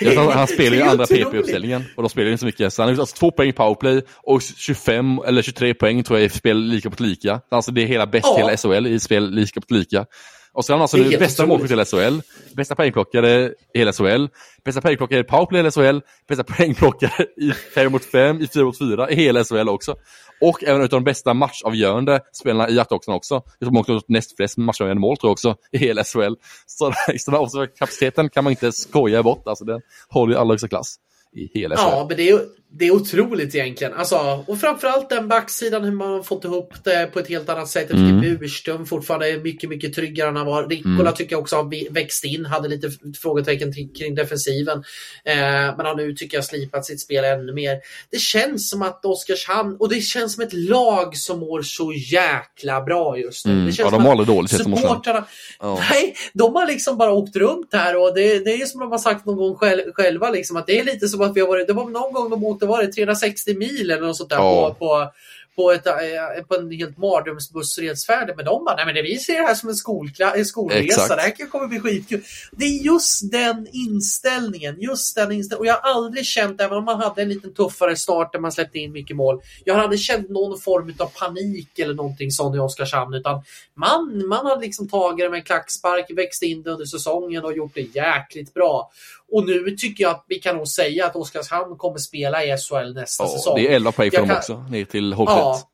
Ja, han, spelar ju andra PP-uppställningen och de spelar inte så mycket. Så han har alltså två poäng i powerplay och 25 eller 23 poäng tror jag i spel lika mot lika. Alltså det är hela bäst ja. hela SHL i spel lika mot lika. Och sen alltså nu bästa målskytt i hela SHL, bästa poängplockare i hela SHL, bästa poängplockare i powerplay i hela SHL, bästa poängplockare i 5 mot 5, i 4 mot 4 i hela SHL också. Och även utav de bästa matchavgörande spelarna i jaktoxen också. Som också näst flest matchavgörande mål tror jag också i hela SHL. Så den här kapaciteten kan man inte skoja bort. Alltså den håller ju allra högsta klass i hela SHL. Ja, men det är, det är otroligt egentligen. Alltså, och framförallt den backsidan, hur man har fått ihop det på ett helt annat sätt. Jag tycker mm. Burström fortfarande är mycket, mycket tryggare än han var. Rickola mm. tycker jag också har växt in, hade lite frågetecken kring defensiven. Eh, men har nu, tycker jag, slipat sitt spel ännu mer. Det känns som att Oskarshamn, och det känns som ett lag som mår så jäkla bra just nu. Mm. Det känns ja, de håller dåligt. Supportrarna, oh. nej, de har liksom bara åkt runt här och det, det är som de har sagt någon gång själva, liksom, att det är lite som att vi har varit, det var någon gång de åkte, var det 360 mil eller något sånt där ja. på, på, på, ett, eh, på en helt mardrömsbussresfärd med dem. Bara, Nej, men det, vi ser det här som en skolkla- en skolresa. Exakt. Det här kommer bli skitkul. Det är just den inställningen. Just den inställningen. Och jag har aldrig känt, även om man hade en lite tuffare start där man släppte in mycket mål. Jag har aldrig känt någon form av panik eller någonting sånt i Oskarshamn. Utan man, man har liksom tagit det med en klackspark, växt in det under säsongen och gjort det jäkligt bra. Och nu tycker jag att vi kan nog säga att Oskarshamn kommer spela i SHL nästa Ja, säsong. det är 11 poäng för dem kan- också, ner till Hogsett. Ja,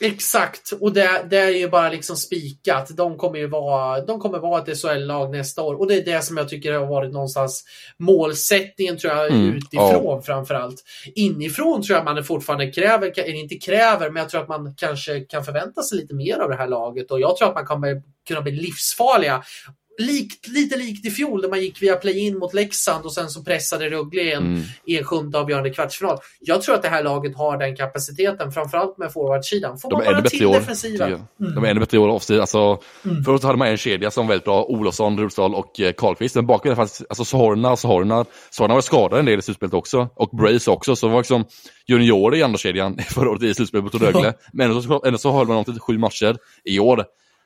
exakt. Och det, det är ju bara liksom spikat. De kommer ju vara, de kommer vara ett SHL-lag nästa år. Och det är det som jag tycker har varit någonstans målsättningen tror jag Mm, utifrån framförallt. Inifrån tror jag man fortfarande kräver, eller inte kräver, men jag tror att man kanske kan förvänta sig lite mer av det här laget. Och jag tror att man kommer kunna bli livsfarliga. Likt, lite likt i fjol där man gick via play-in mot Leksand och sen så pressade Rögle Mm. i en sjunde avgörande kvartsfinal. Jag tror att det här laget har den kapaciteten, framförallt med forwardsidan. Får De man bara till år. defensiva. tycker jag. De är ännu bättre i år offside. Alltså, Mm. Förut hade man en kedja som var väldigt bra, Olofsson, Rudstad och eh, Karlqvist. Men bakom det fanns alltså Sohorna, Sohorna. Sohorna var skadad en del i slutspelet också. Och Brace också, så det var liksom juniorer i andra kedjan förra året i slutspelet mot Rögle. Men ändå så, ändå så höll man dem till sju matcher i år.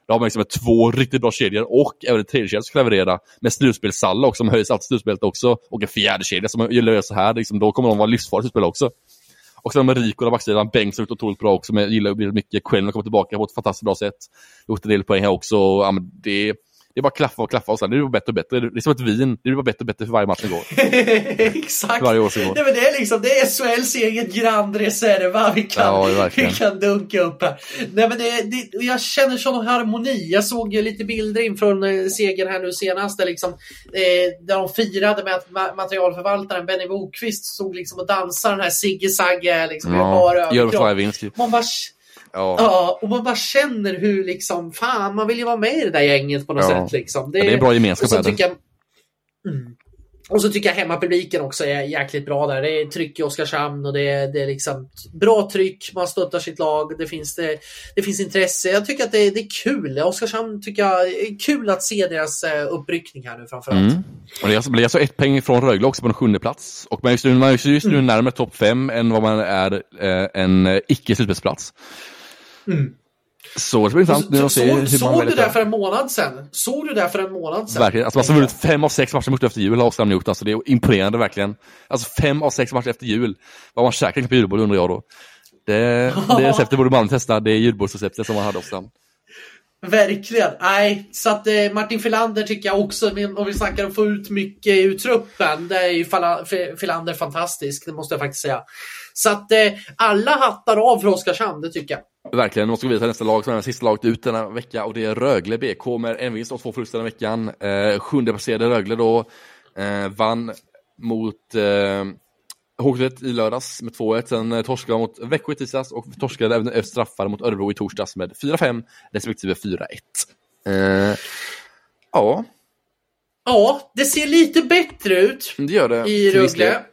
Då har man liksom två riktigt bra kedjor och även en tredje kedja som kan leverera. Med slutspelssalla också, som höjs alltid slutspelet också. Och en fjärde kedja som så här, liksom, då kommer de vara livsfarliga i slutspel också. Och sen med Rico där backsidan, Bengtsson har gjort otroligt bra också, men jag gillar väldigt mycket. Quellen har kommit tillbaka på ett fantastiskt bra sätt. Gjort en del poäng här också. Ja, men det, det bara klaffa och klaffa och sen det blir bara bättre och bättre. Det är som ett vin, det blir bara bättre och bättre för varje match som går. Exakt. För varje år som går. Nej, men det är liksom det är SHLs eget Grand Reserva vi kan, Ja, vi kan dunka upp här. Nej, men det, det, jag känner sån harmoni. Jag såg ju lite bilder in från eh, segern här nu senast där, liksom, eh, där de firade med att ma- materialförvaltaren Benny Bokvist stod liksom och dansade den här Sigge Sagge liksom, bara Ja, gör varje överkropp. Man bara, Ja. ja, och man bara känner hur liksom, fan, man vill ju vara med i det där gänget på något Ja. sätt. Liksom. Ja, det är en bra gemenskap och så det. jag, mm. Och så tycker jag hemmapubliken också är jäkligt bra där. Det är tryck i Oskarshamn och det är, det är liksom bra tryck. Man stöttar sitt lag. Det finns, det, det finns intresse. Jag tycker att det, det är kul. Oskarshamn tycker jag är kul att se deras eh, uppryckning här nu framförallt. Mm. Och det är alltså- alltså ett poäng från Rögle också på den sjunde plats. Och man är just nu, man är just nu närmare topp fem än vad man är eh, en eh, icke-slutspelsplats. Mm. Så det blir intressant nu att se hur man såg du det för en månad sedan? Såg du det för en månad sedan? Verkligen. Alltså man har vunnit fem av sex matcher mot efter jul har Oskarshamn gjort. Alltså det är imponerande verkligen. Alltså fem av sex matcher efter jul. Vad man käkar på julbord undrar jag då. Det, det receptet borde man testa. Det är julbordsreceptet som man hade Oskarshamn. Verkligen. Nej, så att eh, Martin Filander tycker jag också, om vi snackar om att få ut mycket ur truppen, det är ju Filander fantastisk, det måste jag faktiskt säga. Så att eh, alla hattar av för Oskarshamn, det tycker jag. Verkligen, nu ska vi vidare till nästa lag som är sista laget ut denna vecka och det är Rögle BK med en vinst och två förluster den veckan. Eh, sjunde placerade Rögle då eh, vann mot eh, Hogsett i lördags med 2-1, sen eh, torskade mot Växjö i tisdags och torskade även efter straffar mot Örebro i torsdags med 4-5 respektive 4-1. Eh, ja, Ja, det ser lite bättre ut det gör det. i. Rögle.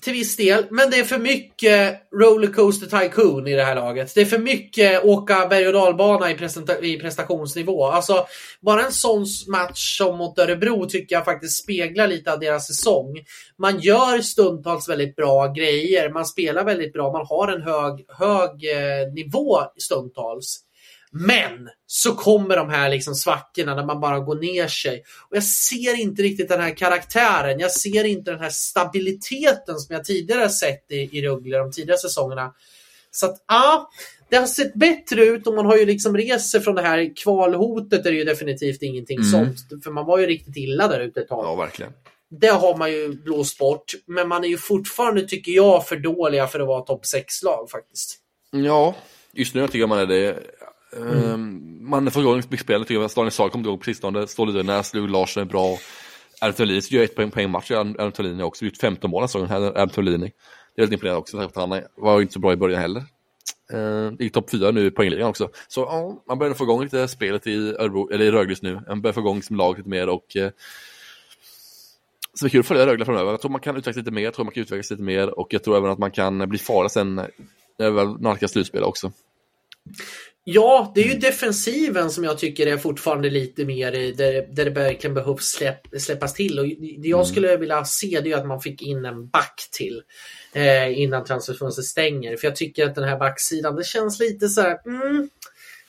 Till viss del, men det är för mycket rollercoaster tycoon i det här laget. Det är för mycket åka berg och dalbana i, presenta- i prestationsnivå. Alltså, bara en sån match som mot Örebro tycker jag faktiskt speglar lite av deras säsong. Man gör stundtals väldigt bra grejer, man spelar väldigt bra, man har en hög, hög eh, nivå stundtals. Men så kommer de här liksom svackorna när man bara går ner sig. Och jag ser inte riktigt den här karaktären. Jag ser inte den här stabiliteten som jag tidigare sett i, i Rögle de tidigare säsongerna. Så att ja, det har sett bättre ut och man har ju liksom sig från det här kvalhotet är det ju definitivt ingenting Mm. sånt. För man var ju riktigt illa där ute ett tag. Ja, verkligen. Det har man ju blåst bort. Men man är ju fortfarande, tycker jag, för dåliga för att vara topp 6-lag faktiskt. Ja, just nu tycker jag man är det. Mm. Man får igång mycket spel, tycker jag. Daniel Saar kom igång på sistone. Ståle Dönäs, Lugh Larsson är bra. Adam Tolini gör ett poäng, poäng match. Adam Tolini också gjort 15 mål nästa säsongen, Adam Tolini. Det är väldigt imponerande också. för att Han var ju inte så bra i början heller. Ehm, uh, I topp 4 nu i poängligan också. Så ja, man börjar få igång lite spelet i, Örebro, eller i Rögle just nu. Man börjar få igång som lag lite mer och uh, så det är kul att följa Rögle framöver. Jag tror man kan utvecklas lite mer, jag tror man kan utvecklas lite mer och jag tror även att man kan bli farlig sen när det väl nalkas slutspel också. Ja, det är ju defensiven som jag tycker är fortfarande lite mer där, där det verkligen behövs släpp, släppas till. Och det jag skulle vilja se det är att man fick in en back till eh, innan transferfönstret stänger. För jag tycker att den här backsidan, det känns lite så här, mm,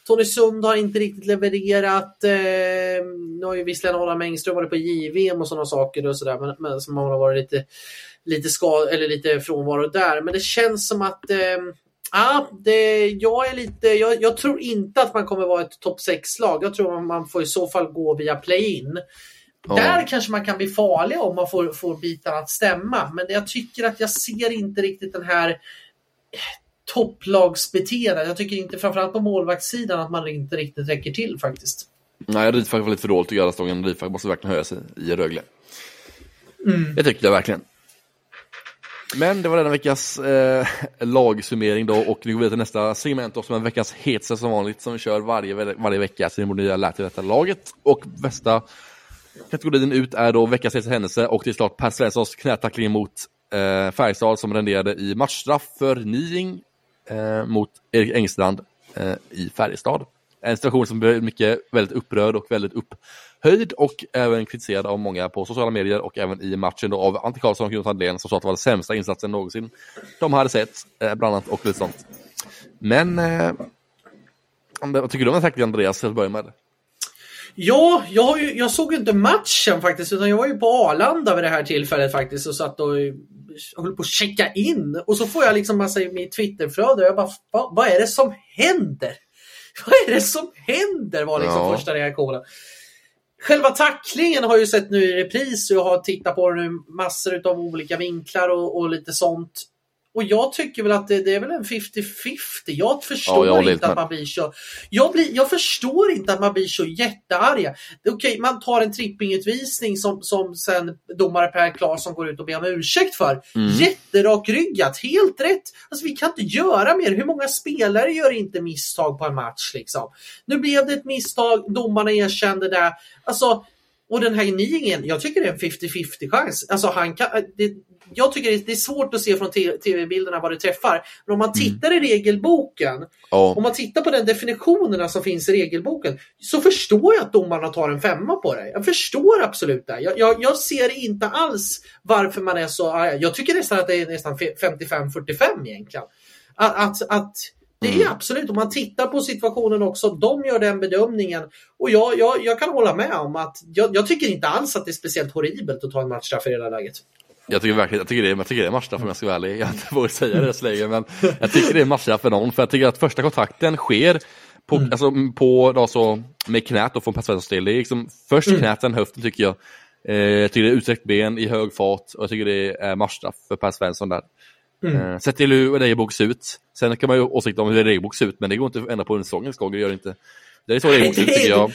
Tony Sund har inte riktigt levererat. Eh, nu har ju visserligen Adam Engström varit på JVM och sådana saker och sådär, men, men som har varit lite, lite, skad, eller lite frånvaro där. Men det känns som att eh, Ja, det, jag, är lite, jag, jag, tror inte att man kommer vara ett topp 6-lag. Jag tror att man får i så fall gå via play-in. Ja. Där kanske man kan bli farlig om man får, får bitarna att stämma. Men jag tycker att jag ser inte riktigt den här topplagsbeteendet. Jag tycker inte, framförallt på målvaktssidan, att man inte riktigt räcker till faktiskt. Nej, Rydfalk var lite för dåligt att göra stången. Måste verkligen höja sig i Rögle. Mm. Det tycker jag verkligen. Men det var denna veckas eh, lagsummering då och nu går vidare till nästa segment då som är veckans hetsa som vanligt som vi kör varje, varje vecka. Så ni borde ha lärt er detta laget. Och bästa kategorin ut är då veckans hetsa händelse och det är klart Per Svenssons knätackling mot eh, Färjestad som renderade i matchstraff för Niing eh, mot Erik Engstrand eh, i Färjestad. En situation som blev mycket väldigt upprörd och väldigt upp upphöjd och även kritiserad av många på sociala medier och även i matchen då av Ante Karlsson och Jonathan Dahlén som sa att det var den sämsta insatsen någonsin de hade sett, eh, bland annat och lite sånt. Men eh, vad tycker du om den tacklingen Andreas, till att börja med? Ja, jag, ju, jag såg inte matchen faktiskt utan jag var ju på Arlanda vid det här tillfället faktiskt och satt och höll på att checka in och så får jag liksom massa i mitt Twitterflöde och jag bara, vad, vad är det som händer? Vad är det som händer? var liksom ja. första reaktionen. Själva tacklingen har jag ju sett nu i repris och jag har tittat på den ur massor av olika vinklar och, och lite sånt. Och jag tycker väl att det, det är väl en 50-50. Jag förstår ja, jag inte att man blir så... Jag, blir, jag förstår inte att man blir så jättearga. Okej, okay, man tar en trippingutvisning som, som sen domare Per Claesson går ut och ber om ursäkt för. Mm. Jätterakryggat, helt rätt. Alltså vi kan inte göra mer. Hur många spelare gör inte misstag på en match liksom? Nu blev det ett misstag, domarna erkände det. Alltså, och den här Niingen, jag tycker det är en 50-50 chans. Alltså han kan, det, jag tycker det är svårt att se från tv-bilderna vad det träffar. Men om man mm. tittar mm. i regelboken, oh. om man tittar på den definitionerna som finns i regelboken, så förstår jag att domarna tar en femma på det. Jag förstår absolut det. Jag, jag, jag ser inte alls varför man är så arg. Jag tycker nästan att det är nästan 55-45 egentligen. Att, att, att det är mm. absolut, om man tittar på situationen också, de gör den bedömningen. Och jag, jag, jag kan hålla med om att jag, jag, tycker inte alls att det är speciellt horribelt att ta en matchstraff i det här läget. Jag tycker verkligen jag tycker det, jag tycker det är matchstraff om jag ska vara ärlig. Jag inte vågat säga det så länge, men jag tycker det är matchstraff för någon. För jag tycker att första kontakten sker på, mm. alltså, på då, så, med knät och från Per Svenssons del. Det är liksom först mm. knät, sen höften tycker jag. Eh, jag tycker det är utsträckt ben i hög fart och jag tycker det är matchstraff för Per Svensson där. Mm. Eh, sett till hur regelbok ser ut. Sen kan man ju åsikta om hur regelbok ser ut, men det går inte att ändra på en säsongens gång. Det gör det inte. Det är så regelbok ser ut tycker jag.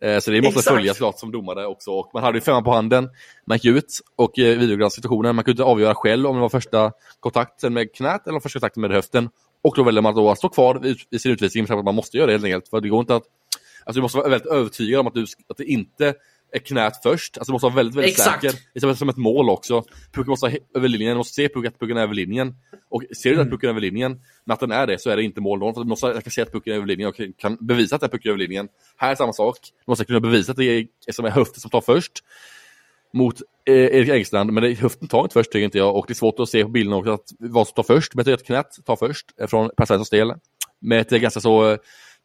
Eh, så det måste Exakt. följas klart som domare också. Och man hade ju femman på handen, man gick ut och eh, videogranskade situationen. Man kunde inte avgöra själv om det var första kontakten med knät eller första kontakten med höften. Och då väljer man då att stå kvar i sin utvisning för att man måste göra det helt enkelt. För det går inte att... Alltså du måste vara väldigt övertygad om att, du, att det inte är knät först. Alltså måste vara väldigt, väldigt Exakt. säker. Det är som ett mål också. Pucken måste vara över linjen, du måste se att pucken är över linjen. Och ser du mm. att pucken är över linjen, men att den är det, så är det inte mål då. För du måste jag kan se att pucken är över linjen och kan bevisa att det är pucken över linjen. Här är samma sak. Du måste kunna bevisa att det är, som är höften som tar först mot eh, Erik Engstrand, men det, höften tar inte först tycker inte jag och det är svårt att se på bilden också att vad som tar först, men jag tycker att knät tar först eh, från Per Svenssons del. Med ett ganska så eh,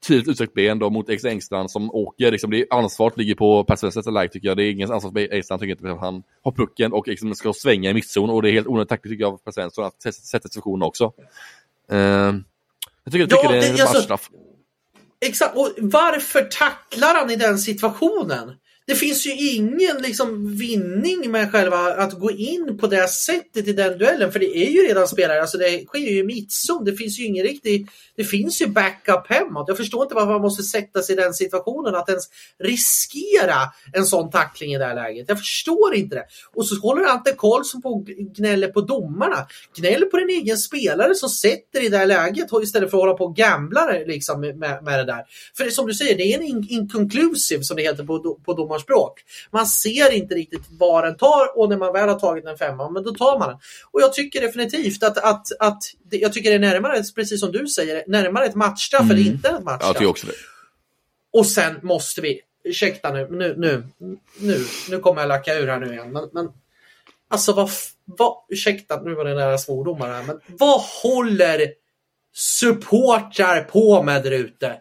tydligt utsträckt ben då mot Erik Engstrand som åker. Liksom, det är ansvaret ligger på Per Svenssons läge tycker jag. Det är ingen ansvar på Engstrand tycker inte att han har pucken och liksom ska svänga i mittzon och det är helt onödigt taktiskt tycker jag av Per Svensson att sätta situationen också. Uh, jag tycker, jag tycker ja, det är en alltså, matchstraff. Exakt, och varför tacklar han i den situationen? Det finns ju ingen liksom vinning med själva att gå in på det sättet i den duellen. För det är ju redan spelare, alltså det sker ju i mittzon. Det finns ju ingen riktig, det finns ju backup hemåt. Jag förstår inte varför man måste sätta sig i den situationen att ens riskera en sån tackling i det här läget. Jag förstår inte det. Och så håller Ante Karlsson på och gnäller på domarna. Gnäller på den egen spelare som sätter i det här läget istället för att hålla på och gambla liksom med, med det där. För som du säger, det är en inconclusive som det heter på, på domarna domarspråk. Man ser inte riktigt vad den tar och när man väl har tagit en femma, men då tar man den. Och jag tycker definitivt att, att, att jag tycker det är närmare, precis som du säger, närmare ett matchstraff mm. eller inte ett matchstraff. Jag tycker också det. Och sen måste vi, ursäkta nu, nu, nu, nu, nu kommer jag lacka ur här nu igen, men, men alltså vad, vad, ursäkta, nu var det nära svordomar här, men vad håller supportrar på med där ute?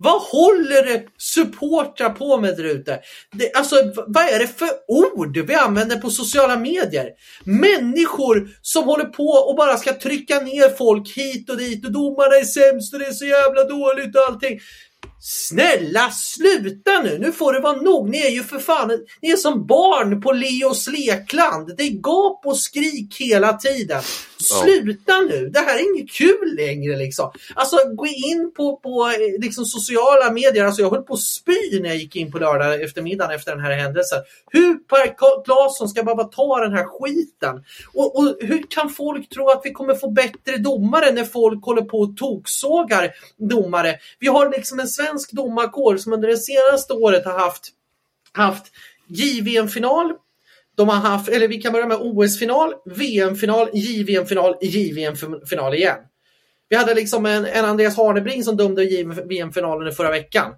Vad håller supportrar på med där ute? Det, alltså, vad är det för ord vi använder på sociala medier? Människor som håller på och bara ska trycka ner folk hit och dit och domarna är sämst och det är så jävla dåligt och allting. Snälla sluta nu, nu får det vara nog. Ni är ju för fan, ni är som barn på Leos lekland. Det är gap och skrik hela tiden. Sluta nu, det här är inget kul längre liksom. Alltså gå in på, på liksom, sociala medier, alltså jag höll på att spy när jag gick in på lördag eftermiddagen efter den här händelsen. Hur Per Claesson ska behöva ta den här skiten? Och, och hur kan folk tro att vi kommer få bättre domare när folk håller på och toksågar domare? Vi har liksom en svensk domarkår som under det senaste året har haft, haft JVM-final, de har haft, eller vi kan börja med OS-final, VM-final, JVM-final, JVM-final igen. Vi hade liksom en, en Andreas Harnebring som dömde JVM-finalen i förra veckan.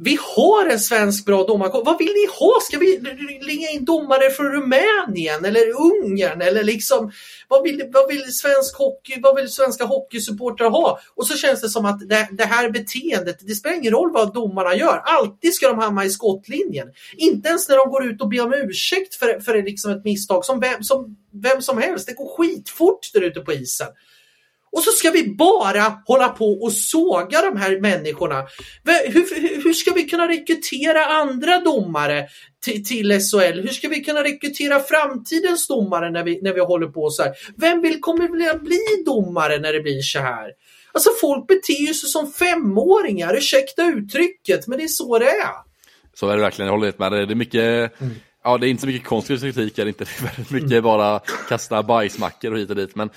Vi har en svensk bra domarkår. Vad vill ni ha? Ska vi ringa in domare från Rumänien eller Ungern? Eller liksom, vad, vill, vad vill svensk hockey, vad vill svenska hockeysupportrar ha? Och så känns det som att det, det, här beteendet, det spelar ingen roll vad domarna gör. Alltid ska de hamna i skottlinjen. Inte ens när de går ut och ber om ursäkt för, för liksom ett misstag som vem, som vem som helst. Det går skitfort där ute på isen. Och så ska vi bara hålla på och såga de här människorna. Hur, hur ska vi kunna rekrytera andra domare till, till SHL? Hur ska vi kunna rekrytera framtidens domare när vi, när vi håller på så här? Vem vill, kommer vilja bli domare när det blir så här? Alltså folk beter sig som femåringar, ursäkta uttrycket, men det är så det är. Så är det verkligen, jag håller helt med dig. Det är mycket mm Ja, det är inte så mycket konstruktiv kritik, det är inte väldigt mycket mm. bara kasta bajsmackor och hit och dit. Men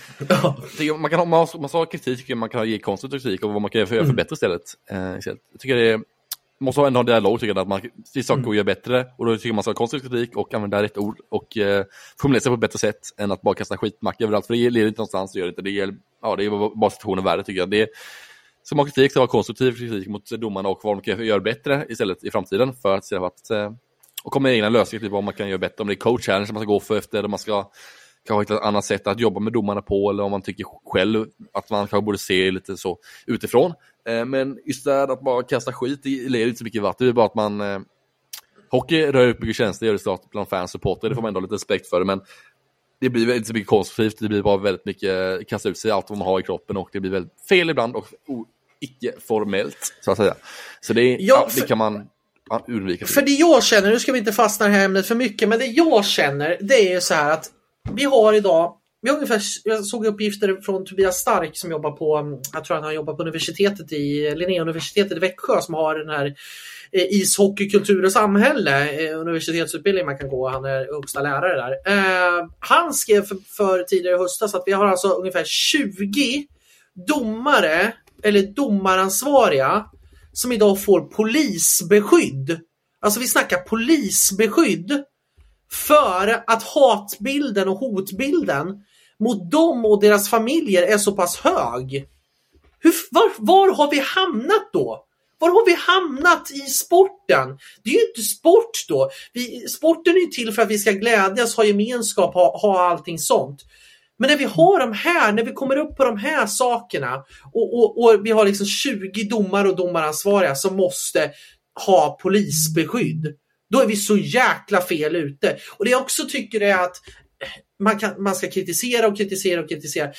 man kan ha massa kritik, man kan ge konstruktiv kritik och vad man kan göra för att mm. förbättra istället. Eh, jag tycker det är, måste ändå ha en dialog, tycker jag, att man ser saker och mm. gör bättre. Och då tycker jag man ska ha konstruktiv kritik och använda rätt ord och eh, formulera sig på ett bättre sätt än att bara kasta skitmackor överallt. För det leder inte någonstans, det gör det inte. Det, är, ja, det är bara situationen värre tycker jag. Det, ska man ha kritik, så ha konstruktiv kritik mot domarna och vad de kan göra bättre istället i framtiden för att se att eh, och komma med egna lösningar, typ vad man kan göra bättre. Om det är coach challenge man ska gå för efter, eller man ska kanske hitta ett annat sätt att jobba med domarna på, eller om man tycker själv att man kanske borde se lite så utifrån. Eh, men just det att bara kasta skit, leder inte så mycket vatten. Det är bara att man... Eh, hockey rör upp mycket känslor, gör det såklart bland fans och supporter, det får man ändå ha lite respekt för. Men det blir inte så mycket konstruktivt, det blir bara väldigt mycket kasta ut sig allt vad man har i kroppen och det blir väldigt fel ibland och icke formellt så att säga. Så det, ja, ja, det kan man undvika. För det jag känner, nu ska vi inte fastna i det här ämnet för mycket, men det jag känner det är så här att vi har idag vi har ungefär, jag såg uppgifter från Tobias Stark som jobbar på, jag tror han jobbar på universitetet i Linnéuniversitetet i Växjö som har den här eh, ishockey, kultur och samhälle, eh, universitetsutbildning man kan gå. Han är högsta lärare där. Eh, han skrev för, för tidigare i höstas att vi har alltså ungefär 20 domare eller domaransvariga som idag får polisbeskydd. Alltså vi snackar polisbeskydd för att hatbilden och hotbilden mot dem och deras familjer är så pass hög. Hur, var, var har vi hamnat då? Var har vi hamnat i sporten? Det är ju inte sport då. Vi, sporten är ju till för att vi ska glädjas, ha gemenskap, ha, ha allting sånt. Men när vi har de här, när vi kommer upp på de här sakerna och, och, och vi har liksom 20 domare och domaransvariga som måste ha polisbeskydd. Då är vi så jäkla fel ute. Och det jag också tycker är att man, kan, man ska kritisera och kritisera och kritisera.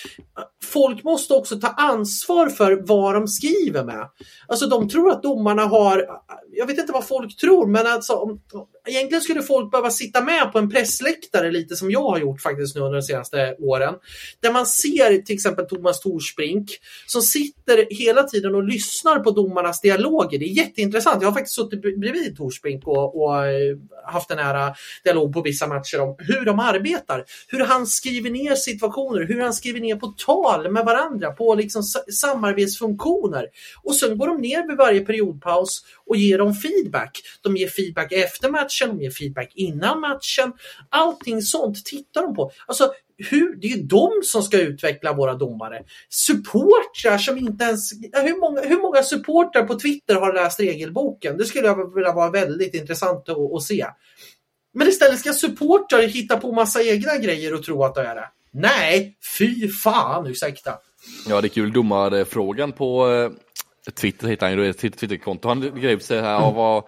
Folk måste också ta ansvar för vad de skriver med. Alltså de tror att domarna har, jag vet inte vad folk tror, men alltså egentligen skulle folk behöva sitta med på en pressläktare lite som jag har gjort faktiskt nu under de senaste åren. Där man ser till exempel Thomas Torsbrink som sitter hela tiden och lyssnar på domarnas dialoger. Det är jätteintressant. Jag har faktiskt suttit bredvid Torsbrink och, och eh, haft en nära dialog på vissa matcher om hur de arbetar. Hur han skriver ner situationer, hur han skriver ner på tal tal med varandra, på liksom samarbetsfunktioner. Och sen går de ner vid varje periodpaus och ger dem feedback. De ger feedback efter matchen, de ger feedback innan matchen. Allting sånt tittar de på. Alltså, hur, det är ju de som ska utveckla våra domare. Supportrar som inte ens... Hur många, hur många supportrar på Twitter har läst regelboken? Det skulle jag vilja vara väldigt intressant att, att se. Men istället ska supportrar hitta på massa egna grejer och tro att det är det. Nej, fy fan, ursäkta. Ja, det är kul. Domarfrågan på eh, Twitter hittar han ju ett Twitterkonto. Han grev sig här mm. vad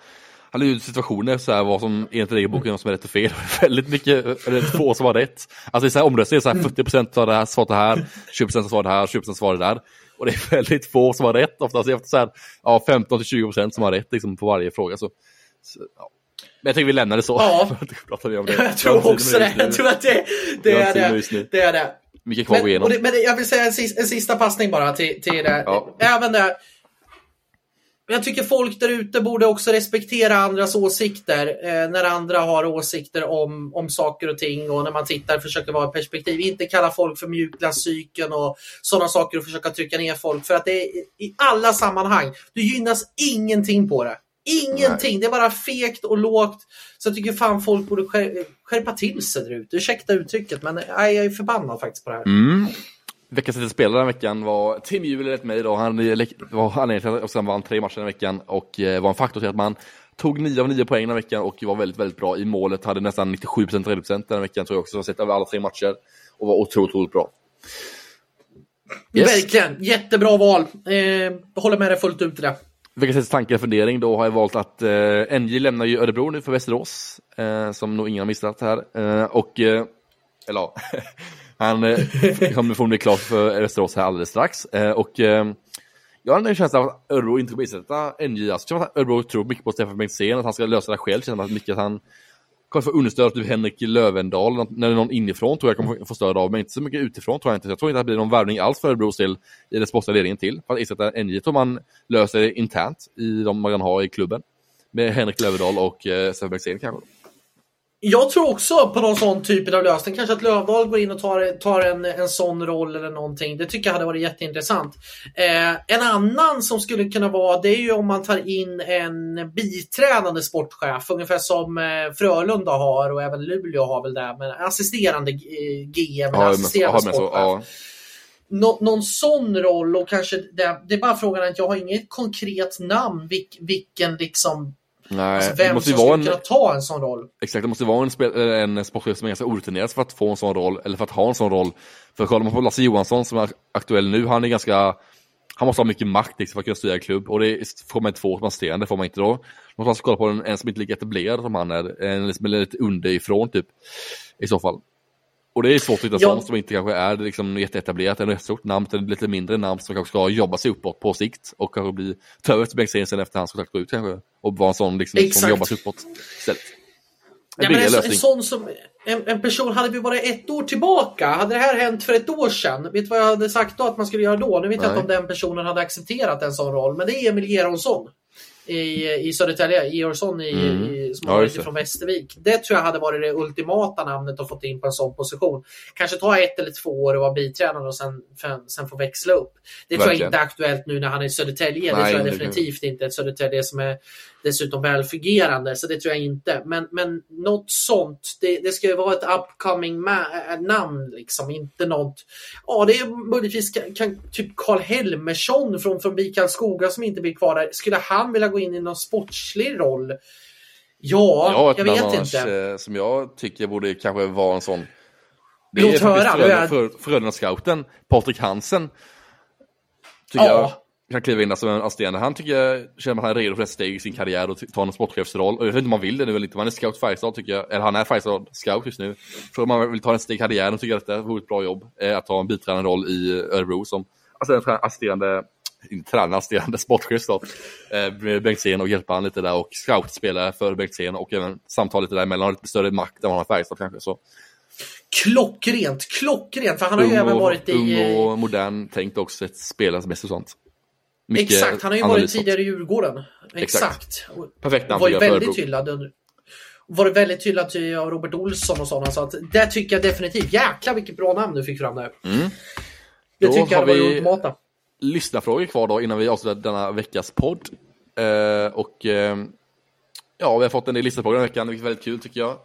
han la ut situationer så här, vad som enligt regelboken mm. som är rätt och fel. Väldigt mycket, eller få som var rätt. Alltså i så här omröstningar, så här 40% sa det här, svarade det här, 20% svarade det här, 20% svarade det där. Och det är väldigt få som har rätt, oftast efter så här, ja, 15-20% som har rätt liksom, på varje fråga. Så, så ja. Men jag tycker vi lämnar det så. Ja, jag tror också det. Jag tror att det, det är det. det är det. Mycket kvar att gå igenom. Men jag vill säga en, en sista passning bara till, till det. Ja. Även det jag tycker folk där ute borde också respektera andras åsikter eh, när andra har åsikter om, om saker och ting och när man tittar försöker vara perspektiv. Inte kalla folk för mjukglassyken och sådana saker och försöka trycka ner folk för att det är i alla sammanhang. Du gynnas ingenting på det. Ingenting, Nej. det är bara fegt och lågt. Så jag tycker fan folk borde skärpa till sig där ute. Ursäkta uttrycket men jag är förbannad faktiskt på det här. Mm. Veckans lite spelare den veckan var Tim Juhl enligt mig då. Han var anledningen till att han vann tre matcher den veckan och eh, var en faktor till att man tog 9 av 9 poäng den veckan och var väldigt, väldigt bra i målet. Hade nästan 97% räddningsprocent den veckan tror jag också. Sett över alla tre matcher och var otroligt, otroligt bra. Yes. Verkligen, jättebra val. Eh, håller med dig fullt ut i det. Veckans tanke och fundering då har jag valt att eh, NJ lämnar ju Örebro nu för Västerås, eh, som nog ingen har missat här. Eh, och, eh, eller ja, Han eh, kommer förmodligen klar för Västerås här alldeles strax. Eh, och eh, jag har en känsla av att Örebro inte kommer ersätta NJ. Alltså, jag att Örebro tror mycket på Stefan Bengtzén, att han ska lösa det själv. Känner mycket att han kommer få understöd av typ Henrik Lövendal, när det är någon inifrån tror jag kommer få stöd av, men inte så mycket utifrån tror jag inte. Jag tror inte att det blir någon värvning alls för Örebros del i den sportsliga ledningen till. För att ersätta NJ tror man löser det internt i de man har i klubben. Med Henrik Lövendal och eh, Stefan Bengtzén kanske. Jag tror också på någon sån typ av lösning. Kanske att Lövdahl går in och tar, tar en, en sån roll eller någonting. Det tycker jag hade varit jätteintressant. Eh, en annan som skulle kunna vara, det är ju om man tar in en biträdande sportchef. Ungefär som eh, Frölunda har och även Luleå har väl det. Men assisterande eh, GM, ja, assisterande men, sportchef. Ja. Nå, någon sån roll och kanske det, det är bara frågan att jag har inget konkret namn vilk, vilken liksom Nej, alltså vem måste som skulle en... kunna ta en sån roll? Exakt, det måste vara en, spel, en sportchef som är ganska orutinerad för att få en sån roll, eller för att ha en sån roll. För kollar man på Lasse Johansson som är aktuell nu, han är ganska han måste ha mycket makt liksom, för att kunna styra en klubb och det får man inte få som assisterande, får man inte då. Man måste alltså kolla på en, en som inte är lika etablerad som han är, en som är lite underifrån typ. I så fall. Och det är svårt att hitta ja. sånt som inte kanske är liksom jätteetablerat, eller ett stort namn, eller lite mindre namn som kanske ska jobba sig uppåt på sikt och kanske bli, ta över till Bengtzén sen efter hans kontrakt går ut kanske. Och vara en sån liksom, som jobbar sig uppåt istället. En, ja, men en, en, sån som, en, en, person, hade vi varit ett år tillbaka, hade det här hänt för ett år sedan, vet du vad jag hade sagt då att man skulle göra då? Nu vet Nej. jag inte om den personen hade accepterat en sån roll, men det är Emil Geronsson i, i Södertälje, Georgsson i, mm. i, som ja, från Västervik. Det tror jag hade varit det ultimata namnet att få in på en sån position. Kanske ta ett eller två år och vara biträdande och sen, sen få växla upp. Det Verkligen. tror jag inte är aktuellt nu när han är i Södertälje. Det tror jag definitivt inte. Södertälje som är dessutom välfungerande, så det tror jag inte. Men, men något sånt, det, det ska ju vara ett upcoming namn, liksom. inte något... Ja, det är möjligtvis kan, kan, typ Karl Helmersson från, från BIK Skoga som inte blir kvar där. Skulle han vilja gå in i någon sportslig roll? Ja, ja jag vet annars, inte. Eh, som jag tycker borde kanske vara en sån det Låt höra. Frölunda-scouten, Patrik Hansen. Tycker ja. jag kan kliva in som en assisterande. Han tycker jag känner att han är redo för ett steg i sin karriär och ta en sportchefsroll. Och jag vet inte om man vill det nu eller inte. Man är scout Färjestad tycker jag. Eller han är Färjestad scout just nu. För om man vill ta en steg i karriären och tycker att det vore ett bra jobb. Eh, att ta en biträdande roll i Örebro som assisterande inte tränare, assisterande sportchef då. Eh, Bengtzén och hjälpa han lite där och scoutspelare för Bengtzén och även samtal lite däremellan. Lite större makt än vad han har Färjestad kanske. Så. Klockrent, klockrent! För han har ju även varit i... Ung och modern, tänkt också ett spelarens bäst och sånt. Exakt, han har ju varit tidigare i Djurgården. Exakt. Exakt. Perfekt namn var ju väldigt hyllad under, varit väldigt hyllad av Robert Olsson och sådana. Så att det tycker jag definitivt. Jäklar vilket bra namn du fick fram där. Mm. Det Då tycker jag var det ultimata. lyssnarfrågor kvar då innan vi avslutar denna veckas podd. Eh, och eh, ja, vi har fått en del lyssnarfrågor den här veckan, vilket är väldigt kul tycker jag.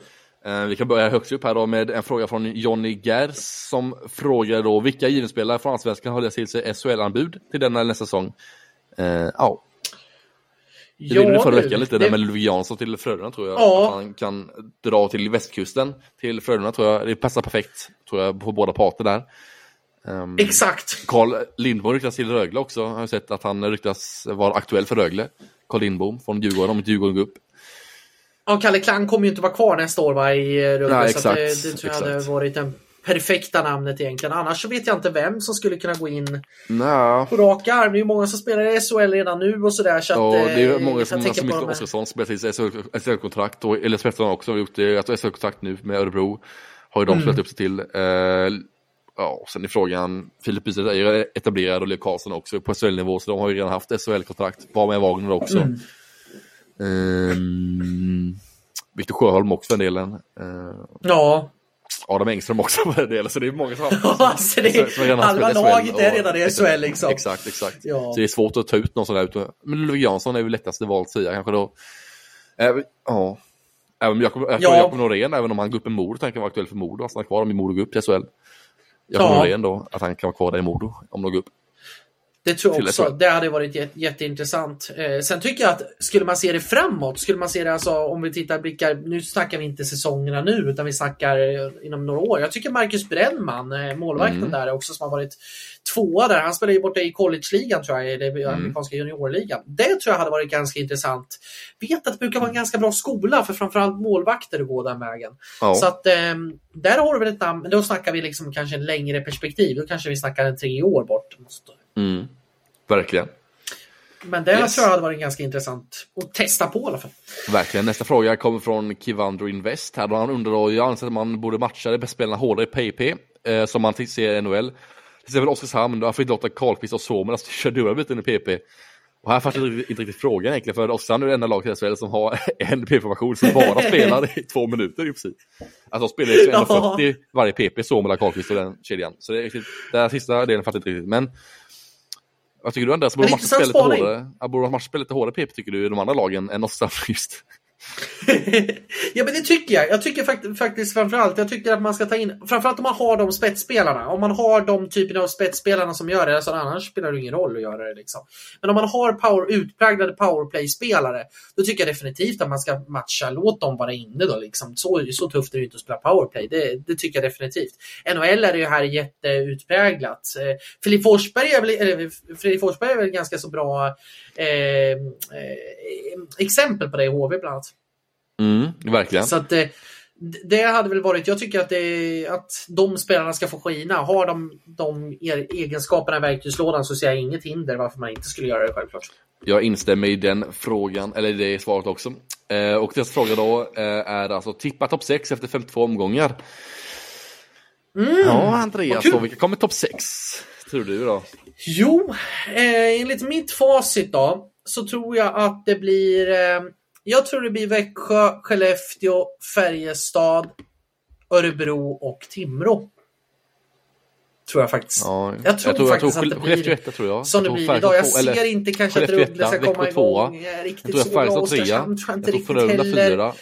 Eh, vi kan börja högst upp här då med en fråga från Jonny Gers som frågar då vilka givenspelare från Allsvenskan har det till sig SHL-anbud till denna eller nästa säsong? Eh, ja, vi ja, det förra veckan lite det- där med Ludvig Jansson till Frölunda tror jag. Ja. Att han kan dra till västkusten till Frölunda tror jag. Det passar perfekt tror jag på båda parter där. Ehm, Exakt. Carl Lindbom ryktas till Rögle också. Jag har sett att han ryktas vara aktuell för Rögle. Carl Lindbom från Djurgården, om Djurgården går upp. Ja, Kalle Klang kommer ju inte vara kvar nästa år va, i eh, Rögle. Nej, så att det, exakt, det tror jag hade exakt. varit det perfekta namnet egentligen. Annars så vet jag inte vem som skulle kunna gå in Nej. på rak arm. Det är ju många som spelar i SHL redan nu och sådär. Så Ja, att, det är eh, många som, som Mikael Oskarsson spelar SHL-kontrakt och Elias Pettersson har också gjort det, alltså SHL-kontrakt nu med Örebro. Har ju de Mm. spelat upp sig till. Eh, ja, sen är frågan, Filip Bystedt är ju etablerad och Leo Karlsson också på SHL-nivå så de har ju redan haft SHL-kontrakt. Var med Wagner också. Mm. Ehm, Viktor Sjöholm också för den delen. Eh, Ja, Adam Engström också för den delen. Så det är många som har alltså det, som- som i SHL laget är redan i SHL liksom. Exakt, exakt. Ja. Så det är svårt att ta ut någon sån där. ut- Men Ludvig Jansson är väl lättaste val att säga kanske då. Även, ja. Även Jakob, Jakob, Ja. Jakob Norén, även om han går upp i Modo, tänker jag vara aktuell för Modo. Han stannar kvar om Modo går upp till SHL. Jakob Ja. Norén då, att han kan vara kvar där i Modo om de går upp. Det tror jag också. Det hade varit jät- jätteintressant. Eh, sen tycker jag att skulle man se det framåt, skulle man se det alltså om vi tittar blickar, nu snackar vi inte säsongerna nu utan vi snackar eh, inom några år. Jag tycker Marcus Brännman, eh, målvakten Mm. där också som har varit tvåa där. Han spelar ju borta i college-ligan tror jag, eller Mm. amerikanska juniorligan. Det tror jag hade varit ganska intressant. Vet att det brukar vara en ganska bra skola för framförallt målvakter att gå den vägen. Ja, Så att ehm, där har du väl ett namn, men då snackar vi liksom kanske en längre perspektiv. Då kanske vi snackar en tre år bort. Mm. Verkligen. Men det Yes. tror jag hade varit ganska intressant att testa på i alla fall. Verkligen. Nästa fråga kommer från Kivandro Invest. Här han undrar jag anser att man borde matcha de bästa spelarna hårdare i PP, eh, som man ser i NHL. Till exempel Oskarshamn, låta Karlqvist och Suomela köra dubbelbyten i PP? Och här fattar jag inte riktigt frågan egentligen, för Oskarshamn är det enda laget i SHL som har en PP-formation som bara spelar i två minuter i princip. Alltså de spelar ju Ja. 1,40 varje PP, Suomela, Karlqvist och den kedjan. Så det är riktigt, den här sista delen fattar jag inte riktigt. Men vad tycker du Andreas? Borde spaning. hårdare? Borde lite hårdare PP tycker du i de andra lagen än Oskarshamn just? ja men det tycker jag. Jag tycker fakt faktiskt framförallt, jag tycker att man ska ta in, framförallt om man har de spetsspelarna. Om man har de typerna av spetsspelarna som gör det, alltså annars spelar det ingen roll att göra det. Liksom. Men om man har power, utpräglade powerplay-spelare, då tycker jag definitivt att man ska matcha, låt dem vara inne då. Liksom. Så, så tufft är det ju inte att spela powerplay, det, det tycker jag definitivt. NHL är det ju här jätteutpräglat. Eh, Filip Forsberg är väl, eller, Fredrik Forsberg är väl ganska så bra eh, eh, exempel på det i HV bland annat. Mm, verkligen. Så att det, hade väl varit, jag tycker att, det, att de spelarna ska få skina. Har de de er- egenskaperna i verktygslådan så ser jag inget hinder varför man inte skulle göra det självklart. Jag instämmer i den frågan, eller det svaret också. Eh, och nästa fråga då eh, är alltså tippa topp 6 efter 52 omgångar. ja, Andreas, då, vilka kommer topp 6? Tror du då? Jo, eh, enligt mitt facit då så tror jag att det blir eh, jag tror det blir Växjö, Skellefteå, Färjestad, Örebro och Timrå. Tror jag faktiskt. Ja, Jag tror faktiskt jag att tror, det blir etta tror jag. Som det tror blir idag. Jag ser inte kanske att Rögle ska komma Växjö igång eh, Jag riktigt tror så bra. Oskarshamn tror jag inte Jag tror riktigt heller.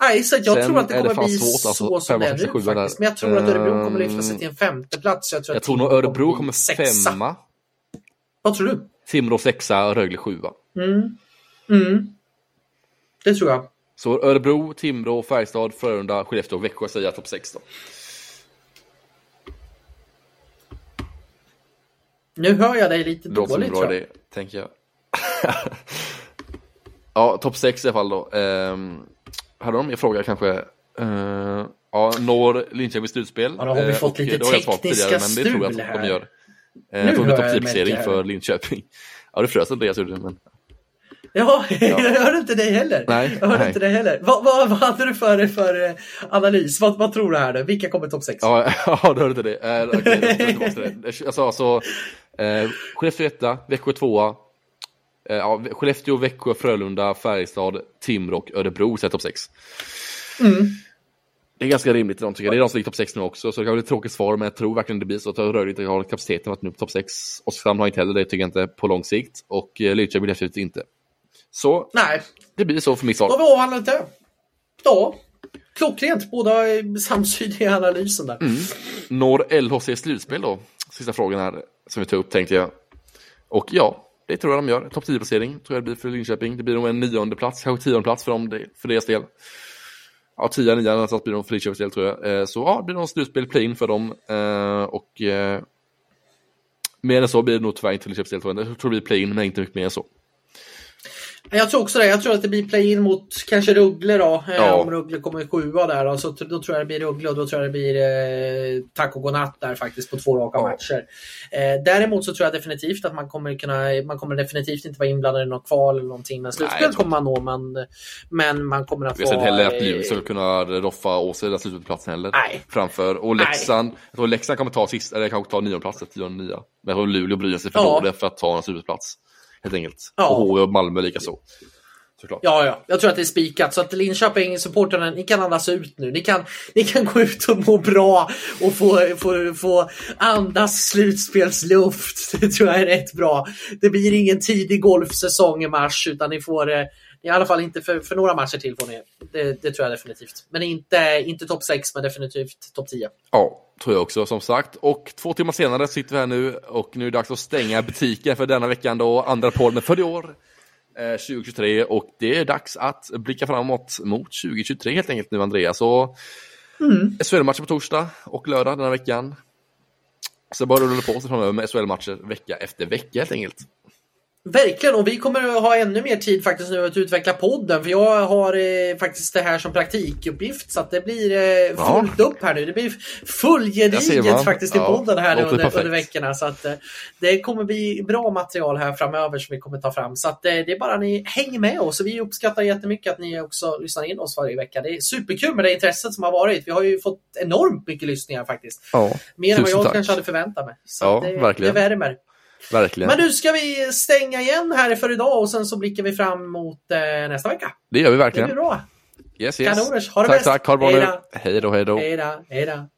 Nej, så jag Sen tror att det det kommer fan bli svårt, alltså, så som det är nu sjua där. faktiskt. Men jag tror att Örebro kommer lyfta sig Ehm, till en femte plats. Jag, tror Jag att tror nog Örebro kommer sexa. femma. Vad tror du? Timrå sexa, Rögle sjua. Mm. Mm. Det tror jag. Så Örebro, Timrå, Färjestad, Frölunda, Skellefteå och Växjö säger jag topp 6 då. Nu hör jag dig lite Det låter en dåligt bra idé, tänker jag. ja, topp 6 i alla fall då. Um, hade de mer fråga kanske? Uh, ja, når Linköping slutspel? Ja, då har vi Eh, fått lite tekniska tidigare, Men det tror jag att de gör. Nu Uh, jag tog en jag topp 10-placering märker för. Linköping. Ja, det frös gjorde det, men... Ja, jag hörde inte dig heller. Nej, jag hörde nej. inte dig heller. Vad, vad, vad hade du för, för eh, analys? Vad, vad tror du här nu? Vilka kommer topp 6? Ja, ja du hörde inte det. Uh, okay, jag sa alltså, uh, Skellefteå etta, Växjö tvåa. Uh, ja, Skellefteå, Växjö, Frölunda, Färjestad, Timrå och Örebro så är topp 6. Mm. Det är ganska rimligt de tycker. Det är de som ligger topp 6 nu också, så det kan bli ett tråkigt svar, men jag tror verkligen det blir så att Rögle inte har kapaciteten att nu på topp 6. Oskarshamn har inte heller det, tycker jag inte, på lång sikt. Och eh, Lidköping definitivt inte. Så Nej, det blir så för mitt svar. då har vi avhandlat det. Ja, klockrent. Båda samsyn i analysen där. Mm. Når LHC slutspel då? Sista frågan här som vi tar upp tänkte jag. Och ja, det tror jag de gör. Topp 10-placering tror jag det blir för Linköping. Det blir nog en nionde plats, kanske tionde plats för, dem, för deras del. Ja, 10 9 någonstans blir de för Linköpings del tror jag. Eh, Så ja, det blir nog slutspel, play-in för dem. Eh, Och eh, mer än så blir det nog tyvärr inte för Linköpings del tror jag. Tror det blir play-in, men inte mycket mer än så. Jag tror också det. Jag tror att det blir play-in mot kanske Ruggle då. eh, Ja. Om Ruggle kommer sjua där. Då, så t- då tror jag det blir Ruggle och då tror jag det blir eh, tack och godnatt där faktiskt på två raka Ja. matcher. Eh, däremot så tror jag definitivt att man kommer kunna, man kommer definitivt inte vara inblandad i något kval eller någonting. Men jag slutspel kommer man nå, men, men man kommer att Vi har sett heller att eh, Luleå ska kunna roffa den slutspelsplatsen heller. Nej. Framför. Och Leksand, jag tror Leksand kommer ta sista, eller kanske ta niondeplatsen, tionde nia. Men jag tror Luleå bryr sig för Ja. dåligt för att ta en slutspelsplats. Helt enkelt. Ja. Och HV och Malmö likaså. Såklart. Ja, ja, jag tror att det är spikat. Så att Linköping-supportrarna, ni kan andas ut nu. Ni kan, ni kan gå ut och må bra och få, få, få andas slutspelsluft. Det tror jag är rätt bra. Det blir ingen tidig golfsäsong i mars, utan ni får eh, i alla fall inte för, för några matcher till får ni. Det, det tror jag definitivt. Men inte, inte topp 6, men definitivt topp 10. Ja, tror jag också som sagt. Och två timmar senare sitter vi här nu och nu är det dags att stänga butiken för denna veckan då. Andra podden för i år. Eh, 2023 och det är dags att blicka framåt mot 2023 helt enkelt nu Andreas. Så Mm. SHL-matcher på torsdag och lördag denna veckan. Så bara rulla på sig framöver med SHL-matcher vecka efter vecka helt enkelt. Verkligen, och vi kommer att ha ännu mer tid faktiskt nu att utveckla podden. För jag har eh, faktiskt det här som praktikuppgift. Så att det blir eh, Ja. fullt upp här nu. Det blir fullgediget faktiskt i Ja, podden här under, under veckorna. Så att eh, det kommer bli bra material här framöver som vi kommer ta fram. Så att eh, det är bara ni hänger med oss. Och vi uppskattar jättemycket att ni också lyssnar in oss varje vecka. Det är superkul med det intresset som har varit. Vi har ju fått enormt mycket lyssningar faktiskt. Ja, Mer än vad jag tack. kanske hade förväntat mig. Så Ja, det, verkligen. det värmer. Verkligen. Men nu ska vi stänga igen här för idag och sen så blickar vi fram emot eh, nästa vecka. Det gör vi Det verkligen. blir bra. Yes, yes. Kanoners. Ha det tack, bäst. tack. Ha det bra Hej nu. Hej då, hej då. Hej då. Hej då.